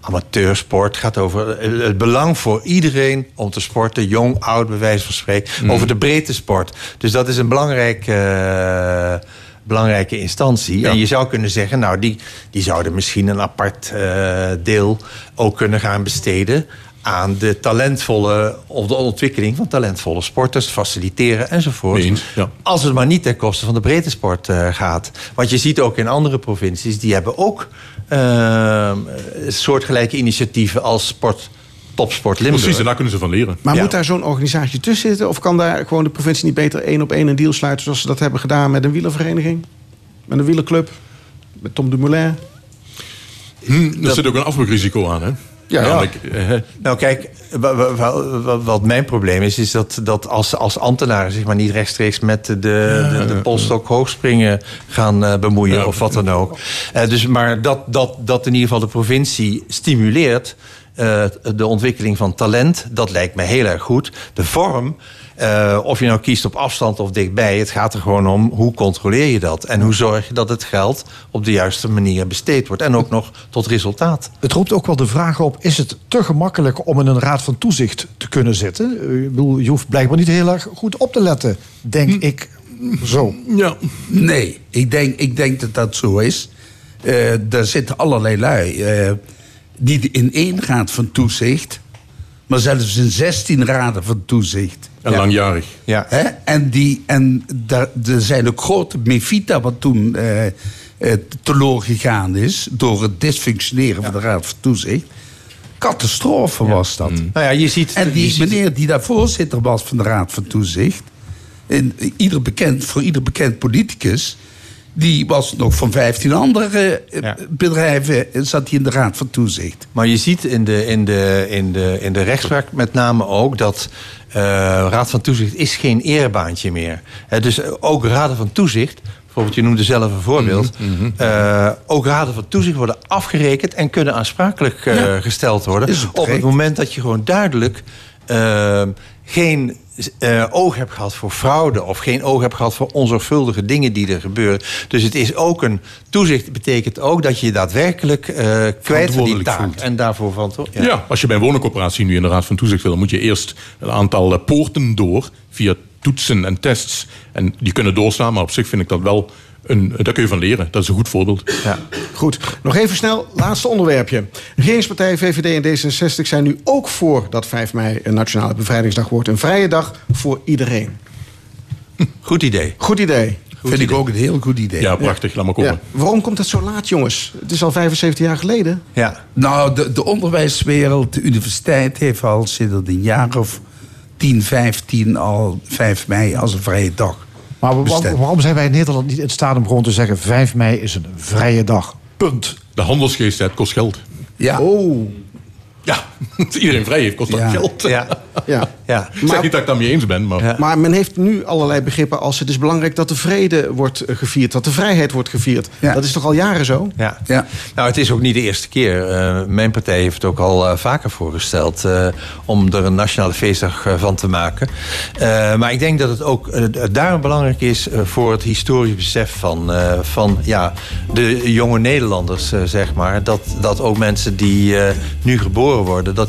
amateursport. gaat over het belang voor iedereen om te sporten. Jong, oud, bij wijze van spreken. Mhm. Over de breedte sport. Dus dat is een belangrijke, eh, belangrijke instantie. En je zou kunnen zeggen, nou, die, die zouden misschien een apart eh, deel ook kunnen gaan besteden aan de talentvolle, of de ontwikkeling van talentvolle sporters, faciliteren enzovoort. Mee eens, ja. Als het maar niet ten koste van de breedte sport eh, gaat. Want je ziet ook in andere provincies, die hebben ook soortgelijke initiatieven als sport, topsport Limburg. Precies, en daar kunnen ze van leren. Maar Ja. moet daar zo'n organisatie tussen zitten? Of kan daar gewoon de provincie niet beter één op één een deal sluiten... zoals ze dat hebben gedaan met een wielervereniging? Met een wielerclub? Met Tom Dumoulin? Hm, er zit ook een afbruikrisico aan, hè? Ja, Namelijk, Nou kijk, wa- wa- wa- wa- wat mijn probleem is, is dat, dat als, als ambtenaren zich maar niet rechtstreeks met de, de, de polstok hoogspringen gaan eh, bemoeien of wat dan ook. Eh, dus, maar dat, dat, dat in ieder geval de provincie stimuleert eh, de ontwikkeling van talent, dat lijkt me heel erg goed. De vorm, eh, of je nou kiest op afstand of dichtbij, het gaat er gewoon om hoe controleer je dat en hoe zorg je dat het geld op de juiste manier besteed wordt en ook nog tot resultaat. Het roept ook wel de vraag op: is het te gemakkelijk om in een raad van toezicht te kunnen zitten? Eh, Ik bedoel, je hoeft blijkbaar niet heel erg goed op te letten, denk ik. Zo. Ja. Nee, ik denk, ik denk dat dat zo is. Eh daar zitten allerlei lui. eh, niet in één raad van toezicht, maar zelfs in 16 raden van toezicht. en langjarig. Ja. Hè? En, die, en daar, er zijn ook grote Mefita wat toen eh eh, teloor gegaan is door het dysfunctioneren van de Raad van Toezicht. Catastrofe was dat. Nou ja, je ziet, En je die ziet- meneer die daar voorzitter was van de Raad van Toezicht, en ieder bekend, voor ieder bekend politicus, die was nog van 15 andere eh, Ja. bedrijven, eh, zat hij in de Raad van Toezicht. Maar je ziet in de, in de, in de, in de rechtspraak met name ook dat eh, Raad van Toezicht is geen erebaantje meer. Hè, dus ook Raden van Toezicht, bijvoorbeeld je noemde zelf een voorbeeld, eh, ook Raden van Toezicht worden afgerekend en kunnen aansprakelijk eh, Ja. gesteld worden Is het op het moment dat je gewoon duidelijk eh, geen eh, oog hebt gehad voor fraude of geen oog hebt gehad voor onzorgvuldige dingen die er gebeuren. Dus het is ook een toezicht betekent ook dat je je daadwerkelijk eh kwijt van die taak voelt. en daarvoor van toch? Ja. als je bij een woningcorporatie nu in de Raad van Toezicht wil, dan moet je eerst een aantal eh, poorten door via toetsen en tests. En die kunnen doorstaan, maar op zich vind ik dat wel een. Daar kun je van leren. Dat is een goed voorbeeld. Ja. Goed, nog even snel, laatste onderwerpje. Regeringspartijen VVD en D66 zijn nu ook voor dat 5 mei een Nationale Bevrijdingsdag wordt. Een vrije dag voor iedereen. Goed idee. Goed idee. Vind ik ook een heel goed idee. Ja, prachtig. Laat maar komen. Ja. Waarom komt het zo laat, jongens? Het is al 75 jaar geleden. Ja. Nou, de, de onderwijswereld, de universiteit heeft al sinds een jaar of 10, 15 al 5 mei als een vrije dag. Maar wa- bestemd. waarom zijn wij in Nederland niet in staat om gewoon te zeggen... 5 mei is een vrije dag? Punt. De handelsgeest, het kost geld. Ja. Oh. Ja, iedereen vrij heeft, kost dat Ja. geld. Ja. Ja. Ja. Ik zeg niet dat ik het daarmee eens ben, maar... Maar men heeft nu allerlei begrippen als het is belangrijk dat de vrede wordt eh, gevierd, dat de vrijheid wordt gevierd. Ja. Dat is toch al jaren zo? Ja. Ja. Nou, het is ook niet de eerste keer. Eh, mijn partij heeft het ook al eh, vaker voorgesteld eh, om er een nationale feestdag van te maken. Eh, maar ik denk dat het ook daarom belangrijk is voor het historisch besef van, eh, van ja, de jonge Nederlanders, zeg maar. Dat, dat ook mensen die eh, nu worden, dat die